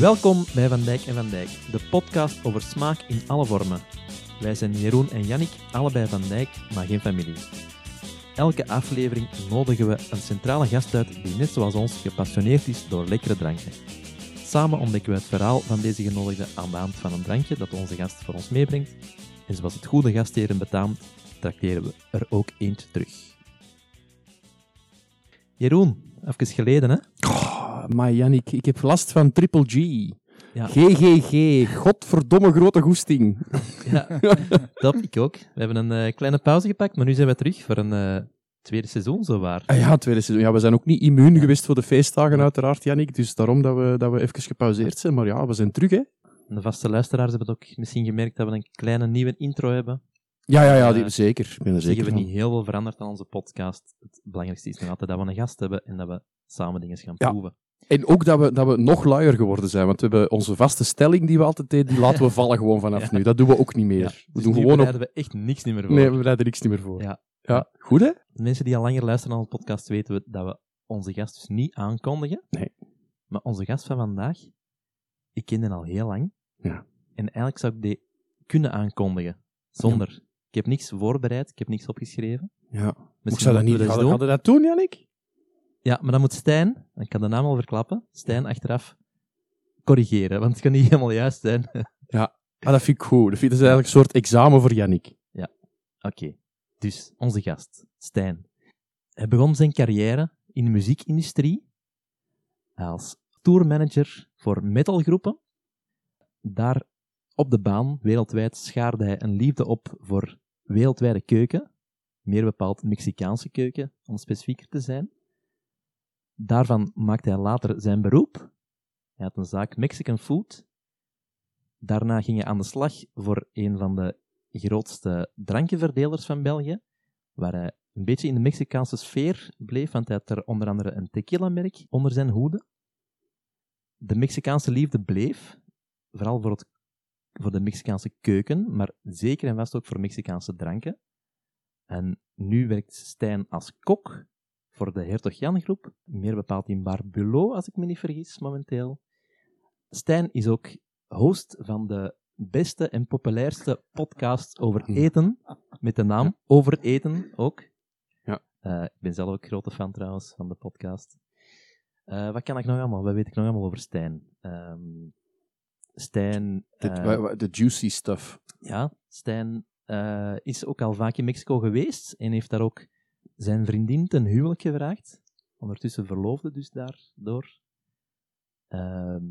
Welkom bij Van Dijk en Van Dijk, de podcast over smaak in alle vormen. Wij zijn Jeroen en Jannik, allebei Van Dijk, maar geen familie. Elke aflevering nodigen we een centrale gast uit die net zoals ons gepassioneerd is door lekkere dranken. Samen ontdekken we het verhaal van deze genodigde aan de hand van een drankje dat onze gast voor ons meebrengt. En zoals het goede gastheren betaamt, trakteren we er ook eentje terug. Jeroen, even geleden hè? Maar Jannik, ik heb last van triple G. Ja. GGG, godverdomme grote goesting. Ja, dat ik ook. We hebben een eh, kleine pauze gepakt, maar nu zijn we terug voor een eh, tweede seizoen, zowaar. Ah ja, tweede seizoen. Ja, we zijn ook niet immuun geweest voor de feestdagen, uiteraard, Jannik. Dus daarom dat we, dat we even gepauzeerd zijn. Maar ja, we zijn terug, hè? De vaste luisteraars hebben het ook misschien gemerkt dat we een kleine nieuwe intro hebben. Ja, ja, ja, Eh, die, zeker. Ik ben er Zeker we niet heel veel veranderd aan onze podcast. Het belangrijkste is nog altijd dat we een gast hebben en dat we samen dingen gaan proeven. En ook dat we, dat we nog luier geworden zijn. Want we hebben onze vaste stelling die we altijd deden, die laten we vallen gewoon vanaf Ja. nu. Dat doen we ook niet meer. Ja, we dus doen nu gewoon op... bereiden we echt niks niet meer voor. Nee, we bereiden niks niet meer voor. Ja. ja. Goed, hè? Mensen die al langer luisteren naar onze podcast weten we dat we onze gast dus niet aankondigen. Nee. Maar onze gast van vandaag, ik ken den al heel lang. Ja. En eigenlijk zou ik die kunnen aankondigen. Zonder. Ik heb niks voorbereid, ik heb niks opgeschreven. Ja. Ik Misschien zou dat niet... doen. je dat doen, Jannik? Ja, maar dan moet Stijn, ik kan de naam al verklappen, Stijn achteraf corrigeren, want het kan niet helemaal juist zijn. Ah, dat vind ik goed. Dat vind ik dat is eigenlijk een soort examen voor Jannik. Oké, dus onze gast, Stijn. Hij begon zijn carrière in de muziekindustrie als tourmanager voor metalgroepen. Daar op de baan, wereldwijd, schaarde hij een liefde op voor wereldwijde keuken. Meer bepaald Mexicaanse keuken, om specifieker te zijn. Daarvan maakte hij later zijn beroep. Hij had een zaak Mexican Food. Daarna ging hij aan de slag voor een van de grootste drankenverdelers van België, waar hij een beetje in de Mexicaanse sfeer bleef, want hij had er onder andere een tequila-merk onder zijn hoede. De Mexicaanse liefde bleef, vooral voor, het, voor de Mexicaanse keuken, maar zeker en vast ook voor Mexicaanse dranken. En nu werkt Stijn als kok voor de Hertog Jan groep, meer bepaald in Bar Bulot, als ik me niet vergis, momenteel. Stijn is ook host van de beste en populairste podcast over eten, met de naam Over Eten ook. Ja. Eh, ik ben zelf ook grote fan trouwens van de podcast. Eh, wat kan ik nog allemaal? Wat weet ik nog allemaal over Stijn? Ehm Stijn, De, eh, juicy stuff. ja, Stijn is ook al vaak in Mexico geweest en heeft daar ook zijn vriendin ten huwelijk gevraagd. Ondertussen verloofde dus daardoor. Ehm,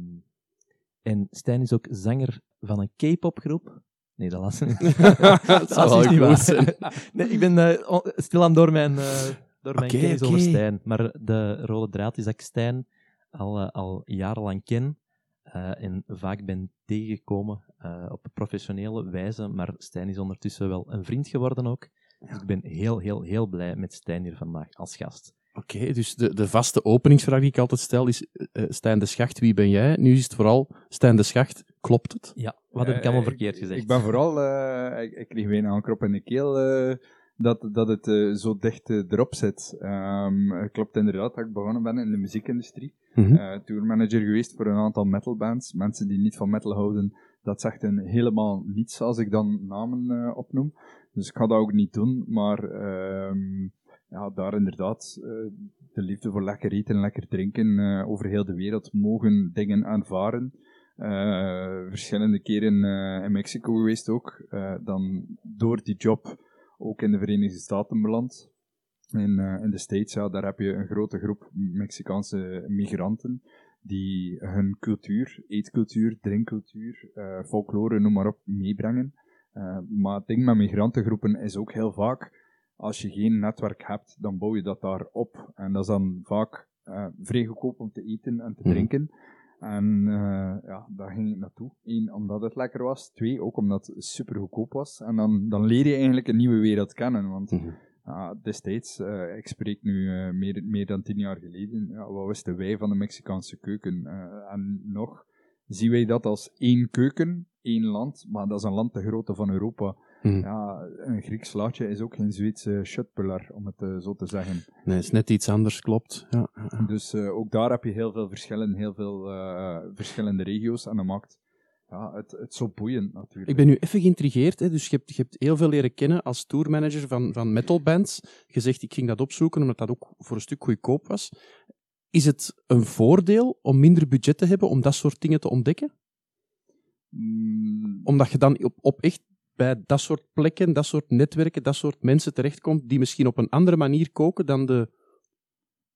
en Stijn is ook zanger van een K-pop groep. Nee, dat ik niet. dat zou wel is niet waar. zijn. nee, ik ben eh, stilaan door mijn, eh, door mijn kennis over Stijn. Maar de rode draad is dat ik Stijn al, eh, al jarenlang ken. en vaak ben tegengekomen op professionele wijze. Maar Stijn is ondertussen wel een vriend geworden ook. Dus ik ben heel, heel, heel blij met Stijn hier vandaag als gast. Oké, dus de, de vaste openingsvraag die ik altijd stel is: eh, Stijn de Schacht, wie ben jij? Nu is het vooral Stijn de Schacht, klopt het? Ja, wat heb ik allemaal Eh, verkeerd gezegd? Ik ben vooral, eh, ik, ik kreeg weer een aankrop in de keel eh, dat, dat het eh, zo dicht erop zit. Ehm, het klopt inderdaad dat ik begonnen ben in de muziekindustrie. Mhm. Tourmanager geweest voor een aantal metalbands. Mensen die niet van metal houden, dat zegt hen helemaal niets als ik dan namen eh, opnoem. Dus ik ga dat ook niet doen, maar ehm, ja, daar inderdaad eh, de liefde voor lekker eten en lekker drinken eh, over heel de wereld mogen dingen aanvaren. Eh, verschillende keren in Mexico geweest ook. Dan door die job ook in de Verenigde Staten beland. In, in de States, ja, daar heb je een grote groep Mexicaanse migranten die hun cultuur, eetcultuur, drinkcultuur, folklore, noem maar op, meebrengen. Eh, maar het ding met migrantengroepen is ook heel vaak, als je geen netwerk hebt, dan bouw je dat daar op. En dat is dan vaak eh, vrij goedkoop om te eten en te Mhm. drinken. En eh, ja, daar ging ik naartoe. Eén, omdat het lekker was. Twee, ook omdat het super goedkoop was. En dan, dan leer je eigenlijk een nieuwe wereld kennen. Want Mhm. destijds, ik spreek nu meer, meer dan tien jaar geleden, ja, wat wisten wij van de Mexicaanse keuken? En nog zien wij dat als één keuken, één land, maar dat is een land de grootte van Europa. Hm. Ja, een Grieks slaatje is ook geen Zweedse shutpuller, om het eh, zo te zeggen. Nee, het is net iets anders, klopt. Ja. Dus eh, ook daar heb je heel veel verschillen, heel veel eh, verschillende regio's. En dat maakt ja, het, het zo boeiend natuurlijk. Ik ben nu even geïntrigeerd. Hè. Dus je hebt, je hebt heel veel leren kennen als tourmanager van, van metalbands. Je zegt, ik ging dat opzoeken omdat dat ook voor een stuk goedkoop was. Is het een voordeel om minder budget te hebben om dat soort dingen te ontdekken? Mm, Omdat je dan op, op echt bij dat soort plekken, dat soort netwerken, dat soort mensen terechtkomt die misschien op een andere manier koken dan de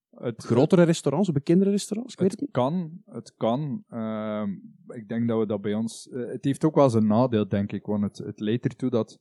het, grotere restaurants, of bekendere restaurants? Ik weet het Het niet. kan, het kan. Ehm, ik denk dat we dat bij ons... eh, het heeft ook wel zijn nadeel, denk ik, want het, het leidt ertoe dat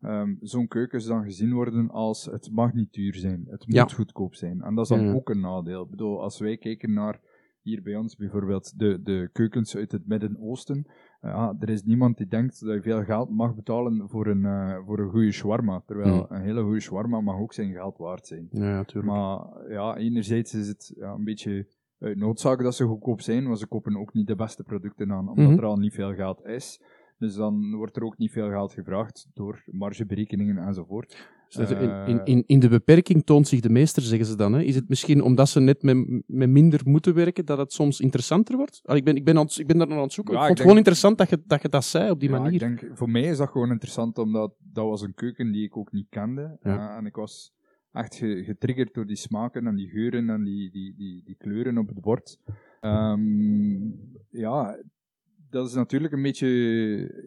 ehm, zo'n keukens dan gezien worden als het mag niet duur zijn, het moet Ja. goedkoop zijn. En dat is dan Ja. ook een nadeel. Ik bedoel, als wij kijken naar hier bij ons bijvoorbeeld de, de keukens uit het Midden-Oosten, eh, ja, er is niemand die denkt dat je veel geld mag betalen voor een, eh, voor een goede shawarma. Terwijl Hmm. een hele goede shawarma mag ook zijn geld waard zijn. Ja, natuurlijk. Maar ja, enerzijds is het ja, een beetje uit noodzaak dat ze goedkoop zijn, want ze kopen ook niet de beste producten aan, omdat Mhm. er al niet veel geld is. Dus dan wordt er ook niet veel geld gevraagd door margeberekeningen enzovoort. Dus in, Eh, in, in, in de beperking toont zich de meester, zeggen ze dan. Hè? Is het misschien omdat ze net met, met minder moeten werken, dat het soms interessanter wordt? Ah, ik, ben, ik, ben aan, ik ben daar nog aan het zoeken. Ja, ik vond ik het gewoon interessant dat je, dat je dat zei op die ja, manier. ik denk, voor mij is dat gewoon interessant, omdat dat was een keuken die ik ook niet kende. Ja. Eh, en ik was echt ge- getriggerd door die smaken en die geuren en die, die, die, die kleuren op het bord. Ehm, ja, dat is natuurlijk een beetje...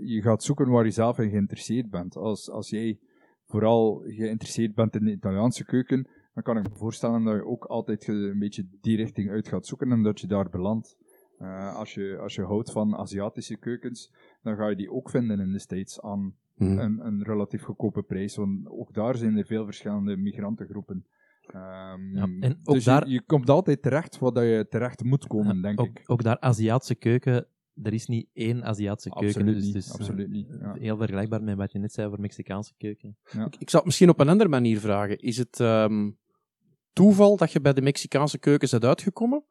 Je gaat zoeken waar je zelf in geïnteresseerd bent. Als, als jij vooral geïnteresseerd bent in de Italiaanse keuken, dan kan ik me voorstellen dat je ook altijd een beetje die richting uit gaat zoeken en dat je daar belandt. Eh, als, je, als je houdt van Aziatische keukens, dan ga je die ook vinden in de States aan Hm. een, een relatief goedkope prijs. Want ook daar zijn er veel verschillende migrantengroepen. Ehm, Ja, en ook dus daar- je, je komt altijd terecht dat je terecht moet komen, Ja, denk ook, ik. ook daar Aziatische keuken, er is niet één Aziatische keuken. Absoluut dus, niet, dus, absoluut eh, niet, ja. Heel vergelijkbaar met wat je net zei over Mexicaanse keuken. Ik, ik zou het misschien op een andere manier vragen. Is het ehm, toeval dat je bij de Mexicaanse keukens bent uitgekomen?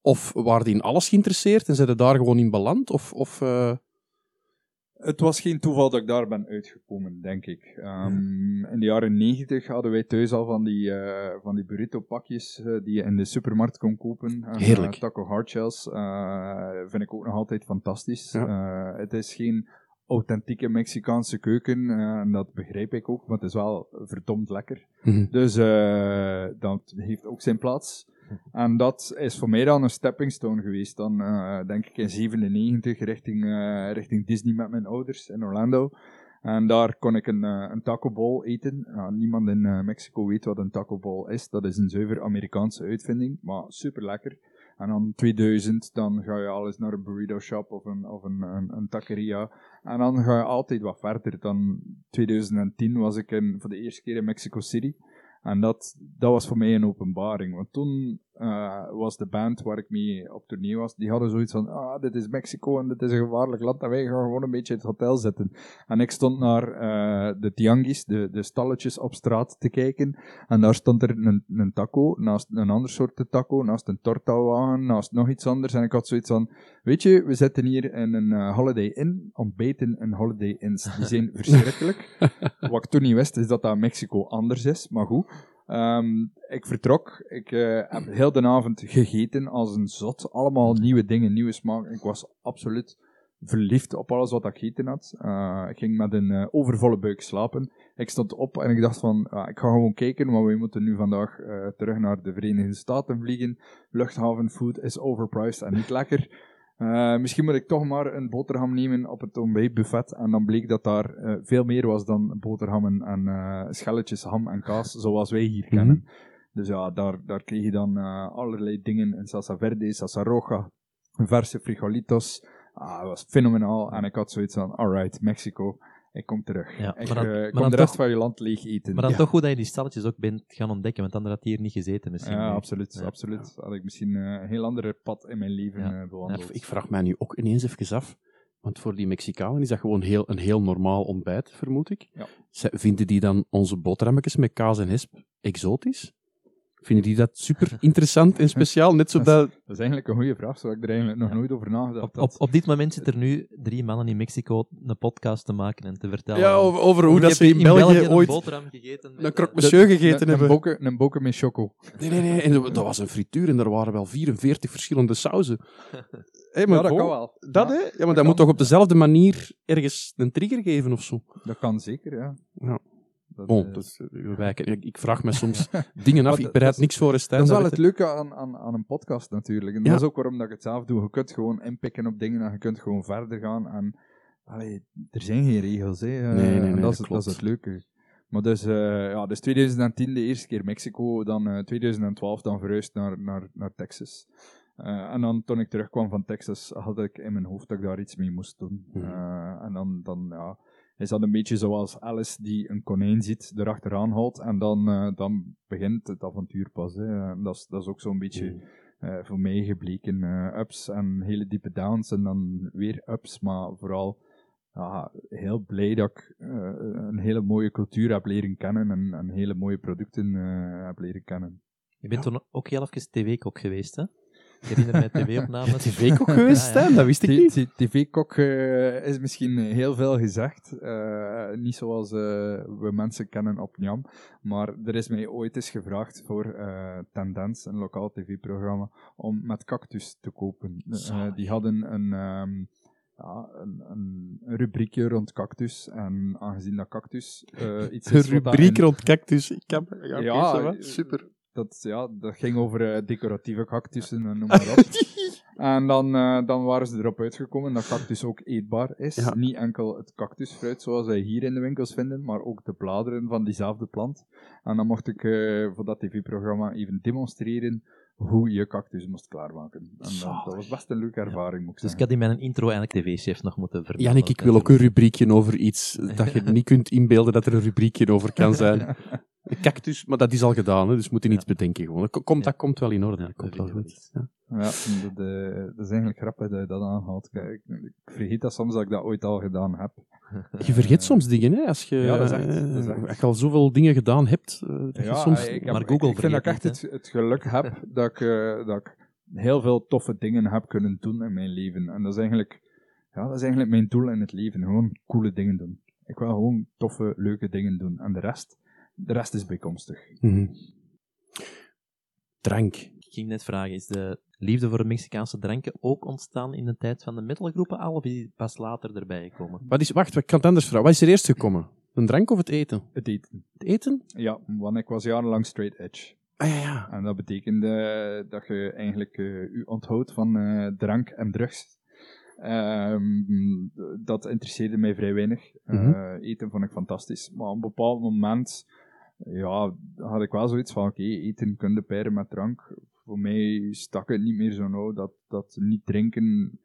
Of waren die in alles geïnteresseerd en zijn er daar gewoon in beland? Of, of eh, Het was geen toeval dat ik daar ben uitgekomen, denk ik. Ehm, In de jaren negentig hadden wij thuis al van die, eh, van die burrito-pakjes eh, die je in de supermarkt kon kopen. En, Heerlijk. eh, taco hardshells eh, vind ik ook nog altijd fantastisch. Ja. Eh, het is geen authentieke Mexicaanse keuken, eh, en dat begrijp ik ook, maar het is wel verdomd lekker. mhm. Dus eh, dat heeft ook zijn plaats. En dat is voor mij dan een stepping stone geweest. Dan eh, denk ik in 97 richting, eh, richting Disney met mijn ouders in Orlando. En daar kon ik een, eh, een taco bowl eten. Niemand in Mexico weet wat een taco bowl is. Dat is een zuiver Amerikaanse uitvinding, maar super lekker. En dan 2000, dan ga je alles naar een burrito shop of een, of een, een, een taqueria. En dan ga je altijd wat verder. Dan 2010 was ik in, voor de eerste keer in Mexico City. En dat, dat was voor mij een openbaring. Want toen eh, was de band waar ik mee op tournee was, die hadden zoiets van, ah, dit is Mexico en dit is een gevaarlijk land en wij gaan gewoon een beetje in het hotel zitten. En ik stond naar eh, de tianguis, de, de stalletjes op straat te kijken. En daar stond er een, een taco, naast een ander soort taco, naast een tortawagen, naast nog iets anders. En ik had zoiets van, weet je, we zitten hier in een eh, Holiday Inn, ontbijten in Holiday Inns. Die zijn verschrikkelijk. Wat ik toen niet wist, is dat dat Mexico anders is, maar goed. Ehm, ik vertrok, ik eh, heb heel de avond gegeten als een zot. Allemaal nieuwe dingen, nieuwe smaken. Ik was absoluut verliefd op alles wat ik gegeten had. Eh, ik ging met een eh, overvolle buik slapen. Ik stond op en ik dacht van, ik ga gewoon kijken, maar we moeten nu vandaag terug naar de Verenigde Staten vliegen. Luchthavenfood is overpriced en niet lekker. Eh, misschien moet ik toch maar een boterham nemen op het ontbijtbuffet. En dan bleek dat daar eh, veel meer was dan boterhammen en eh, schelletjes ham en kaas, zoals wij hier Mhm. kennen. Dus ja, daar, daar kreeg je dan allerlei dingen in salsa verde, salsa roja, verse frijolitos. Ah, dat was fenomenaal. En ik had zoiets van, alright, Mexico, ik kom terug. Ja, ik maar dan- eh, maar kom dan de rest toch- van je land leeg eten. Maar dan ja. toch goed dat je die stalletjes ook bent gaan ontdekken, want anders had je hier niet gezeten misschien. Ja, absoluut, Ja. absoluut. Had ik misschien eh, een heel andere pad in mijn leven Ja. eh, bewandeld. Ik vraag mij nu ook ineens even af, want voor die Mexicanen is dat gewoon heel, een heel normaal ontbijt, vermoed ik. Ja. Zij- Vinden die dan onze boterhammetjes met kaas en hesp exotisch? Vinden die dat super interessant en speciaal? Net zodat... Dat is eigenlijk een goede vraag, zo heb ik er eigenlijk nog nooit over nagedacht. Op, op, op dit moment zitten er nu drie mannen in Mexico een podcast te maken en te vertellen. Ja, over, over hoe dat ze in België ooit boterham gegeten. een croque monsieur gegeten een, hebben. Een bokken, een bokken met choco. Nee, nee, nee. En dat was een frituur en er waren wel 44 verschillende sauzen. Hé, maar Ja, dat kan wel. Dat, Ja, hè? Ja, maar dat kan. moet toch op dezelfde manier ergens een trigger geven of zo? Dat kan zeker, ja. Ja. Dat, Bon, eh, dus, eh, we wijken. Ik, ik vraag me soms dingen af. Ik dat- bereid dat is- niks voor een Stijn. Dat is wel dat het leuke aan, aan, aan een podcast natuurlijk. En Ja. dat is ook waarom dat ik het zelf doe. Je kunt gewoon inpikken op dingen en je kunt gewoon verder gaan. En allee, er zijn geen regels. Hè. Eh, Nee, nee, nee, en dat, dat is, dat klopt. is het leuke. Maar dus, eh, ja, dus 2010 de eerste keer Mexico, dan eh, 2012 dan verhuisd naar, naar, naar Texas. Eh, en dan toen ik terugkwam van Texas, had ik in mijn hoofd dat ik daar iets mee moest doen. Eh, en dan, dan ja, is dat een beetje zoals Alice die een konijn ziet, erachteraan houdt. En dan, eh, dan begint het avontuur pas. Hè. En dat, is, dat is ook zo'n beetje Mhm. eh, voor mij gebleken. eh, ups en hele diepe downs en dan weer ups, maar vooral ja, heel blij dat ik eh, een hele mooie cultuur heb leren kennen en, en hele mooie producten eh, heb leren kennen. Je bent toen ook heel even tv-kok geweest, hè? Ik herinner mij tv-opnames. TV-kok geweest, Ja, ja. Stijn? Dat wist ik niet. TV-kok eh, is misschien heel veel gezegd. Eh, niet zoals eh, we mensen kennen op Njam. Maar er is mij ooit eens gevraagd voor Tendens, een lokaal tv-programma, om met cactus te kopen. Die hadden een, ehm, ja, een, een, een rubriekje rond cactus. En aangezien dat cactus iets Een is dat rubriek in- rond cactus. Ik kan, ja, super. Dat, ja, dat ging over eh, decoratieve cactussen en noem maar op. en dan, eh, dan waren ze erop uitgekomen dat cactus ook eetbaar is. Ja. Niet enkel het cactusfruit zoals wij hier in de winkels vinden, maar ook de bladeren van diezelfde plant. En dan mocht ik eh, voor dat tv-programma even demonstreren hoe je cactus moest klaarmaken. En dat, was best een leuke ervaring, moet ik Dus ik had in mijn intro eigenlijk tv-chef nog moeten vermelden. Jannik, ik wil ook een rubriekje over iets dat je niet kunt inbeelden dat er een rubriekje over kan zijn. Cactus, maar dat is al gedaan, hè, dus we moeten niets bedenken. Gewoon. Dat komt, dat komt wel in orde. Dat komt wel goed. Ja. Dat, eh, dat is eigenlijk grappig dat je dat aanhaalt. Kijk, ik, ik vergeet dat soms dat ik dat ooit al gedaan heb. Je vergeet soms dingen, hè? Als je, Ja, dat is echt- eh, dat is echt. als je al zoveel dingen gedaan hebt, eh, dat je Ja, soms... ik, heb- Maar Google ik vind dat ik echt het, het geluk heb dat ik, eh, dat ik heel veel toffe dingen heb kunnen doen in mijn leven. En dat is eigenlijk, ja, dat is eigenlijk mijn doel in het leven. Gewoon coole dingen doen. Ik wil gewoon toffe, leuke dingen doen. En de rest, de rest is bijkomstig. Mhm. Drank. Ik ging net vragen, is de liefde voor Mexicaanse dranken ook ontstaan in de tijd van de metalgroepen al, of is die pas later erbij gekomen? Wat is, wacht, ik kan het anders vragen. Wat is er eerst gekomen? Een drank of het eten? Het eten. Het eten? Ja, want ik was jarenlang straight edge. Ah ja, ja. En dat betekende dat je eigenlijk eh, u onthoudt van eh, drank en drugs. Ehm, dat interesseerde mij vrij weinig. Eh, Mhm. eten vond ik fantastisch. Maar op een bepaald moment ja, had ik wel zoiets van: oké, eten kun je pairen met drank. Voor mij stak het niet meer zo nauw dat, dat niet drinken.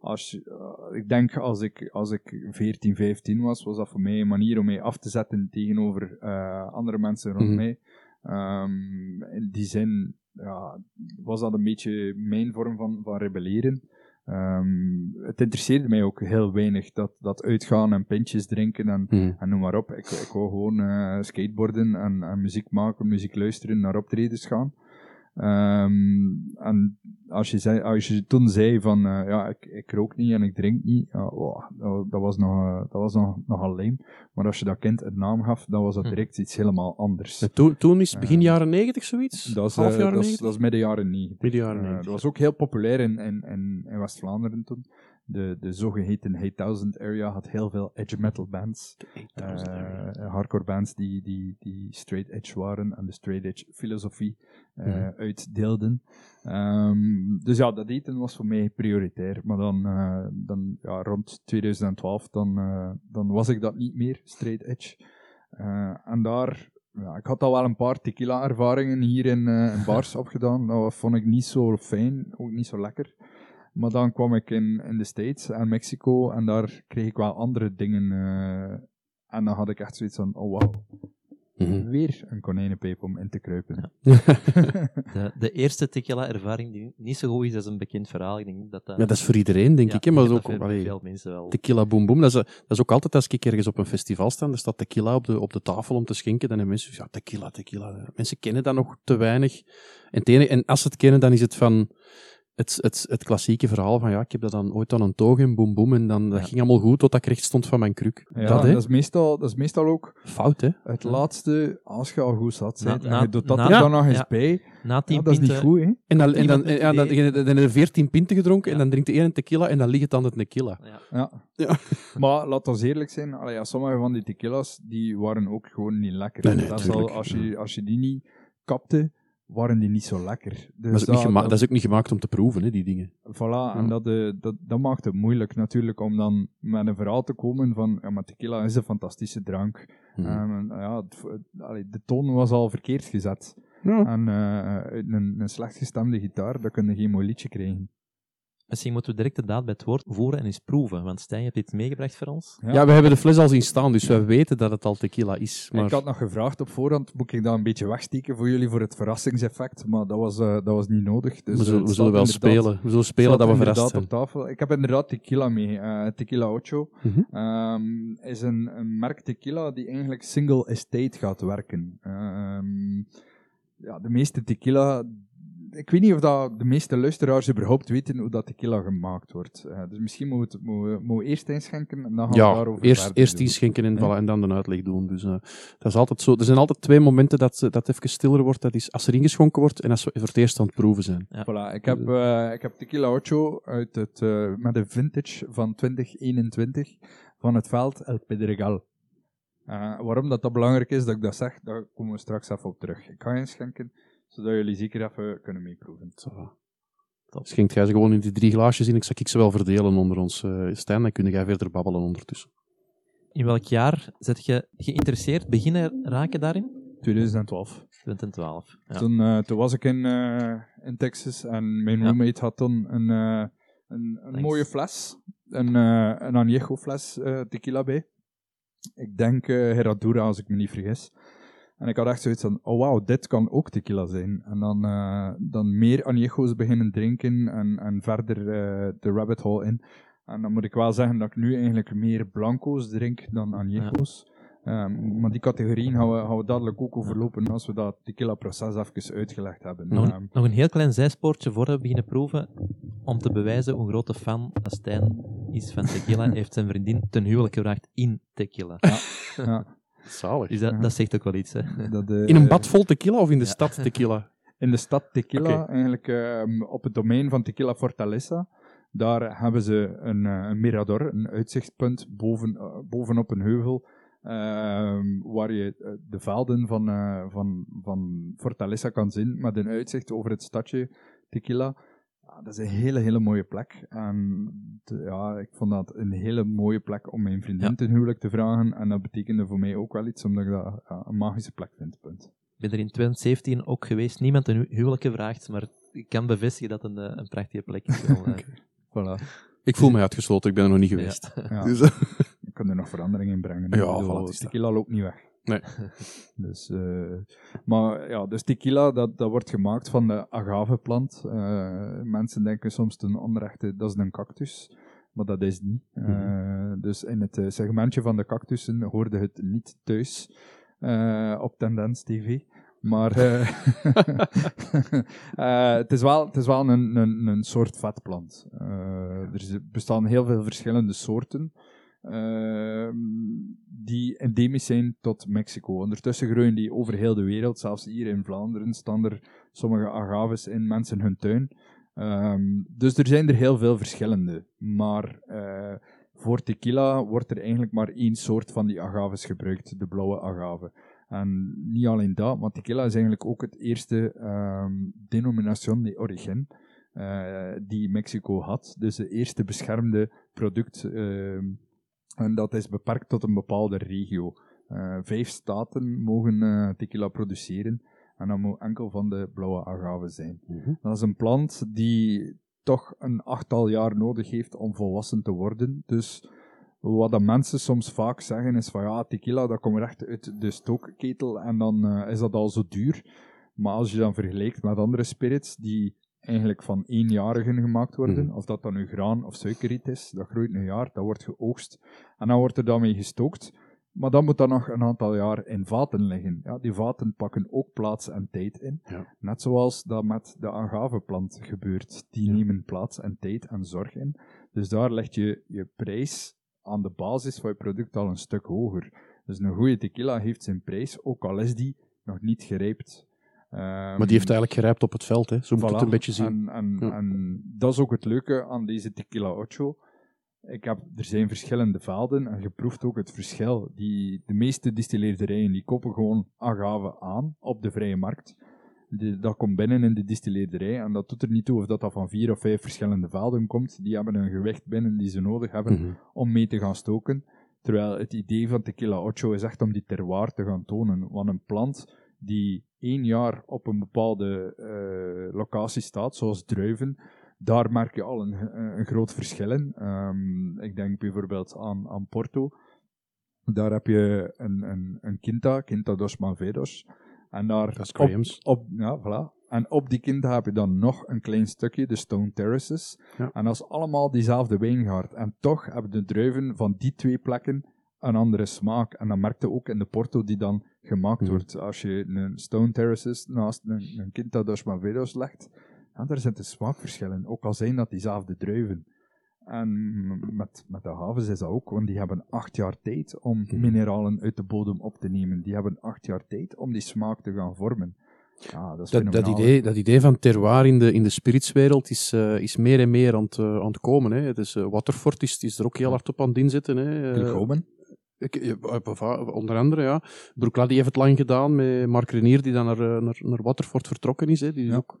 Als, eh, ik denk als ik, als ik 14, 15 was, was dat voor mij een manier om mij af te zetten tegenover eh, andere mensen rond Mhm. mij. Ehm, in die zin ja, was dat een beetje mijn vorm van, van rebelleren. Ehm, het interesseerde mij ook heel weinig dat, dat uitgaan en pintjes drinken en, Mhm. en noem maar op. Ik, ik wou gewoon eh, skateboarden en, en muziek maken, muziek luisteren, naar optredens gaan. Ehm, en als je, zei, als je toen zei van, eh, ja, ik, ik rook niet en ik drink niet, ja, wow, dat, dat was, nog, eh, dat was nog, nogal leem. Maar als je dat kind een naam gaf, dan was dat Hm. direct iets helemaal anders. Ja, toen, toen is het begin Eh, jaren negentig zoiets? Dat is, Half eh, jaren dat is, negentig? dat is midden jaren 90. Midden jaren Eh, 90. dat was ook heel populair in, in, in, in West-Vlaanderen toen. De, de zogeheten 8000 area had heel veel edge metal bands. Eh, hardcore bands die, die, die straight edge waren en de straight edge filosofie eh, Mhm. uitdeelden. Ehm, dus ja, dat eten was voor mij prioritair. Maar dan, eh, dan ja, rond 2012, dan, eh, dan was ik dat niet meer, straight edge. Eh, en daar, ja, ik had al wel een paar tequila-ervaringen hier in, eh, in bars opgedaan. Dat vond ik niet zo fijn, ook niet zo lekker. Maar dan kwam ik in, in de States en Mexico en daar kreeg ik wel andere dingen. eh, en dan had ik echt zoiets van, oh wow. Mhm. weer een konijnenpijp om in te kruipen. Ja. De, de eerste tequila-ervaring die niet zo goed is, dat is een bekend verhaal. Ik denk dat dat... Ja, dat is voor iedereen, denk Ja, ik. Hè? Maar ook, allee, veel mensen wel. tequila boom boom. Dat is, dat is ook altijd als ik ergens op een festival sta, er staat tequila op de, op de tafel om te schenken, dan hebben mensen ja, tequila, tequila. Mensen kennen dat nog te weinig. En, enige- en als ze het kennen, dan is het van het, het, het klassieke verhaal van ja, ik heb dat dan ooit aan een toog in boom boom en dan, dat Ja. ging allemaal goed totdat ik recht stond van mijn kruk. Ja, dat, hè? dat, is meestal, dat is meestal ook Fout, hè? het laatste, als je al goed zat bent, na- en je doet dat na- er Ja. dan nog eens Ja. bij, Na tien ja, dat is niet pinten- goed, hè. En dan, en dan, ja, dan, idee. dan, dan heb je 14 pinten gedronken Ja. en dan drinkt de ene een tequila en dan ligt het aan het tequila. Ja. Ja. Ja. Maar laat ons eerlijk zijn, allee, ja, sommige van die tequila's die waren ook gewoon niet lekker. Nee, nee, dat is al, tuurlijk, als, je, als je die niet kapte, waren die niet zo lekker. Dus dat, is ook niet gema- dat is ook niet gemaakt om te proeven, hè, die dingen. Voilà, en dat, eh, dat, dat maakt het moeilijk natuurlijk om dan met een verhaal te komen van ja, maar tequila is een fantastische drank. Mhm. Ja, allee, de toon was al verkeerd gezet. Ja. En uit een, een slecht gestemde gitaar, dan kun je geen mooi liedje krijgen. Misschien moeten we direct de daad bij het woord voeren en eens proeven. Want Stijn, je hebt iets meegebracht voor ons. Ja. we hebben de fles al zien staan, dus wij weten dat het al tequila is. Maar... Ik had nog gevraagd op voorhand, moet ik dat een beetje wegsteken voor jullie voor het verrassingseffect, maar dat was, eh, dat was niet nodig. Dus, we zullen, eh, we zullen wel spelen. We zullen spelen dat we verrast zijn. op tafel. Ik heb inderdaad tequila mee, eh, tequila Ocho. Mhm. Ehm, is een, een merk tequila die eigenlijk single estate gaat werken. Ehm, ja, de meeste tequila... Ik weet niet of dat de meeste luisteraars überhaupt weten hoe dat tequila gemaakt wordt. Eh, dus misschien moeten we, we, we eerst inschenken en dan gaan we Ja, daarover eerst, verder eerst inschenken en, Ja. voilà, en dan de uitleg doen. Dus, eh, dat is altijd zo. Er zijn altijd twee momenten dat, ze- dat het even stiller wordt. Dat is als er ingeschonken wordt en als we voor het eerst aan het proeven zijn. Voilà, ik heb, eh, ik heb Tequila Ocho uit het, eh, met een vintage van 2021 van het veld El Pedregal. Eh, waarom dat, dat belangrijk is dat ik dat zeg, daar komen we straks even op terug. Ik ga inschenken, zodat jullie zeker even kunnen meeproeven. Va. Schenkt jij ze gewoon in die drie glaasjes in. Ik zal ik ze wel verdelen onder ons. eh Stijn, dan kun jij verder babbelen ondertussen. In welk jaar zet je geïnteresseerd beginnen raken daarin? 2012. 2012. Ja. Toen, eh, toen was ik in, eh, in Texas en mijn Ja. roommate had toen een, eh, een, een mooie fles, een, eh een Añejo fles eh, tequila bij. Ik denk uh, Herradura, als ik me niet vergis. En ik had echt zoiets van, oh wauw, dit kan ook tequila zijn. En dan, eh, dan meer Añejo's beginnen drinken en, en verder eh, de rabbit hole in. En dan moet ik wel zeggen dat ik nu eigenlijk meer blanco's drink dan Añejo's. Ehm, maar die categorieën gaan we, gaan we dadelijk ook overlopen als we dat tequila-proces even uitgelegd hebben. Nog, Ehm, nog een heel klein zijspoortje voordat we beginnen proeven, om te bewijzen hoe grote fan Stijn is van tequila, heeft zijn vriendin ten huwelijk gevraagd in tequila. ja, Zalig. Dus dat, dat zegt ook wel iets, hè. dat, eh, In een bad vol tequila of in de Ja. stad tequila? In de stad Tequila, eigenlijk ehm, op het domein van Tequila Fortaleza. Daar hebben ze een, eh, een mirador, een uitzichtpunt boven, eh, bovenop een heuvel. ehm, waar je de velden van, eh, van, van Fortaleza kan zien, met een uitzicht over het stadje Tequila. Dat is een hele, hele mooie plek. En de- ja, ik vond dat een hele mooie plek om mijn vriendin Ja. ten huwelijk te vragen. En dat betekende voor mij ook wel iets, omdat ik dat ja, een magische plek vind. Punt. Ik ben er in 2017 ook geweest, niemand een hu- huwelijk gevraagd, maar ik kan bevestigen dat het een, eh, een prachtige plek is. Wel, eh. Voilà. Ik voel mij uitgesloten, ik ben er nog niet geweest. Ja. Dus, eh, Je kan er nog verandering in brengen. Ja, Ik voilà, het is dat. tequila loopt niet weg. Nee. dus, eh, maar ja, dus tequila, dat, dat wordt gemaakt van de agaveplant. Eh mensen denken soms ten onrechte, dat is een cactus. Maar dat is niet. Eh, Mhm. dus in het segmentje van de cactussen hoorde het niet thuis op Tendens TV. Maar het is wel, het is wel een, een, een soort vetplant. Er bestaan heel veel verschillende soorten ehm, die endemisch zijn tot Mexico. Ondertussen groeien die over heel de wereld. Zelfs hier in Vlaanderen staan er sommige agaves in mensen hun tuin. Ehm, dus er zijn er heel veel verschillende. Maar eh, voor tequila wordt er eigenlijk maar één soort van die agaves gebruikt, de blauwe agave. En niet alleen dat, maar tequila is eigenlijk ook het eerste denominación de origen eh, die Mexico had. Dus het eerste beschermde product. En dat is beperkt tot een bepaalde regio. Eh, vijf staten mogen eh, tequila produceren. En dat moet enkel van de blauwe agave zijn. Mhm. Dat is een plant die toch een achttal jaar nodig heeft om volwassen te worden. Dus wat dat mensen soms vaak zeggen is van ja, tequila dat komt echt uit de stookketel en dan eh, is dat al zo duur. Maar als je dan vergelijkt met andere spirits die eigenlijk van eenjarigen gemaakt worden, Mhm. of dat dan nu graan of suikerriet is, dat groeit een jaar, dat wordt geoogst en dan wordt er daarmee gestookt. Maar dan moet dat nog een aantal jaar in vaten liggen. Ja, die vaten pakken ook plaats en tijd in. Ja. Net zoals dat met de agaveplant gebeurt. Die Ja. nemen plaats en tijd en zorg in. Dus daar leg je je prijs aan de basis van je product al een stuk hoger. Dus een goede tequila heeft zijn prijs, ook al is die nog niet gerijpt. Ehm, Maar die heeft eigenlijk gerijpt op het veld, hè. zo moet je het een beetje zien. En, en, Ja. en dat is ook het leuke aan deze Tequila Ocho. Ik heb, er zijn verschillende velden en je proeft ook het verschil. Die, de meeste distilleerderijen die kopen gewoon agave aan op de vrije markt. Dat komt binnen in de distilleerderij en dat doet er niet toe of dat, dat van vier of vijf verschillende velden komt. Die hebben een gewicht binnen die ze nodig hebben Mhm. om mee te gaan stoken. Terwijl het idee van Tequila Ocho is echt om die terroir te gaan tonen. Want een plant die één jaar op een bepaalde eh, locatie staat, zoals druiven, daar merk je al een, een, groot verschil in. Ehm, ik denk bijvoorbeeld aan, aan Porto. Daar heb je een, een, een Quinta, Quinta dos Malvedos. En daar Dat is op, op, ja, voilà. En op die Quinta heb je dan nog een klein stukje, de Stone Terraces. Ja. En dat is allemaal diezelfde wijngaard. En toch hebben de druiven van die twee plekken een andere smaak. En dat merkte ook in de Porto die dan gemaakt Mhm. wordt. Als je een Stone Terraces naast een, een Quinta dos Malvedos legt, ja, daar zitten smaakverschillen. Ook al zijn dat diezelfde druiven. En met, met de havens is dat ook, want die hebben acht jaar tijd om Mhm. mineralen uit de bodem op te nemen. Die hebben acht jaar tijd om die smaak te gaan vormen. Ja, dat Dat, dat, idee, dat idee van terroir in de, in de spiritswereld is, eh, is meer en meer aan het, eh, aan het komen. Hè. Dus, eh, Waterford is, is er ook heel hard op aan het inzetten. Hè. Eh, ik- onder andere, ja. Broekla heeft het lang gedaan met Mark Renier, die dan naar, eh, naar, naar Waterford vertrokken is. Hè. Die Ja. ook...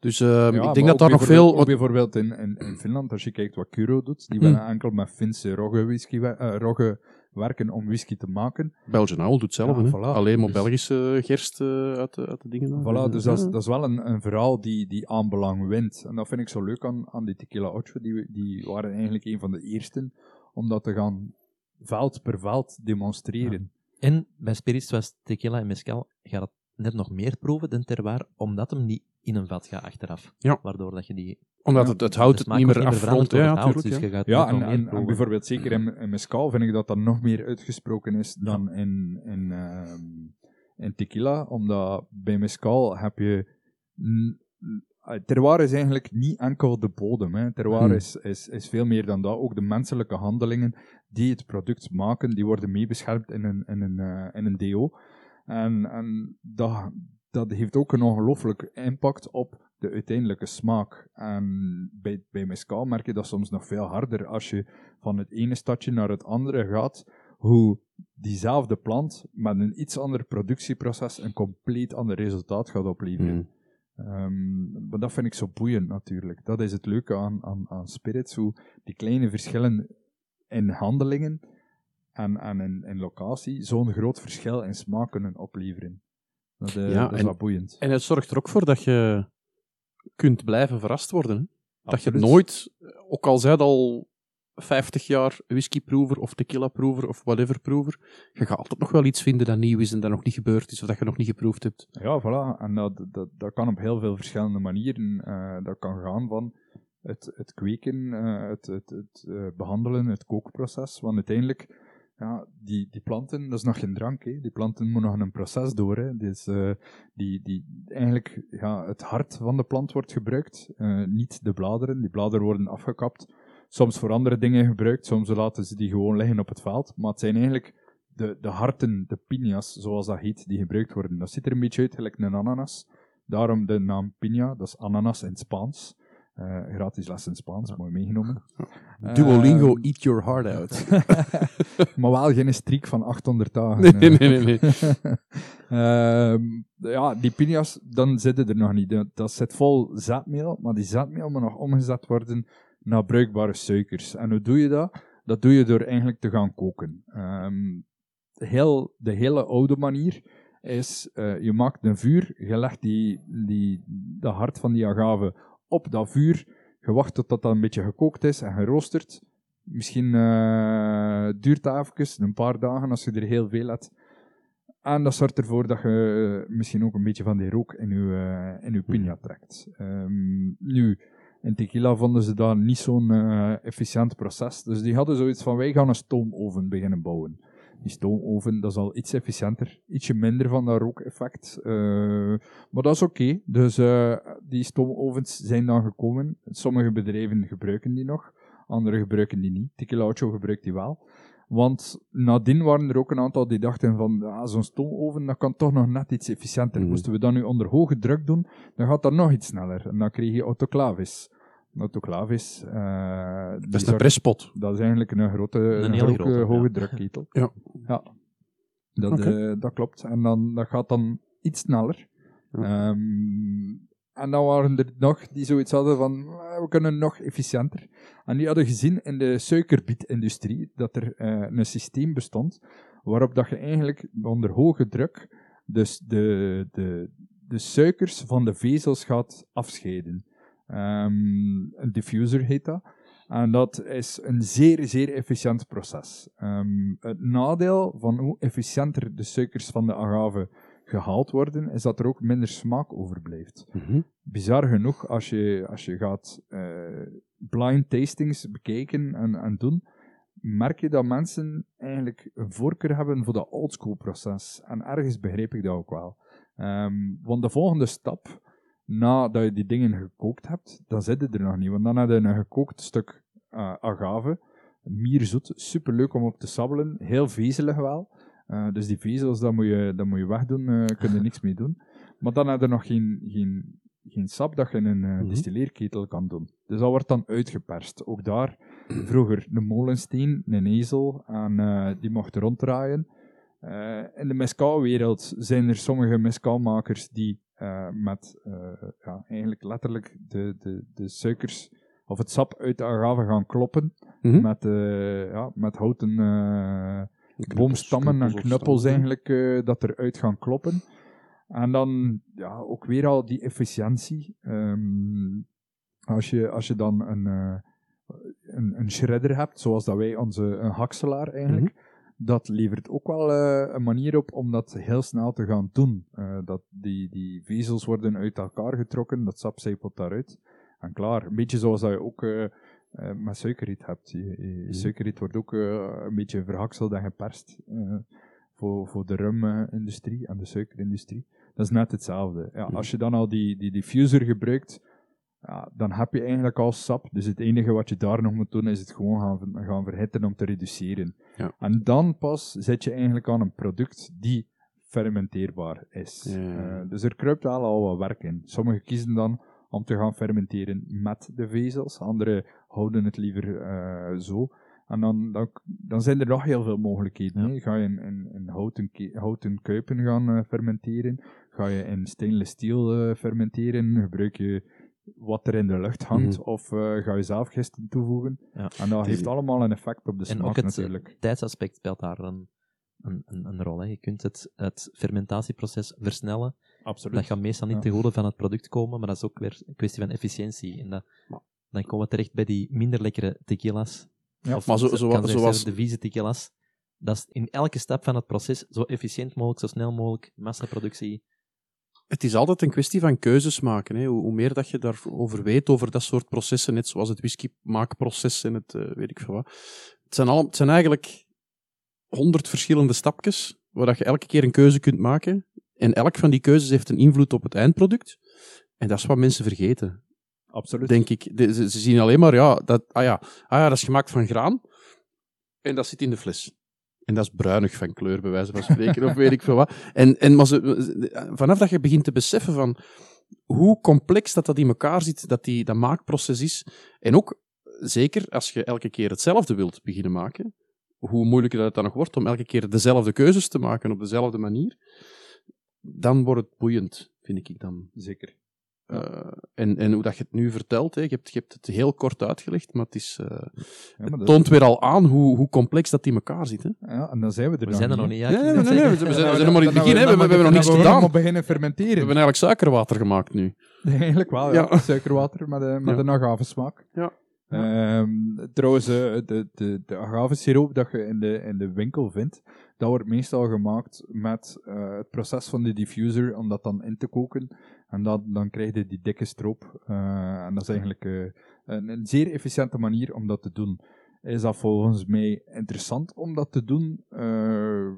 Dus eh, Ja, ik denk dat daar nog veel... ook bijvoorbeeld in, in, in Finland, als je kijkt wat Kuro doet, die Hmm. willen enkel met Finse rogge, whisky, eh, rogge werken om whisky te maken. Belgian Owl doet hetzelfde. Ja, voilà. Alleen maar Dus- Belgische gerst uit, de, uit de dingen. Voilà, dus dat is, dat is wel een, een verhaal die, die aanbelang wint. En dat vind ik zo leuk aan, aan die Tequila Ocho. Die, die waren eigenlijk een van de eersten om dat te gaan veld per veld demonstreren. En bij spirits zoals tequila en mezcal gaat het net nog meer proeven dan terroir, omdat hem niet in een vat gaat achteraf. Ja. Waardoor dat je die... Omdat het, het hout het smaak niet meer afrondt. door Ja, het dus ja. je gaat Ja, en, en, bijvoorbeeld zeker in, in mezcal vind ik dat dat nog meer uitgesproken is dan in, in, ehm, in tequila, omdat bij mezcal heb je... eh, Terroir is eigenlijk niet enkel de bodem. Hè. Terroir Hmm. is, is, is veel meer dan dat. Ook de menselijke handelingen die het product maken, die worden meebeschermd in een, in een, eh, in een DO. En, en dat, dat heeft ook een ongelooflijk impact op de uiteindelijke smaak. En bij, bij mezcal merk je dat soms nog veel harder als je van het ene stadje naar het andere gaat, hoe diezelfde plant met een iets ander productieproces een compleet ander resultaat gaat opleveren. Mm. Ehm, maar dat vind ik zo boeiend natuurlijk. Dat is het leuke aan, aan, aan spirits, hoe die kleine verschillen in handelingen en, en in, in locatie zo'n groot verschil in smaak kunnen opleveren. Dat, eh, Ja, dat is en- wel boeiend. En het zorgt er ook voor dat je kunt blijven verrast worden. Hè? Dat je nooit, ook al zij het al 50 jaar whiskyproever of tequila-proever of whatever-proever, je gaat altijd nog wel iets vinden dat nieuw is en dat nog niet gebeurd is of dat je nog niet geproefd hebt. Ja, voilà. En dat, dat, dat kan op heel veel verschillende manieren. Eh, dat kan gaan van het, het kweken, eh, het, het, het eh, behandelen, het kookproces. Want uiteindelijk, ja, die, die planten, dat is nog geen drank. Hè. Die planten moeten nog een proces door. Hè. Dus, die, die, eigenlijk, ja, het hart van de plant wordt gebruikt, niet de bladeren. Die bladeren worden afgekapt. Soms voor andere dingen gebruikt, soms laten ze die gewoon liggen op het veld. Maar het zijn eigenlijk de, de harten, de piñas, zoals dat heet, die gebruikt worden. Dat ziet er een beetje uit gelijk een ananas. Daarom de naam piña, dat is ananas in het Spaans. Eh, gratis les in Spaans, mooi meegenomen. Duolingo, Ehm, eat your heart out. maar wel geen streak van 800 dagen. Nee, eh. nee, nee, nee. Ehm, ja, die piñas, dan zitten er nog niet. Dat, zit vol zetmeel, maar die zetmeel moet nog omgezet worden naar bruikbare suikers. En hoe doe je dat? Dat doe je door eigenlijk te gaan koken. Ehm, heel, de hele oude manier is, eh, je maakt een vuur, je legt die, die, de hart van die agave op dat vuur, je wacht tot dat een beetje gekookt is en geroosterd. Misschien eh, duurt dat even, een paar dagen, als je er heel veel hebt. En dat zorgt ervoor dat je eh, misschien ook een beetje van die rook in je, eh, in je piña trekt. Ehm, nu, in tequila vonden ze dat niet zo'n efficiënt proces. Dus die hadden zoiets van, wij gaan een stoomoven beginnen bouwen. Die stoomoven, dat is al iets efficiënter, ietsje minder van dat rookeffect. eh, maar dat is oké. Dus eh, die stoomovens zijn dan gekomen. Sommige bedrijven gebruiken die nog, andere gebruiken die niet. Tequilaucho gebruikt die wel. Want nadien waren er ook een aantal die dachten van, ah, zo'n stoomoven, dat kan toch nog net iets efficiënter. Mhm. Moesten we dat nu onder hoge druk doen, dan gaat dat nog iets sneller. En dan kreeg je autoclaves. Eh, die Dat is een presspot. dat is eigenlijk een grote, Een grote, grote, hoge ja. drukketel. Ja. ja. Dat, eh, dat klopt. En dan, dat gaat dan iets sneller. Ja. Ehm, en dan waren er nog die zoiets hadden van, "Eh, we kunnen nog efficiënter. En die hadden gezien in de suikerbietindustrie dat er eh, een systeem bestond waarop dat je eigenlijk onder hoge druk dus de, de, de suikers van de vezels gaat afscheiden. Ehm, een diffuser heet dat. En dat is een zeer, zeer efficiënt proces. Ehm, het nadeel van hoe efficiënter de suikers van de agave gehaald worden, is dat er ook minder smaak overblijft. Mhm. Bizar genoeg, als je, als je gaat eh, blind tastings bekijken en, en doen, merk je dat mensen eigenlijk een voorkeur hebben voor dat oldschool proces. En ergens begrijp ik dat ook wel. Ehm, want de volgende stap, nadat je die dingen gekookt hebt, dan zit het er nog niet. Want dan heb je een gekookt stuk eh, agave, mierzoet, superleuk om op te sabbelen, heel vezelig wel. Eh, dus die vezels, dat moet je, dat moet je wegdoen, eh kun je niks mee doen. Maar dan heb je nog geen, geen, geen sap dat je in een Mhm. distilleerketel kan doen. Dus dat wordt dan uitgeperst. Ook daar, vroeger de molensteen, een ezel, en die mocht ronddraaien. In de mescalwereld zijn er sommige mescalmakers die eh, met eh, ja, eigenlijk letterlijk de, de, de suikers of het sap uit de agave gaan kloppen Mhm. met, eh, ja, met houten Knuppels, boomstammen en knuppels eigenlijk dat eruit gaan kloppen. En dan ja, ook weer al die efficiëntie. Ehm, als, je, als je dan een, een, een shredder hebt, zoals dat wij onze een hakselaar eigenlijk, dat levert ook wel eh, een manier op om dat heel snel te gaan doen. Eh, dat die, die vezels worden uit elkaar getrokken, dat sap zijpelt daaruit. En klaar, een beetje zoals dat je ook eh, met suikerriet hebt. Je, je- Mhm. Suikerriet wordt ook een beetje verhakseld en geperst voor, voor de rumindustrie en de suikerindustrie. Dat is net hetzelfde. Ja, Mhm. Als je dan al die, die diffuser gebruikt, ja, dan heb je eigenlijk al sap. Dus het enige wat je daar nog moet doen, is het gewoon gaan, gaan verhitten om te reduceren. Ja. En dan pas zit je eigenlijk aan een product die fermenteerbaar is. Ja. Eh, dus er kruipt wel al wat werk in. Sommigen kiezen dan om te gaan fermenteren met de vezels, anderen houden het liever eh, zo. En dan, dan, dan zijn er nog heel veel mogelijkheden. Ja. Ga je in, in, in houten, houten kuipen gaan eh, fermenteren? Ga je in stainless steel fermenteren? Gebruik je wat er in de lucht hangt? Mhm. Of eh, ga je zelf gisten toevoegen? Ja. En dat is- heeft allemaal een effect op de En smaak ook het natuurlijk. tijdsaspect speelt daar een, een, een, een rol. Hè. Je kunt het, het fermentatieproces versnellen. Absoluut. Dat gaat meestal niet Ja. ten goede van het product komen, maar dat is ook weer een kwestie van efficiëntie. En dat, dan komen we terecht bij die minder lekkere tequila's. Ja, Of maar zo- zo- kan zoals- de vieze tequila's. Dat is in elke stap van het proces zo efficiënt mogelijk, zo snel mogelijk, massaproductie. Het is altijd een kwestie van keuzes maken. Hè. Hoe, hoe meer dat je daarover weet, over dat soort processen, net zoals het whisky-maakproces en het eh, weet ik veel wat. Het zijn, al, het zijn eigenlijk honderd verschillende stapjes, waar dat je elke keer een keuze kunt maken. En elk van die keuzes heeft een invloed op het eindproduct. En dat is wat mensen vergeten, Absoluut. denk ik. De- ze, ze zien alleen maar, ja dat, ah ja, ah ja, dat is gemaakt van graan. En dat zit in de fles. En dat is bruinig van kleur, bij wijze van spreken, of weet ik veel wat. En, en maar ze, vanaf dat je begint te beseffen van hoe complex dat, dat in elkaar zit, dat die, dat maakproces is. En ook, zeker als je elke keer hetzelfde wilt beginnen maken, hoe moeilijker dat het dan nog wordt om elke keer dezelfde keuzes te maken op dezelfde manier, dan wordt het boeiend, vind ik dan. Zeker. Eh, en, en hoe dat je het nu vertelt, hè, je, hebt, je hebt het heel kort uitgelegd, maar het, is, eh, Ja, het maar toont weer al aan hoe, hoe complex dat in elkaar zit. Hè. ja, en dan zijn we er We nog zijn er nog niet. Ja, Nee, nee, nee, we zijn- we zijn nog maar in het dan begin. We, we hebben nog niks dan gedaan. nog beginnen We fermenteren. hebben eigenlijk suikerwater gemaakt nu. Eigenlijk wel, ja. Ja. Suikerwater met, een met Ja. een agave smaak. Ja. Ehm, trouwens, eh, de, de, de agavesiroop dat je in de, in de winkel vindt, dat wordt meestal gemaakt met eh, het proces van de diffuser om dat dan in te koken. En dat, dan krijg je die dikke stroop. Eh, en dat is eigenlijk eh, een, een zeer efficiënte manier om dat te doen. Is dat volgens mij interessant om dat te doen? Eh,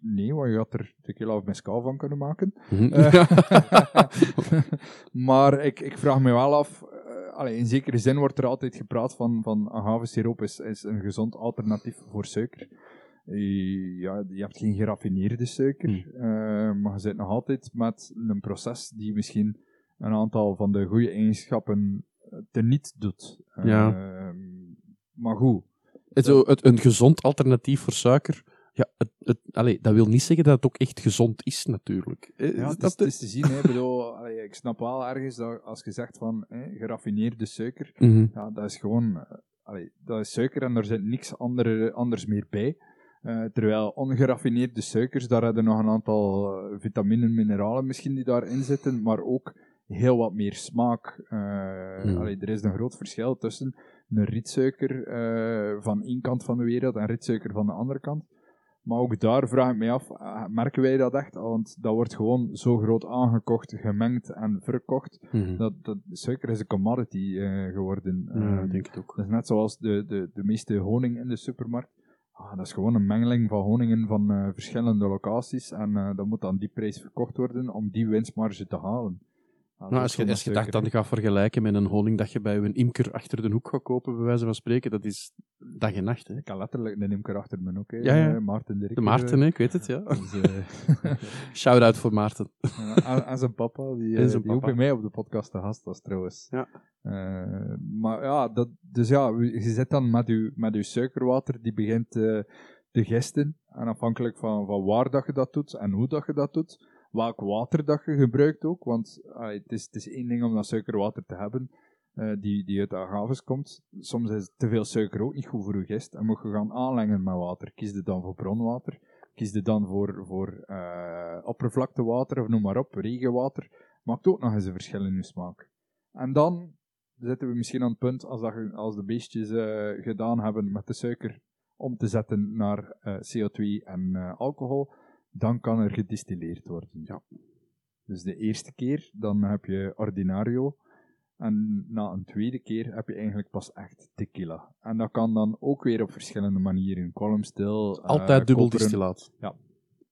nee, want je had er tequila of mezcal van kunnen maken. Mhm. Maar ik, ik vraag me wel af, allee, in zekere zin wordt er altijd gepraat van, van agavesiroop is, is een gezond alternatief voor suiker. Ja, je hebt geen geraffineerde suiker, Hmm. eh, maar je zit nog altijd met een proces die misschien een aantal van de goede eigenschappen eh, teniet doet. Ja. Ehm, maar goed, zo, het, een gezond alternatief voor suiker. Ja, het, het, allee, dat wil niet zeggen dat het ook echt gezond is, natuurlijk. Eh, Ja, is het is, dat het is te zien. Hè. Ik bedoel, allee, ik snap wel ergens dat als je zegt van hè, geraffineerde suiker, Mhm. ja, dat is gewoon allee, dat is suiker en er zit niks andere, anders meer bij. Eh, terwijl ongeraffineerde suikers, daar hebben nog een aantal eh, vitaminen, mineralen misschien die daarin zitten, maar ook heel wat meer smaak. Eh, Hmm. allee, er is een groot verschil tussen een rietsuiker van één kant van de wereld en rietsuiker van de andere kant. Maar ook daar vraag ik mij af, merken wij dat echt? Want dat wordt gewoon zo groot aangekocht, gemengd en verkocht. Mhm. Dat, dat, suiker is een commodity geworden. Ja, ik denk het ook. dat is net zoals de, de, de meeste honing in de supermarkt. Ah, dat is gewoon een mengeling van honingen van eh, verschillende locaties. En eh dat moet aan die prijs verkocht worden om die winstmarge te halen. Ah, Nou, als je, als je dat dan gaat vergelijken met een honing dat je bij een imker achter de hoek gaat kopen, bij wijze van spreken, dat is dag en nacht. Hè. Ik kan letterlijk een imker achter ook. hè. Ja, ja. Eh, Maarten Dirk. De Maarten, hè, ik weet het, ja. Dus, Shout-out voor Maarten. Ja, en, en zijn papa, die, En zijn die ook bij mij op de podcast te gast was trouwens. Ja. Eh, maar ja, dat, dus ja, je zit dan met je, met je suikerwater, die begint eh, te gisten. En afhankelijk van, van waar dat je dat doet en hoe dat je dat doet, welk water dat je gebruikt ook. Want ah, het, is, het is één ding om dat suikerwater te hebben, eh, die, die uit de agaves komt. Soms is te veel suiker ook niet goed voor je gist. En moet je gaan aanlengen met water. Kies je dan voor bronwater? Kies je dan voor, voor oppervlaktewater of noem maar op, regenwater? Maakt ook nog eens een verschil in je smaak. En dan zitten we misschien aan het punt, als, dat, als de beestjes eh, gedaan hebben met de suiker om te zetten naar eh, CO2 en eh, alcohol, dan kan er gedistilleerd worden. Ja. Dus de eerste keer, dan heb je ordinario. En na een tweede keer heb je eigenlijk pas echt tequila. En dat kan dan ook weer op verschillende manieren. Column stil. Altijd dubbel koperen. distillaat.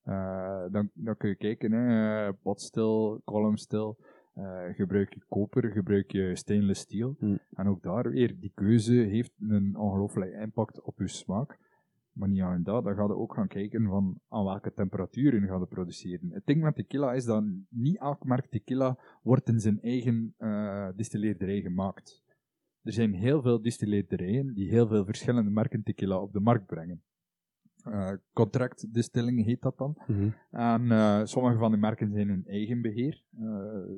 Eh, dan, dan kun je kijken, hè, eh, potstil, columnstil. Eh gebruik je koper, gebruik je stainless steel. Hmm. En ook daar weer, die keuze heeft een ongelooflijk impact op je smaak. Maar niet alleen dat, dan ga je ook gaan kijken van aan welke temperaturen je gaat produceren. Het ding met tequila is dat niet elk merk tequila wordt in zijn eigen eh distilleerderij gemaakt. Er zijn heel veel distilleerderijen die heel veel verschillende merken tequila op de markt brengen. Eh contractdistilling heet dat dan. Mhm. En eh, sommige van die merken zijn in eigen beheer. Eh,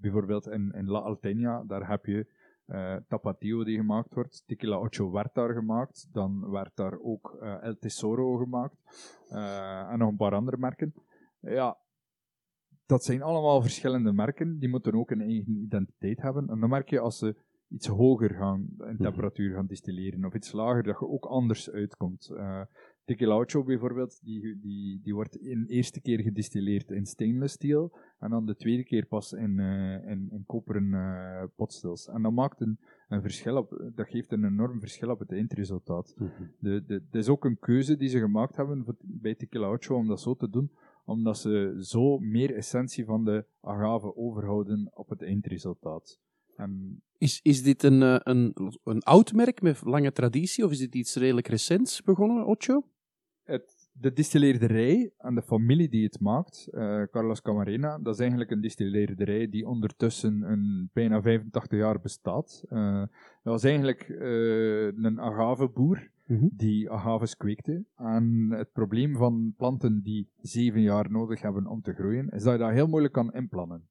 bijvoorbeeld in, in La Alteña, daar heb je eh, Tapatio die gemaakt wordt. Tequila Ocho werd daar gemaakt. Dan werd daar ook El Tesoro gemaakt. En nog een paar andere merken. Ja, dat zijn allemaal verschillende merken. Die moeten ook een eigen identiteit hebben. En dan merk je als ze iets hoger gaan in temperatuur gaan distilleren, of iets lager, dat je ook anders uitkomt. Tequila Ocho bijvoorbeeld, die, die, die wordt in eerste keer gedistilleerd in stainless steel, en dan de tweede keer pas in, eh, in, in koperen eh, potstils. En dat maakt een, een verschil op, dat geeft een enorm verschil op het eindresultaat. Mhm. De, de, het is ook een keuze die ze gemaakt hebben voor- bij Tequila Ocho om dat zo te doen, omdat ze zo meer essentie van de agave overhouden op het eindresultaat. En Is, is dit een, eh, een, een oud merk met lange traditie, of is dit iets redelijk recents begonnen, Ocho? het, de distilleerderij en de familie die het maakt, eh, Carlos Camarena, dat is eigenlijk een distilleerderij die ondertussen een bijna 85 jaar bestaat. Eh, dat was eigenlijk een agaveboer Mhm. die agaves kweekte. En het probleem van planten die zeven jaar nodig hebben om te groeien, is dat je dat heel moeilijk kan inplannen.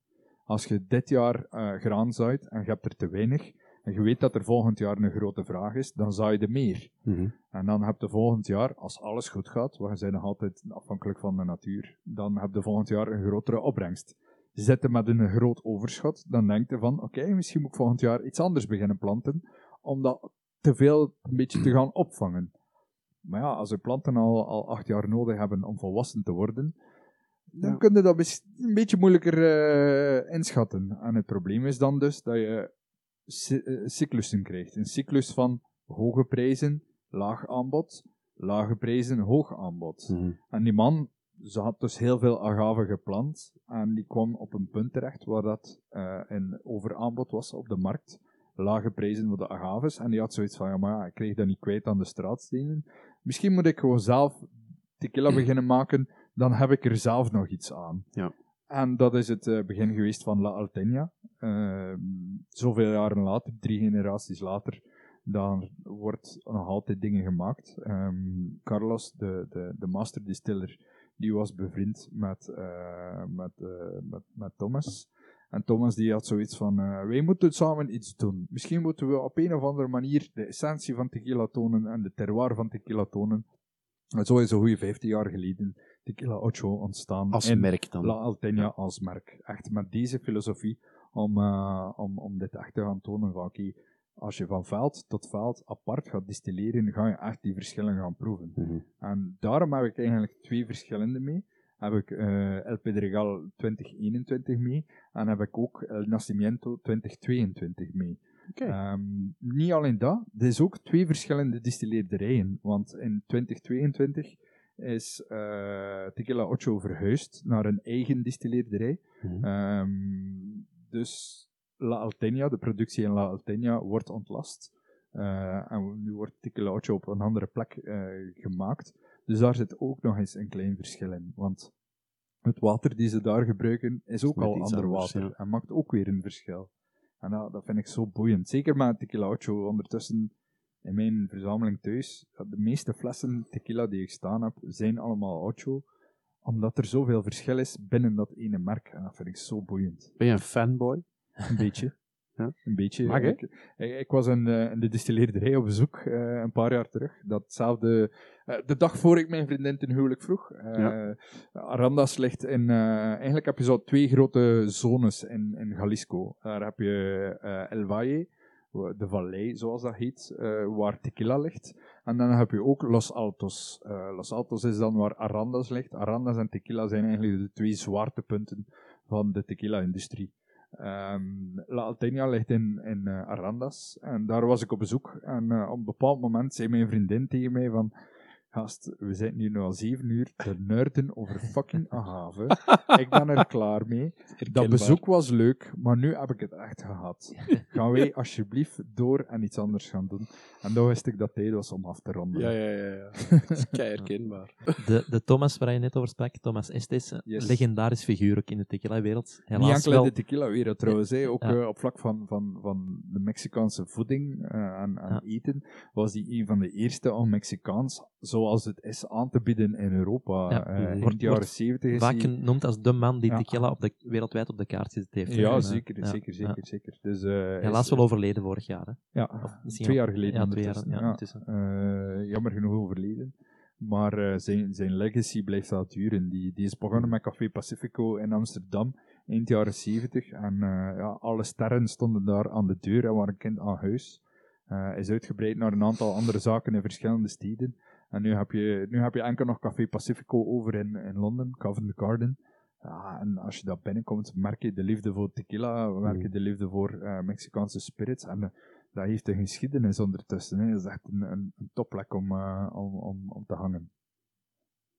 Als je dit jaar eh, graan zaait en je hebt er te weinig, en je weet dat er volgend jaar een grote vraag is, dan zaai je meer. Mhm. En dan heb je volgend jaar, als alles goed gaat, want we zijn nog altijd afhankelijk van de natuur, dan heb je volgend jaar een grotere opbrengst. Zit je met een groot overschot, dan denk je van, oké, misschien moet ik volgend jaar iets anders beginnen planten, om dat te veel een beetje te gaan opvangen. Maar ja, als de planten al, al acht jaar nodig hebben om volwassen te worden, dan kun je dat een beetje moeilijker eh, inschatten. En het probleem is dan dus dat je cy- eh, cyclussen krijgt. Een cyclus van hoge prijzen, laag aanbod, lage prijzen, hoog aanbod. Mhm. En die man, ze had dus heel veel agave geplant. En die kwam op een punt terecht waar dat eh, een overaanbod was op de markt. Lage prijzen voor de agaves. En die had zoiets van, ja maar ja, ik kreeg dat niet kwijt aan de straatstenen. Misschien moet ik gewoon zelf tequila beginnen maken. Dan heb ik er zelf nog iets aan. Ja. En dat is het eh, begin geweest van La Alteña. Eh, zoveel jaren later, drie generaties later, dan wordt nog altijd dingen gemaakt. Ehm, Carlos, de, de, de master distiller, die was bevriend met, eh, met, eh, met, met Thomas. En Thomas die had zoiets van, wij moeten samen iets doen. Misschien moeten we op een of andere manier de essentie van tequila tonen en de terroir van tequila tonen. En zo is een goede 15 jaar geleden Tequila Ocho ontstaan. Als merk dan. La Alteña als merk. Echt met deze filosofie om, eh, om, om dit echt te gaan tonen van oké, als je van veld tot veld apart gaat distilleren, ga je echt die verschillen gaan proeven. Mhm. En daarom heb ik eigenlijk twee verschillende mee. Heb ik eh, El Pedregal 2021 mee en heb ik ook El Nacimiento 2022 mee. Ehm, niet alleen dat, er is ook twee verschillende distilleerderijen. Want in 2022 is eh, Tequila Ocho verhuisd naar een eigen distilleerderij. Ehm, dus La Alteña, de productie in La Alteña, wordt ontlast. Eh, en nu wordt Tequila Ocho op een andere plek eh, gemaakt. Dus daar zit ook nog eens een klein verschil in. Want het water die ze daar gebruiken is ook al ander anders, water. ja. En maakt ook weer een verschil. En dat, dat vind ik zo boeiend. Zeker met Tequila Ocho ondertussen in mijn verzameling thuis. De meeste flessen tequila die ik staan heb, zijn allemaal Ocho. Omdat er zoveel verschil is binnen dat ene merk. En dat vind ik zo boeiend. Ben je een fanboy? Een beetje. Ja. Een beetje. Mag, ik, ik, ik was in, eh, in de distilleerderij op bezoek eh, een paar jaar terug. Datzelfde, eh, de dag voor ik mijn vriendin ten huwelijk vroeg. Eh, Ja. Arandas ligt in... eh, eigenlijk heb je zo twee grote zones in, in Jalisco. Daar heb je eh, El Valle, de vallei zoals dat heet, eh, waar tequila ligt. En dan heb je ook Los Altos. Eh, Los Altos is dan waar Arandas ligt. Arandas en tequila zijn eigenlijk de twee zwaartepunten van de tequila-industrie. Ehm, La Alteña ligt in, in eh, Arandas en daar was ik op bezoek. En eh, op een bepaald moment zei mijn vriendin tegen mij van... Gast, we zitten nu al zeven uur te nerden over fucking agave. ik ben er klaar mee. Dat bezoek was leuk, maar nu heb ik het echt gehad. Gaan wij alsjeblieft door en iets anders gaan doen? En dan wist ik dat tijd was om af te ronden. Ja, ja, ja. ja. Dat is kei herkenbaar. De, de Thomas waar je net over sprak, Thomas Estes, een Yes. legendarisch figuur ook in de tequila-wereld. Helaas Niet enkel wel. in de tequila-wereld trouwens, ook Ja. eh, op vlak van, van, van de Mexicaanse voeding eh, en, en Ja. eten, was die een van de eerste om Mexicaans, zoals het is, aan te bieden in Europa. Ja. Eh, in de jaren wordt 70 is Vaak genoemd als de man die tequila op de, wereldwijd op de kaart gezet heeft. Ja, En, eh, zeker, zeker, zeker, zeker. Dus, eh, Helaas is- wel overleden vorig jaar. Hè. Ja, Of twee jaar geleden Ja, twee jaar ja. Eh, jammer genoeg overleden. Maar eh, zijn, zijn legacy blijft wel duren. Die, die is begonnen met Café Pacifico in Amsterdam eind jaren 70. En eh, ja, alle sterren stonden daar aan de deur en waren kind aan huis. Eh, is uitgebreid naar een aantal andere zaken in verschillende steden. En nu heb je, nu heb je enkel nog Café Pacifico over in, in Londen, Covent Garden. Ja, en als je daar binnenkomt, merk je de liefde voor tequila, merk je de liefde voor eh, Mexicaanse spirits. En eh, dat heeft een geschiedenis ondertussen. Hè. Dat is echt een, een, een topplek om, eh, om, om, om te hangen.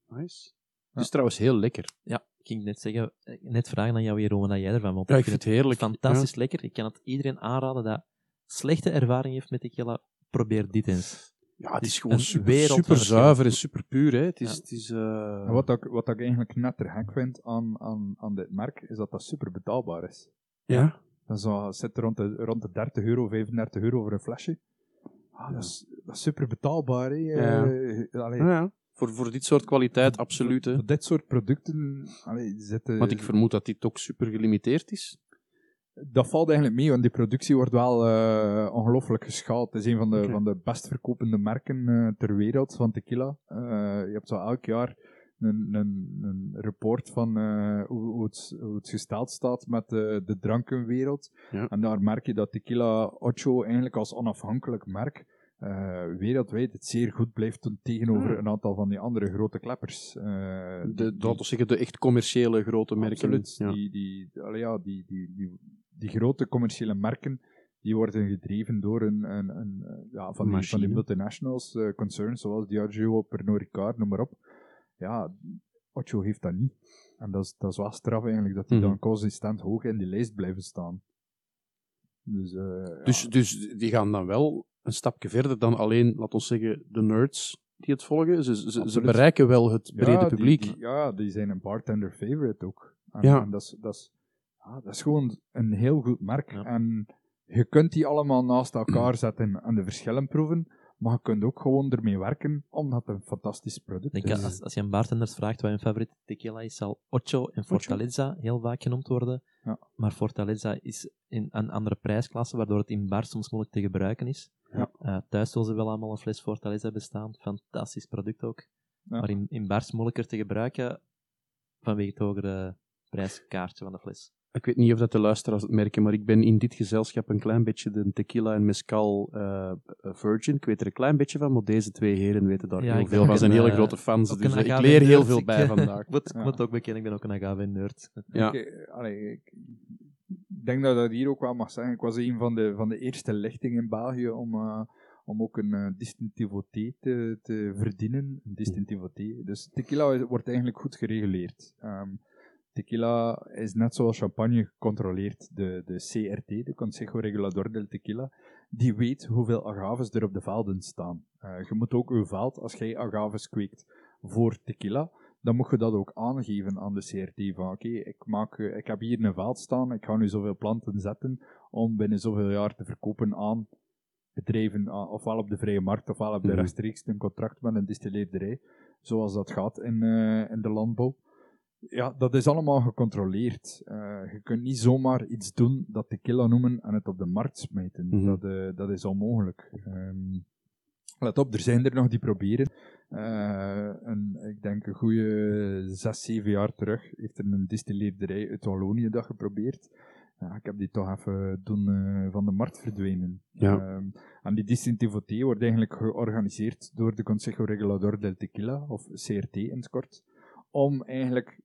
Nice. Het is trouwens heel lekker. Ja, ik ging net zeggen, net vragen aan jou, Jeroen, wat jij ervan vond. Ja, ik vind het heerlijk. fantastisch lekker. Ik kan het iedereen aanraden dat slechte ervaring heeft met tequila. Probeer dit eens. Ja, het is gewoon super, super zuiver en super puur. Hè. Het is, Ja. het is, eh, wat, ik, wat ik eigenlijk net te gek vind aan, aan, aan dit merk, is dat dat super betaalbaar is. ja. Dat zo, zit rond de, rond de 30 euro, 35 euro voor een flesje. Ah, dat, is, dat is super betaalbaar. Hè. Ja. Eh, allee, Ja, ja. Voor, voor dit soort kwaliteit, absoluut. Hè. Voor dit soort producten allee, zitten... Want ik vermoed dat dit ook super gelimiteerd is. Dat valt eigenlijk mee, want die productie wordt wel eh, ongelooflijk geschaald. Het is een van de, van de best verkopende merken eh, ter wereld van tequila. Eh, je hebt zo elk jaar een, een, een report van hoe, hoe, het, hoe het gesteld staat met de, de drankenwereld. Ja. En daar merk je dat Tequila Ocho eigenlijk als onafhankelijk merk wereldwijd het zeer goed blijft tegenover Hmm. een aantal van die andere grote kleppers. De, we zeggen, de echt commerciële grote merken. Absoluut. Ja. Die, die, allee, ja, die, die, die, die grote commerciële merken die worden gedreven door een, een, een, eh, ja, van, die, van die multinationals, eh, concerns zoals Diageo, Pernod Ricard, noem maar op. Ja, Ocho heeft dat niet. En dat is, dat is wel straf eigenlijk, dat die Mhm. dan consistent hoog in die lijst blijven staan. Dus, eh, ja. Dus, dus die gaan dan wel een stapje verder dan alleen, laten we zeggen, de nerds die het volgen. Ze, ze, ze bereiken wel het brede Ja, die- publiek. die- ja, die zijn een bartender favorite ook. En, Ja. en dat, is, dat, is, ja, dat is gewoon een heel goed merk. Ja. En je kunt die allemaal naast elkaar zetten en de verschillen proeven, maar je kunt ook gewoon ermee werken, omdat het een fantastisch product Ik is. denk, als, als je een bartenders vraagt wat hun favoriete tequila is, zal Ocho en Fortaleza heel vaak genoemd worden. Ja. Maar Fortaleza is in een andere prijsklasse, waardoor het in bar soms moeilijk te gebruiken is. Ja. Eh, thuis zullen ze wel allemaal een fles Fortaleza bestaan. Fantastisch product ook. Ja. Maar in, in bars moeilijker te gebruiken vanwege het hogere prijskaartje van de fles. Ik weet niet of dat de luisteraars het merken, maar ik ben in dit gezelschap een klein beetje de tequila en mezcal eh, virgin. Ik weet er een klein beetje van, maar deze twee heren weten daar Ja, heel ik veel van. ook zijn hele eh, grote fans, dus ik leer heel veel Ik, bij eh, vandaag. moet, Ja. moet ook bekennen, ik ben ook een agave-nerd. Ja. Ik, eh, allee, ik denk dat ik dat hier ook wel mag zeggen. Ik was een van de, van de eerste lichtingen in België om, eh, om ook een uh, distinctivité te, te verdienen. Een distinctivité. Dus tequila wordt eigenlijk goed gereguleerd. Ehm, tequila is net zoals champagne gecontroleerd. De, de CRT, de Consejo Regulador del Tequila, die weet hoeveel agaves er op de velden staan. Eh, je moet ook uw veld, als jij agaves kweekt voor tequila, dan moet je dat ook aangeven aan de CRT. Van oké, ik maak, eh, ik heb hier een veld staan, ik ga nu zoveel planten zetten om binnen zoveel jaar te verkopen aan bedrijven, ah, ofwel op de vrije markt, ofwel op de Mhm. rechtstreeks een contract met een distilleerderij, zoals dat gaat in, eh, in de landbouw. Ja, dat is allemaal gecontroleerd. Eh, je kunt niet zomaar iets doen dat tequila noemen en het op de markt smijten. Mhm. dat, eh, dat is onmogelijk. Ehm, let op, er zijn er nog die proberen. Eh, een, ik denk een goede zes, zeven jaar terug heeft er een distilleerderij uit Wallonië dat geprobeerd. Ja, ik heb die toch even doen van de markt verdwenen. Ja. Ehm, en die distinctivité wordt eigenlijk georganiseerd door de Consejo Regulador del Tequila, of CRT in het kort, om eigenlijk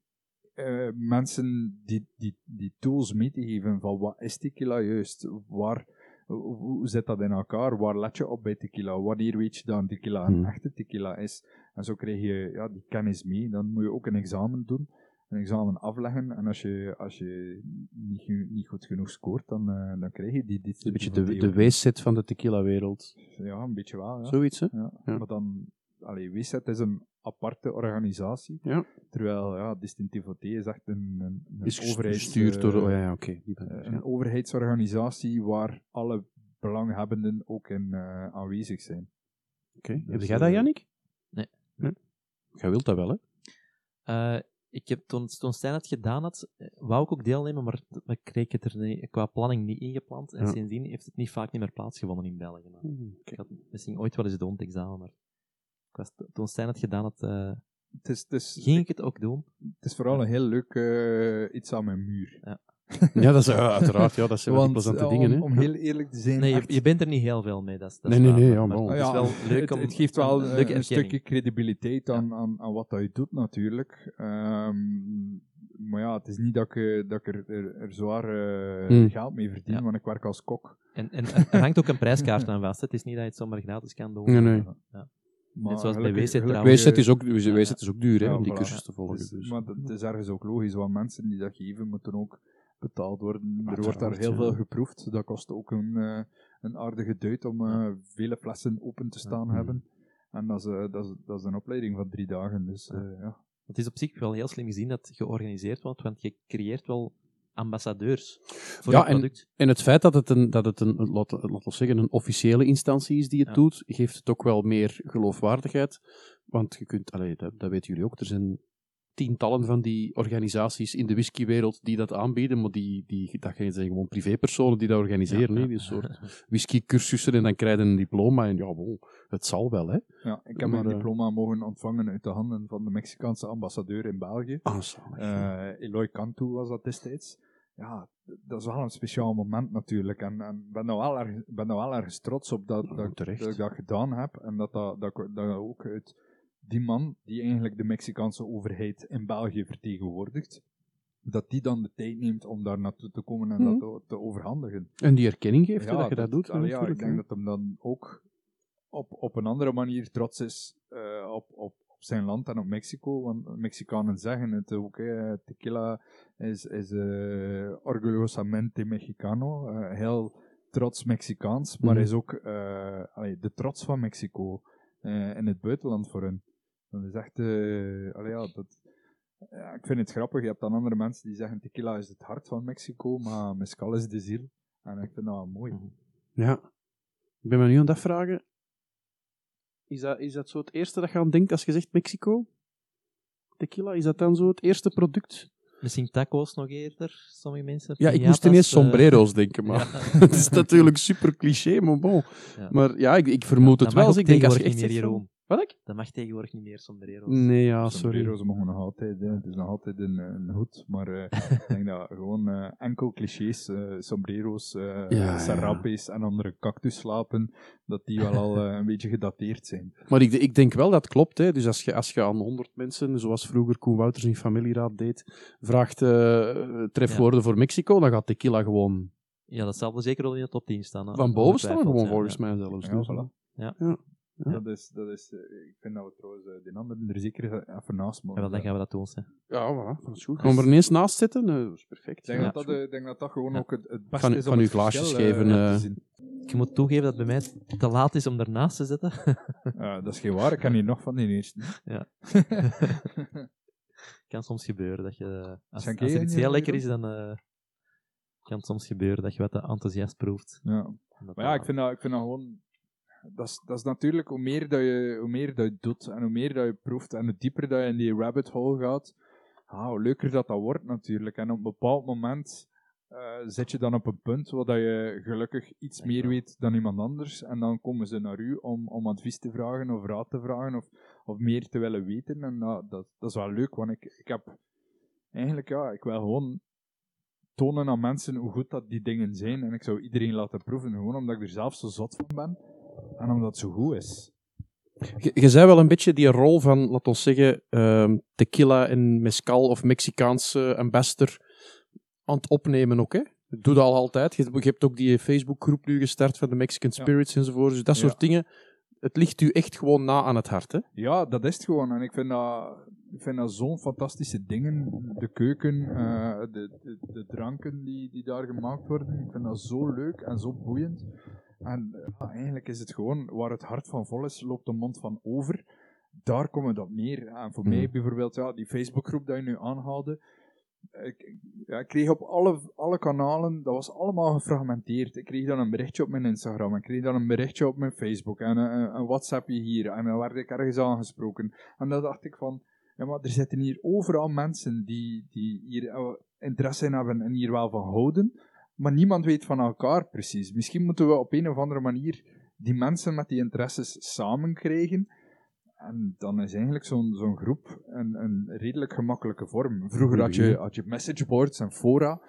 eh, mensen die, die, die tools mee te geven van wat is tequila juist, waar, hoe, zit dat in elkaar, waar let je op bij tequila, wanneer weet je dat een tequila een Hmm. echte tequila is. En zo krijg je ja, die kennis mee. Dan moet je ook een examen doen, een examen afleggen. En als je, als je niet, niet goed genoeg scoort, dan, eh, dan krijg je die Een beetje de, de weeset van de tequila-wereld. Ja, een beetje wel. Ja. Zoiets, hè? Ja. Ja. Maar dan, allee, WSET is een aparte organisatie. Ja. Terwijl, ja, Distinctivité is echt een, een, een Is overheids- gestuurd door... eh, Oh ja, ja oké. eh, ik, een ja. overheidsorganisatie waar alle belanghebbenden ook in eh, aanwezig zijn. Oké. Heb dus, jij dat, eh, Jannik? Nee. nee? Jij wilt dat wel, hè? Eh, ik heb, toen, toen Stijn het gedaan had, eh, wou ik ook deelnemen, maar ik kreeg het er niet, qua planning niet ingepland. En Ja. sindsdien heeft het niet vaak niet meer plaatsgevonden in België. Maar Hmm, ik had misschien ooit wel eens het examen, maar was, toen Stijn het gedaan had, eh, Het is, het is, ging ik het ook doen. het is vooral een heel leuk eh, iets aan mijn muur. Ja, dat is ja, uiteraard. Ja, dat zijn wel plezante eh, dingen, om, hè? om Ja. heel eerlijk te zijn, Nee, je, echt- je bent er niet heel veel mee. Dat is, dat Nee, nee, nee, maar- ja, maar bon. Het is ja, wel leuk het, om... het geeft wel een stukje credibiliteit aan, aan, aan wat dat je doet, natuurlijk. Ehm, maar ja, het is niet dat ik, eh, dat ik er, er, er zwaar eh, Hmm. geld mee verdien, Ja. want ik werk als kok. En, en er hangt ook een prijskaart aan vast. hè. Het is niet dat je het zomaar gratis kan doen. Nee, nee. Maar Net zoals bij trouwens. WZ eh, is ook, WZ is ook duur, hè, Ja, om die voilà. cursus te volgen. Dus, dus. Maar dat is ergens ook logisch, want mensen die dat geven moeten ook betaald worden. Er wordt daar heel ja. veel geproefd. Dat kost ook een, eh, een aardige duit om eh, vele flessen open te staan hebben. En dat is, eh, dat, is, dat is een opleiding van drie dagen. Dus eh, ja. Het is op zich wel heel slim gezien dat het georganiseerd wordt, want je creëert wel ambassadeurs voor Ja, het product. En het feit dat het een, dat het een laten laten we zeggen, een officiële instantie is die het Ja. doet, geeft het ook wel meer geloofwaardigheid. Want je kunt, allee, dat, dat weten jullie ook, er zijn tientallen van die organisaties in de whiskywereld die dat aanbieden, maar die, die, dat zijn gewoon privépersonen die dat organiseren. hè, die soort whiskycursussen en dan krijg je een diploma en ja, bon, het zal wel, hè. Ja, ik heb Maar, mijn eh, diploma mogen ontvangen uit de handen van de Mexicaanse ambassadeur in België. Ah. Eh, Eloy Cantu was dat destijds. Ja, dat is wel een speciaal moment natuurlijk. En ik ben daar wel, erg, ben wel ergens trots op dat, Ja, dat, dat ik dat gedaan heb. En dat dat, dat, ook uit die man, die eigenlijk de Mexicaanse overheid in België vertegenwoordigt, dat die dan de tijd neemt om daar naartoe te komen en Mhm. dat te, overhandigen. En die erkenning geeft, hè, dat je dat doet. allee, ja, ik denk dat hem dan ook op, op een andere manier trots is eh, op, op zijn land en op Mexico. Want Mexicanen zeggen het ook. Hè, tequila is, is eh, orgullosamente mexicano. eh, heel trots Mexicaans. Maar Mhm. is ook eh, allee, de trots van Mexico in het buitenland voor hen. Dat is echt... allee, ja, dat, ja, ik vind het grappig. Je hebt dan andere mensen die zeggen tequila is het hart van Mexico, maar mezcal is de ziel. En ik vind dat wel mooi. Ja. Ik ben me nu aan het afvragen. Is dat, is dat zo het eerste dat je aan denkt als je zegt Mexico? Tequila, is dat dan zo het eerste product? Misschien taco's nog eerder, sommige mensen. Ja, ik moest ineens eh, sombrero's denken, maar ja. het is natuurlijk super cliché, maar bon. Ja. Maar ja, ik, ik vermoed het wel. Dus ik denk als je echt Wat ik? Dat mag tegenwoordig niet meer, sombrero's. Nee, ja, sorry. Sombrero's mogen nog altijd, hè. het is nog altijd een, een hoed, maar eh, ik denk dat gewoon eh, enkel clichés, eh, sombrero's, eh ja. sarapes en andere cactusslapen, dat die wel al eh, een beetje gedateerd zijn. Maar ik, ik denk wel dat het klopt. Hè. Dus als je, als je aan 100 mensen, zoals vroeger Koen Wouters in familieraad deed, vraagt eh trefwoorden voor Mexico, dan gaat tequila gewoon Ja, dat zal er zeker wel in de top 10 staan. hè. van boven staan, Ongetwijfeld, gewoon ja, volgens ja. mij zelfs. Ja, Dus, voilà. Ja. Ja. Ja. Dat is, dat is, eh, ik vind dat we trouwens eh, die anderen er zeker even naast Ja, mogen. wel, dan gaan we dat doen. Hè. Ja, voilà, dat is goed. Gaan we er ineens naast zitten? Eh, dat is perfect. Ik denk, Ja, dat, dat eh, ik denk dat dat gewoon Ja. ook het, het beste Van- is van om uw het glaasjes verschil, eh, geven, te eh. zien. Ik moet toegeven dat het bij mij te laat is om ernaast te zitten. Eh, dat is geen waar, ik kan hier nog van die eerste. Ja. kan soms gebeuren dat je... Als, als er iets heel lekker is, dan eh, kan het soms gebeuren dat je wat te enthousiast proeft. ja. Maar ja, ik vind dat, ik vind dat gewoon... Dat is, dat is natuurlijk, hoe meer, dat je, hoe meer dat je doet en hoe meer dat je proeft en hoe dieper dat je in die rabbit hole gaat, ah, hoe leuker dat dat wordt natuurlijk. En op een bepaald moment eh, zit je dan op een punt waar dat je gelukkig iets meer weet dan iemand anders en dan komen ze naar u om, om advies te vragen of raad te vragen of, of meer te willen weten. En dat, dat, dat is wel leuk, want ik, ik heb eigenlijk, ja, ik wil gewoon tonen aan mensen hoe goed dat die dingen zijn. En ik zou iedereen laten proeven, gewoon omdat ik er zelf zo zot van ben. En omdat het zo goed is. Je, je zei wel een beetje die rol van, laten we zeggen, ehm, tequila en mezcal of Mexicaanse ambassador aan het opnemen ook, hè? Doe dat al altijd. Je, je hebt ook die Facebookgroep nu gestart van de Mexican Ja. Spirits enzovoort. Dus dat Ja. soort dingen. Het ligt u echt gewoon na aan het hart, hè? Ja, dat is het gewoon. En ik vind dat, ik vind dat zo'n fantastische dingen. De keuken, eh, de, de, de dranken die, die daar gemaakt worden. Ik vind dat zo leuk en zo boeiend. En eh, ja, eigenlijk is het gewoon, waar het hart van vol is, loopt de mond van over. Daar komen we op neer. En voor Mhm. mij bijvoorbeeld, ja, die Facebookgroep dat je nu aanhaalde. Ik, ja, ik kreeg op alle, alle kanalen, dat was allemaal gefragmenteerd. Ik kreeg dan een berichtje op mijn Instagram, ik kreeg dan een berichtje op mijn Facebook en een, een WhatsAppje hier. En dan werd ik ergens aangesproken. En dan dacht ik van, ja, maar er zitten hier overal mensen die, die hier eh, interesse in hebben en hier wel van houden. Maar niemand weet van elkaar precies. Misschien moeten we op een of andere manier die mensen met die interesses samen krijgen. En dan is eigenlijk zo'n zo'n groep een, een redelijk gemakkelijke vorm. Vroeger had je, had je messageboards en fora.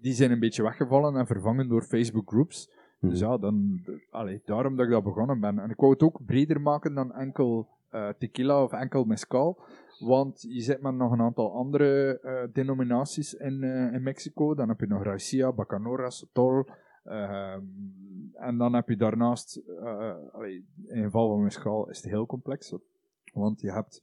Die zijn een beetje weggevallen en vervangen door Facebook groups. Dus ja, dan, allee, daarom dat ik dat begonnen ben. En ik wou het ook breder maken dan enkel eh, tequila of enkel mezcal. Want je zit met nog een aantal andere eh, denominaties in, eh, in Mexico. Dan heb je nog Raicilla, Bacanora, Sotol. ehm, en dan heb je daarnaast, eh, allee, in het geval van mezcal is het heel complex. Want je hebt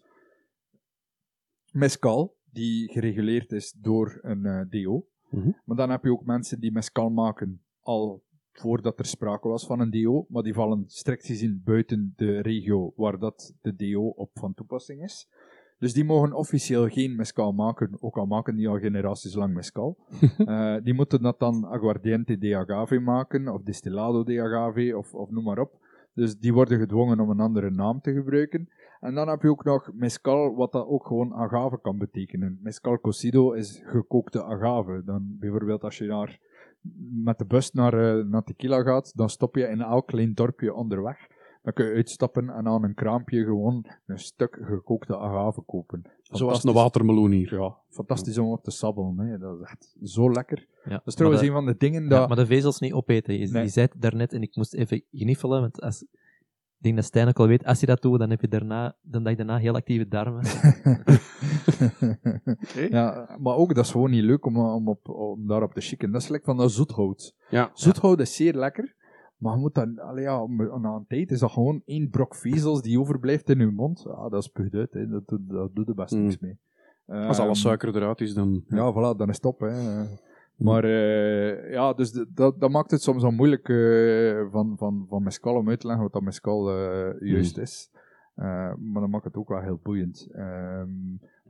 mezcal, die gereguleerd is door een DO. Mhm. Maar dan heb je ook mensen die mezcal maken al voordat er sprake was van een DO, maar die vallen strikt gezien buiten de regio waar dat de DO op van toepassing is. Dus die mogen officieel geen mezcal maken, ook al maken die al generaties lang mezcal. Eh, die moeten dat dan aguardiente de agave maken, of distillado de agave, of, of noem maar op. Dus die worden gedwongen om een andere naam te gebruiken. En dan heb je ook nog mescal, wat dat ook gewoon agave kan betekenen. Mescal cocido is gekookte agave. Dan bijvoorbeeld als je naar, met de bus naar, uh, naar Tequila gaat, dan stop je in elk klein dorpje onderweg. Dan kun je uitstappen en aan een kraampje gewoon een stuk gekookte agave kopen. Zoals een watermeloen hier. Ja, fantastisch om op te sabbelen. Hè. Dat is echt zo lekker. Ja, Dat is trouwens een van de dingen dat... ja, maar de vezels niet opeten. Je, Nee. je zei het daarnet en ik moest even gniffelen, want als, ik denk dat Stijn ook al weet, als je dat doet, dan heb je daarna, de dag daarna heel actieve darmen. ja, maar ook, dat is gewoon niet leuk om, om, op, om daarop te chicken. Dat is lekker van dat zoethout. Ja. Zoethout is zeer lekker, maar je moet dan, allee, ja, na een tijd is dat gewoon één brok vezels die overblijft in je mond. Ja, dat spuugt uit, hè. Dat, doet- dat doet er best Mm. niks mee. Als alle Ehm, suiker eruit is, dan... Ja, voilà, dan is het op. Hè. Maar eh, ja, dus dat, dat maakt het soms wel moeilijk eh, van, van, van mescal om uit te leggen wat dat mescal eh, juist is. Eh, maar dat maakt het ook wel heel boeiend. Ehm,